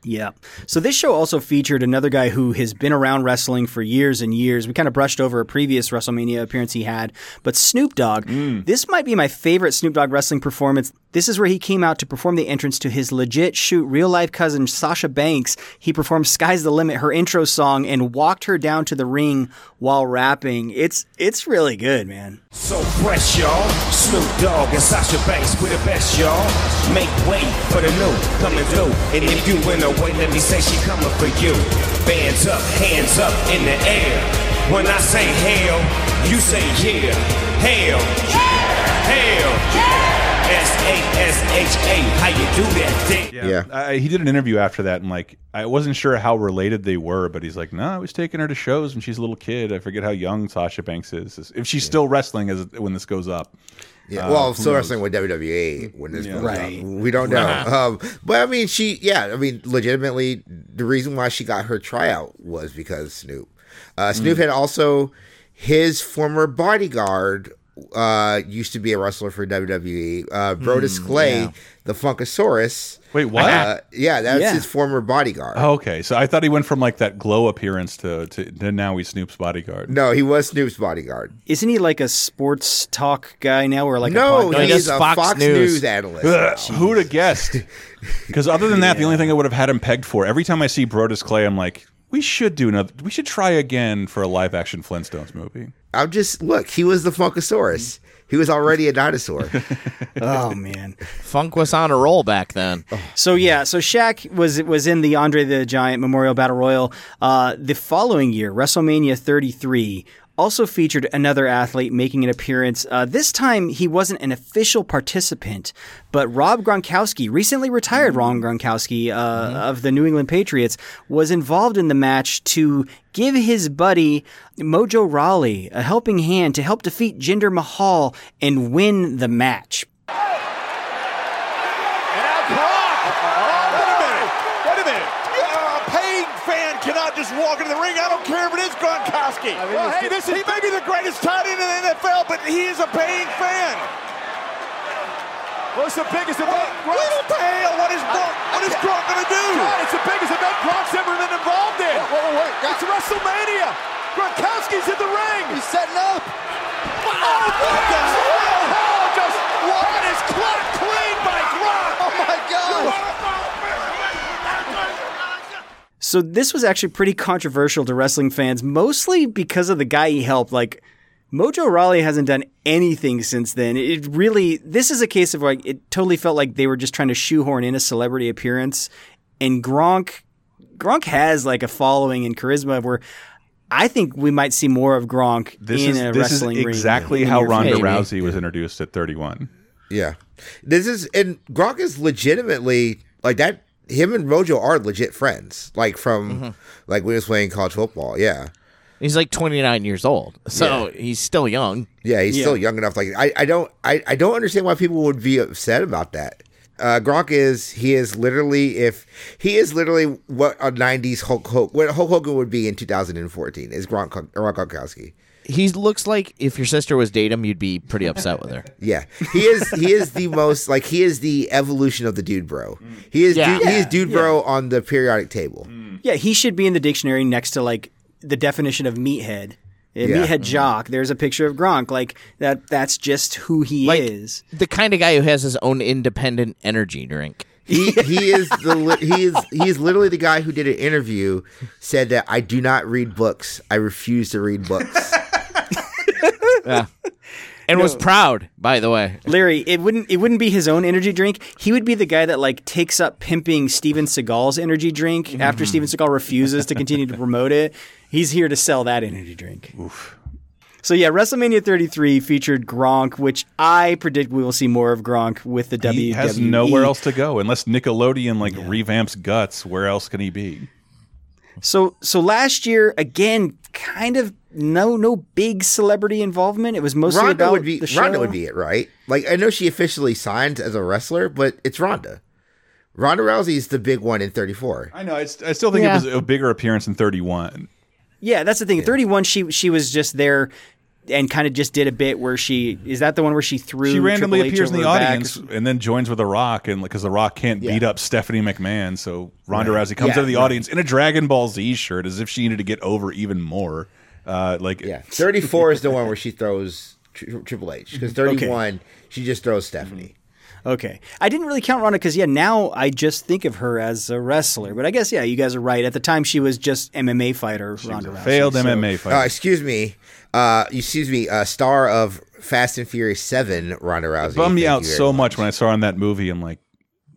Yeah. So this show also featured another guy who has been around wrestling for years and years. We kind of brushed over a previous WrestleMania appearance he had, but Snoop Dogg. Mm. This might be my favorite Snoop Dogg wrestling performance. This is where he came out to perform the entrance to his legit shoot real life cousin Sasha Banks. He performed "Sky's the Limit," her intro song, and walked her down to the ring while rapping. It's it's really good, man. So fresh, y'all. Snoop Dogg and Sasha Banks, we the best, y'all. Make way for the new coming through. And if you in the way, let me say she coming for you. Bands up, hands up in the air. When I say hell, you say yeah. Hell, hell. S A S H A. How you do that thing? Yeah. I, he did an interview after that, and like I wasn't sure how related they were, but he's like, "No, I was taking her to shows when she's a little kid. I forget how young Sasha Banks is. If she's still wrestling as when this goes up." Yeah, Uh, well, who still knows? wrestling with WWE when this Yeah. goes Right. up. We don't know. Right. Um, but I mean, she, yeah, I mean, legitimately, the reason why she got her tryout was because Snoop. Uh, Snoop Mm. had also his former bodyguard uh, used to be a wrestler for WWE. Uh, Brodus Hmm, Clay, yeah. the Funkasaurus. Wait, what? Uh, yeah, that's Yeah. his former bodyguard. Oh, okay, so I thought he went from like that glow appearance to, to, to now he's Snoop's bodyguard. No, he was Snoop's bodyguard. Isn't he like a sports talk guy now, or like No, a podcast? he's a Fox, News. analyst. Ugh, who'd have guessed? Because other than that, the only thing I would have had him pegged for every time I see Brodus Clay, I'm like, we should do another. We should try again for a live action Flintstones movie. I'm just look. He was the Funkasaurus. He was already a dinosaur. oh man, Funk was on a roll back then. So yeah, so Shaq was was in the Andre the Giant Memorial Battle Royal. Uh, the following year, WrestleMania 33 also featured another athlete making an appearance. Uh, this time, he wasn't an official participant, but Rob Gronkowski, recently retired Rob Gronkowski uh, of the New England Patriots, was involved in the match to give his buddy Mojo Rawley a helping hand to help defeat Jinder Mahal and win the match. Wait a minute. Wait a minute. A paying fan cannot just walk into the ring. I don't care if it is Gronkowski. well, hey, this is, he may be the greatest tight end in the NFL, but he is a paying fan. What's the biggest event? Little pale. What is Gronk? What is Gronk going to do? God, it's the biggest event Gronk's ever been involved in. Wait, wait, wait. It's WrestleMania. Gronkowski's in the ring. He's setting up. Oh, my God. Oh, just what is clock clean by Gronk? Oh, my God. So this was actually pretty controversial to wrestling fans, mostly because of the guy he helped. Like Mojo Rawley hasn't done anything since then. It really this is a case of like it totally felt like they were just trying to shoehorn in a celebrity appearance. And Gronk Gronk has like a following and charisma where I think we might see more of Gronk This in is a this is wrestling ring exactly in how Ronda future. Rousey was introduced at 31. Yeah. This is and Gronk is legitimately like that him and Mojo are legit friends. Like from Mm-hmm. like when he was playing college football. Yeah. He's like 29 years old, so he's still young. Yeah, he's still young enough. Like I, I don't I, I don't understand why people would be upset about that. Uh, Gronk is he is literally if he is literally what a '90s Hulk Hogan what Hulk Hogan would be in 2014 is Gronk Gronk Gronkowski. He looks like if your sister was dating him, you'd be pretty upset with her. Yeah, he is. He is the most like he is the evolution of the dude bro. He is. Yeah. Dude, he is dude bro on the periodic table. Mm. Yeah, he should be in the dictionary next to like the definition of meathead. Yeah. Meathead mm. jock. There's a picture of Gronk. Like that. That's just who he Like, is. The kind of guy who has his own independent energy drink. He he is the li- he is he is literally the guy who did an interview said that I do not read books. I refuse to read books. Yeah. And was proud, by the way. Larry, it wouldn't it wouldn't be his own energy drink. He would be the guy that like takes up pimping Steven Seagal's energy drink Mm-hmm. after Steven Seagal refuses to continue to promote it. He's here to sell that energy drink. So yeah, WrestleMania 33 featured Gronk, which I predict we will see more of Gronk with the WWE. He has nowhere else to go unless Nickelodeon like revamps Guts. Where else can he be? So so last year again, kind of no no big celebrity involvement. It was mostly Ronda about would be the show. Ronda would be it, right? Like I know she officially signed as a wrestler, but it's Ronda. Ronda Rousey is the big one in 34. I know. I, I still think Yeah. it was a bigger appearance in 31. Yeah, that's the thing. Thirty one, she she was just there and kind of just did a bit where she is that the one where she threw She randomly Triple H appears in the her back? audience and then joins with The Rock, and because The Rock can't beat up Stephanie McMahon, so Ronda Right. Rousey comes Yeah, out of the right. audience in a Dragon Ball Z shirt, as if she needed to get over even more. Uh, like Yeah, 34 is the one where she throws Tri- Triple H because 31 she just throws Stephanie. Okay, I didn't really count Ronda because yeah, now I just think of her as a wrestler. But I guess yeah, you guys are right. At the time, she was just MMA fighter. Ronda Rousey, failed so- MMA Uh, fighter. excuse me, uh, excuse me, uh, star of Fast and Furious 7, Ronda Rousey. It bummed me out you very so much when I saw her in that movie. I'm like,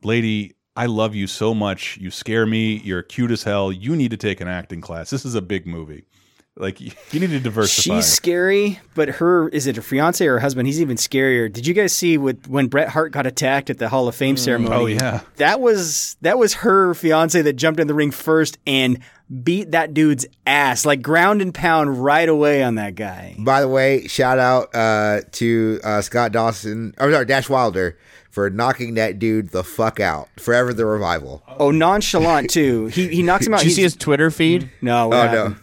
lady, I love you so much. You scare me. You're cute as hell. You need to take an acting class. This is a big movie. Like you you need to diversify. She's scary, but her is it her fiance or her husband? He's even scarier. Did you guys see with when Bret Hart got attacked at the Hall of Fame ceremony? Oh, yeah. that was that was her fiance that jumped in the ring first and beat that dude's ass like ground and pound right away on that guy. By the way, shout out uh, to uh, Scott Dawson, or sorry, Dash Wilder for knocking that dude the fuck out. Forever the revival. Oh, nonchalant too. He he knocks him out. Did you see his Twitter feed? No, what Oh, no.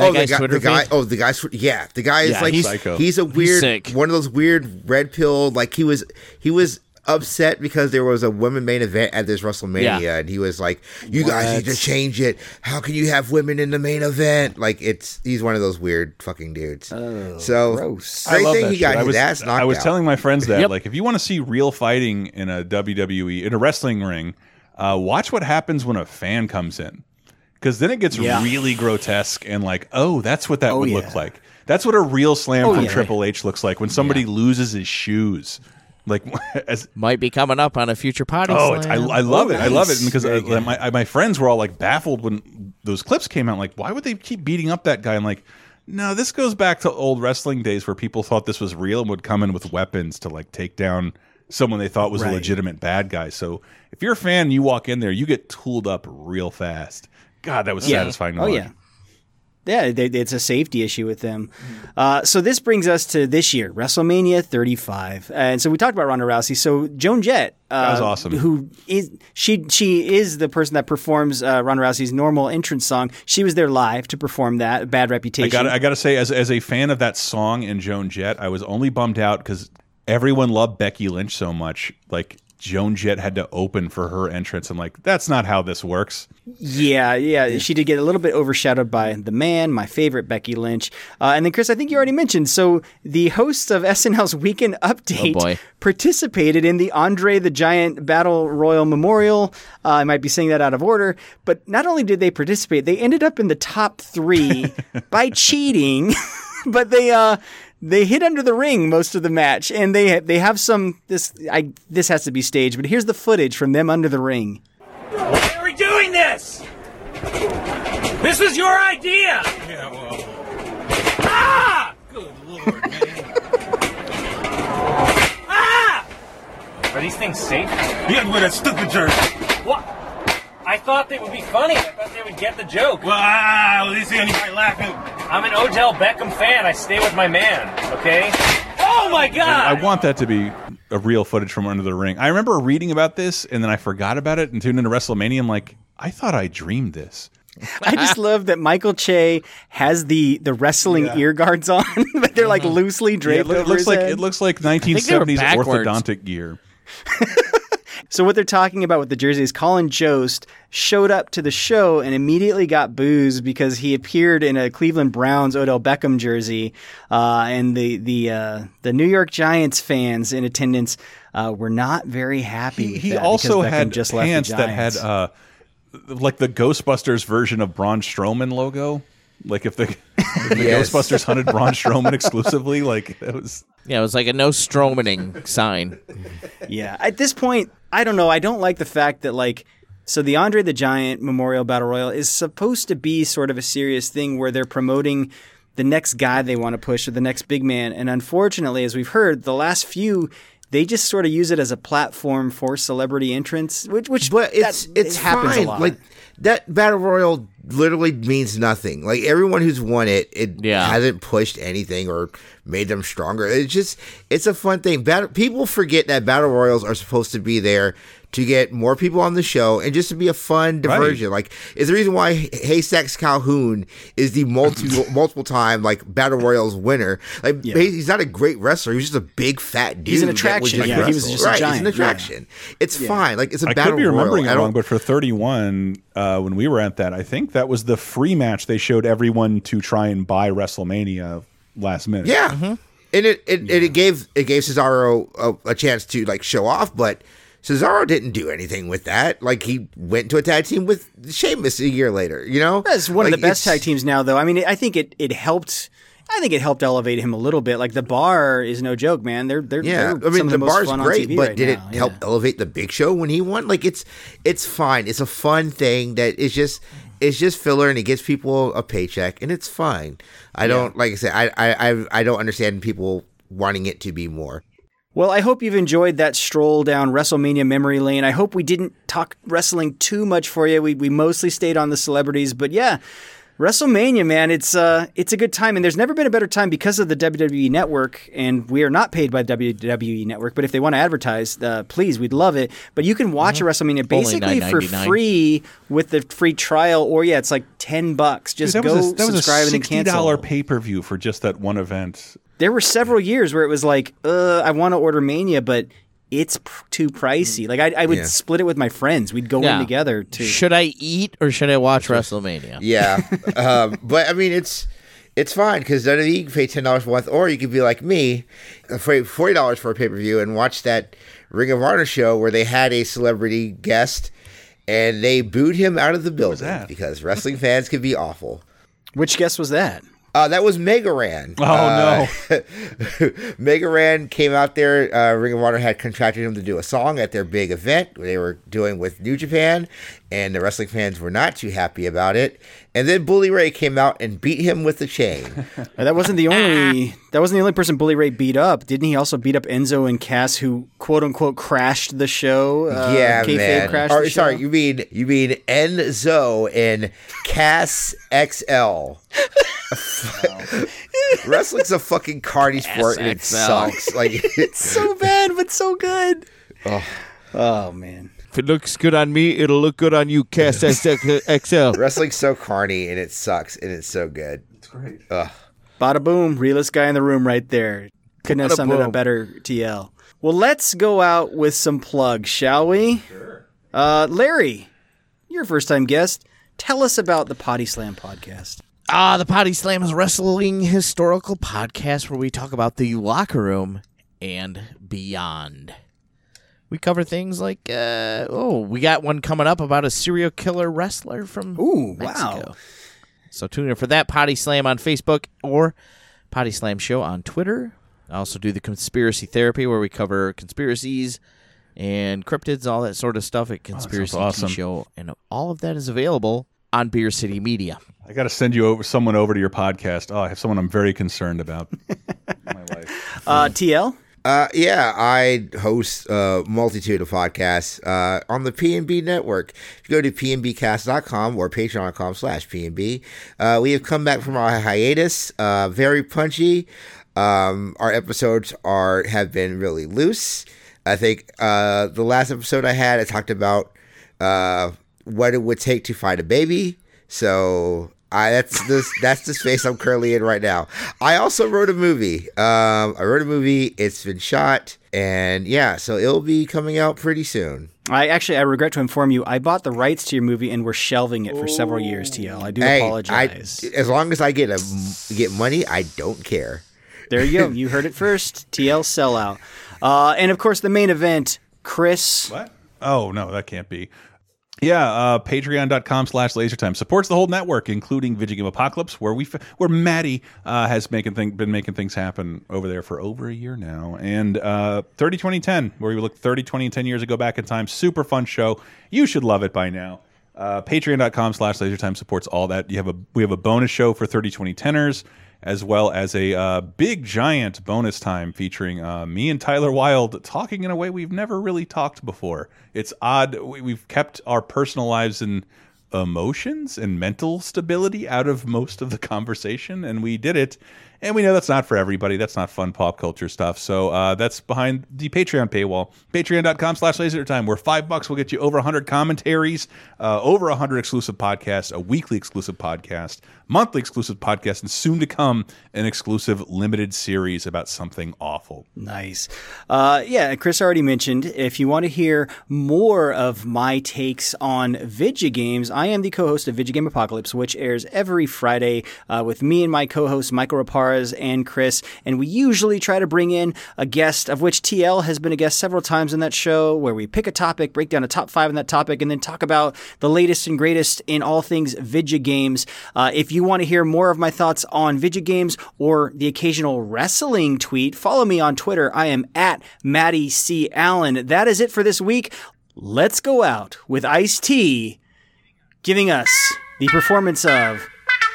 Happened? oh, the guy, the guy, oh, the guy, yeah, the guy is Yeah, like he's- Psycho. he's a weird, sick. one of those weird red pill. Like he was, he was upset because there was a women main event at this WrestleMania, Yeah. and he was like, "You guys need to change it. How can you have women in the main event?" Like it's he's one of those weird fucking dudes. so gross. I great love thing that he got shit. I his was, ass knocked I was out. telling my friends that, Yep. like, if you want to see real fighting in a WWE in a wrestling ring, uh, watch what happens when a fan comes in, because then it gets Yeah. really grotesque and like, oh, that's what that Oh, would yeah. look like. That's what a real slam Oh, from yeah. Triple H looks like when somebody loses his shoes. Like, as Might be coming up on a future potty Oh, it's, I. I love Oh, it. I love it because Very uh, good. my my friends were all like baffled when those clips came out. Like, why would they keep beating up that guy? I'm like, no, this goes back to old wrestling days where people thought this was real and would come in with weapons to like take down someone they thought was a legitimate bad guy. So if you're a fan, and you walk in there, you get tooled up real fast. God, that was Yeah. satisfying. To Oh watch. yeah. Yeah, they, it's a safety issue with them. Uh, so this brings us to this year, WrestleMania 35, and so we talked about Ronda Rousey. So Joan Jett, uh, That was awesome. Who is she? She is the person that performs uh, Ronda Rousey's normal entrance song. She was there live to perform that. Bad reputation. I got I got to say, as as a fan of that song and Joan Jett, I was only bummed out because everyone loved Becky Lynch so much. Like Joan Jett had to open for her entrance. I'm like, that's not how this works. Yeah, yeah, she did get a little bit overshadowed by the man, my favorite Becky Lynch, uh, and then Chris. I think you already mentioned. So the hosts of SNL's Weekend Update Oh, participated in the Andre the Giant Battle Royal Memorial. Uh, I might be saying that out of order, but not only did they participate, they ended up in the top three by cheating. but they uh they hid under the ring most of the match, and they they have some this I this has to be staged, but here's the footage from them under the ring. Why are we doing this? This was your idea! Yeah, well. Ah! Good lord, man. ah! Are these things safe? Yeah, with that stupid jerk. What? I thought they would be funny. I thought they would get the joke. Well, ah, well, see anybody laughing. I'm an Odell Beckham fan. I stay with my man, okay? Oh my god! I want that to be a real footage from under the ring. I remember reading about this and then I forgot about it and tuned into WrestleMania. I'm like, I thought I dreamed this. I just love that Michael Che has the the wrestling ear guards on, but they're like loosely Yeah, it, draped loo- it looks his like head. it looks like think they were 1970s orthodontic gear. So what they're talking about with the jersey is Colin Jost showed up to the show and immediately got booed because he appeared in a Cleveland Browns Odell Beckham jersey, uh, and the the uh, the New York Giants fans in attendance uh, were not very happy. He, he also had just left the pants that had uh, like the Ghostbusters version of Braun Strowman logo. Like if the, if the Yes. Ghostbusters hunted Braun Strowman exclusively, like that was Yeah, it was like a no Stromaning sign. Yeah. At this point, I don't know. I don't like the fact that like so the Andre the Giant Memorial Battle Royal is supposed to be sort of a serious thing where they're promoting the next guy they want to push or the next big man. And unfortunately, as we've heard, the last few they just sort of use it as a platform for celebrity entrance, which which But it's that- it's it happens fine. a lot. Like that battle royal literally means nothing. Like everyone who's won it, it Yeah. hasn't pushed anything or made them stronger. It's just it's a fun thing. Battle, people forget that battle royals are supposed to be there to get more people on the show and just to be a fun diversion. Like is the reason why Haystacks Calhoun is the multi multiple time like battle royals winner. Like Yeah. he's not a great wrestler. He's just a big fat dude. He's an attraction. just Yeah, he was wrestle. just a right. giant. He's an Yeah. attraction. It's Yeah. fine. Like it's a I battle could be remembering royal. It wrong, but for 31, uh, when we were at that, I think that was the free match they showed everyone to try and buy WrestleMania last minute. Yeah, Mm-hmm. and it it, and it gave it gave Cesaro a, a chance to like show off, but Cesaro didn't do anything with that. Like he went to a tag team with Sheamus a year later. You know, That's one Like, of the best tag teams now, though. I mean, I think it it helped. I think it helped elevate him a little bit. Like the bar is no joke, man. They're they're Yeah, they're I mean the, the, bar's great, but right did now. it help elevate the Big Show when he won? Like it's it's fine. It's a fun thing that is just it's just filler and it gives people a paycheck and it's fine. I don't like I said I I- I don't understand people wanting it to be more. Well, I hope you've enjoyed that stroll down WrestleMania memory lane. I hope we didn't talk wrestling too much for you. We we mostly stayed on the celebrities, but yeah. WrestleMania, man, it's uh, it's a good time, and there's never been a better time because of the WWE Network, and we are not paid by the WWE Network. But if they want to advertise, uh, please, we'd love it. But you can watch a WrestleMania basically for free with the free trial, or yeah, it's like ten bucks. Just Dude, that go was a, that was a subscribe and then sixty cancel. dollar pay per view for just that one event. There were several years where it was like, uh, I want to order Mania, but it's pr- too pricey. Like I, I would Yeah. split it with my friends. We'd go Yeah. in together to. Should I eat or should I watch WrestleMania? Yeah, um, but I mean it's it's fine because WWE you can pay ten dollars for one, or you could be like me, uh, pay forty dollars for a pay per view and watch that Ring of Honor show where they had a celebrity guest and they booed him out of the building because wrestling fans can be awful. Which guest was that? Uh, that was Mega Ran. Oh, uh, no! Mega Ran came out there. Uh, Ring of Honor had contracted him to do a song at their big event they were doing with New Japan, and the wrestling fans were not too happy about it. And then Bully Ray came out and beat him with the chain. That wasn't the only. That wasn't the only person Bully Ray beat up. Didn't he also beat up Enzo and Cass, who quote unquote crashed the show? Uh, yeah, kayfabe man. Crashed Or, the sorry, show? you mean you mean Enzo and Cass XL. Wrestling's a fucking carny sport and it sucks. Like it's so bad, but so good. Oh. oh man. If it looks good on me, it'll look good on you, Cass XL. Wrestling's so carny and it sucks and it's so good. It's great. Ugh. Bada boom, realest guy in the room right there. Couldn't have Bada summed it up better, TL. Well, let's go out with some plugs, shall we? Sure. Uh, Larry, your first time guest. Tell us about the Potty Slam podcast. Ah, the Potty Slam is a wrestling historical podcast where we talk about the locker room and beyond. We cover things like, uh, oh, we got one coming up about a serial killer wrestler from Ooh, Mexico. wow. So tune in for that Potty Slam on Facebook or Potty Slam Show on Twitter. I also do the conspiracy therapy where we cover conspiracies and cryptids, all that sort of stuff at Conspiracy Tea awesome. Show, and all of that is available on Beer City Media. I got to send you over someone over to your podcast. Oh, I have someone I'm very concerned about. My wife. Uh, TL? Uh, yeah, I host a multitude of podcasts uh, on the PNB network. If you go to pnbcast.com or patreon.com slash pnb, uh, we have come back from our hiatus, uh, very punchy. Um, our episodes are have been really loose. I think uh, the last episode I had, I talked about uh, what it would take to find a baby. So I that's the that's the space I'm currently in right now. I also wrote a movie. Um, I wrote a movie. It's been shot, and yeah, so it'll be coming out pretty soon. I actually, I regret to inform you, I bought the rights to your movie and we're shelving it for several years, TL. I do Hey, apologize. I, as long as I get a get money, I don't care. There you go. You heard it first. TL sellout. Uh, and of course, the main event, Chris. What? Oh no, that can't be. Yeah, uh, patreon.com slash lasertime supports the whole network, including Video Game Apocalypse, where we where Maddie uh, has making thing, been making things happen over there for over a year now. And uh, 30 2010, where we look 30, 20, and 10 years ago back in time. Super fun show. You should love it by now. Uh, Patreon.com slash lasertime supports all that. You have a we have a bonus show for 30 20 teners, as well as a uh, big giant bonus time featuring uh, me and Tyler Wilde talking in a way we've never really talked before. It's odd. We, we've kept our personal lives and emotions and mental stability out of most of the conversation, and we did it. And we know that's not for everybody. That's not fun pop culture stuff. So uh, that's behind the Patreon paywall. Patreon.com slash lasertime, where five bucks will get you over 100 commentaries, uh, over 100 exclusive podcasts, a weekly exclusive podcast, monthly exclusive podcast, and soon to come, an exclusive limited series about something awful. Nice. Uh, yeah, Chris already mentioned if you want to hear more of my takes on video games, I am the co host of Video Game Apocalypse, which airs every Friday uh, with me and my co hosts, Michael Raparez and Chris. And we usually try to bring in a guest, of which TL has been a guest several times in that show, where we pick a topic, break down a top five in that topic, and then talk about the latest and greatest in all things video games. Uh, if you want to hear more of my thoughts on video games or the occasional wrestling tweet, follow me on Twitter. I am at Maddie C. Allen. That is it for this week. Let's go out with Ice T giving us the performance of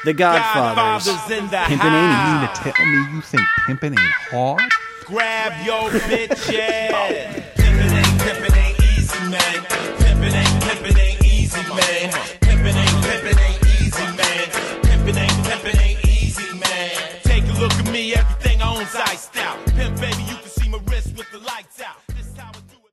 The Godfathers. Godfathers in the Pimpin' ain't you mean to tell me you think pimpin' ain't hard? Grab your bitches. Pimpin' ain't, pimpin' ain't easy, man. Pimpin' ain't easy, man. Take a look at me, everything I own's iced out. Pimp, baby, you can see my wrist with the lights out.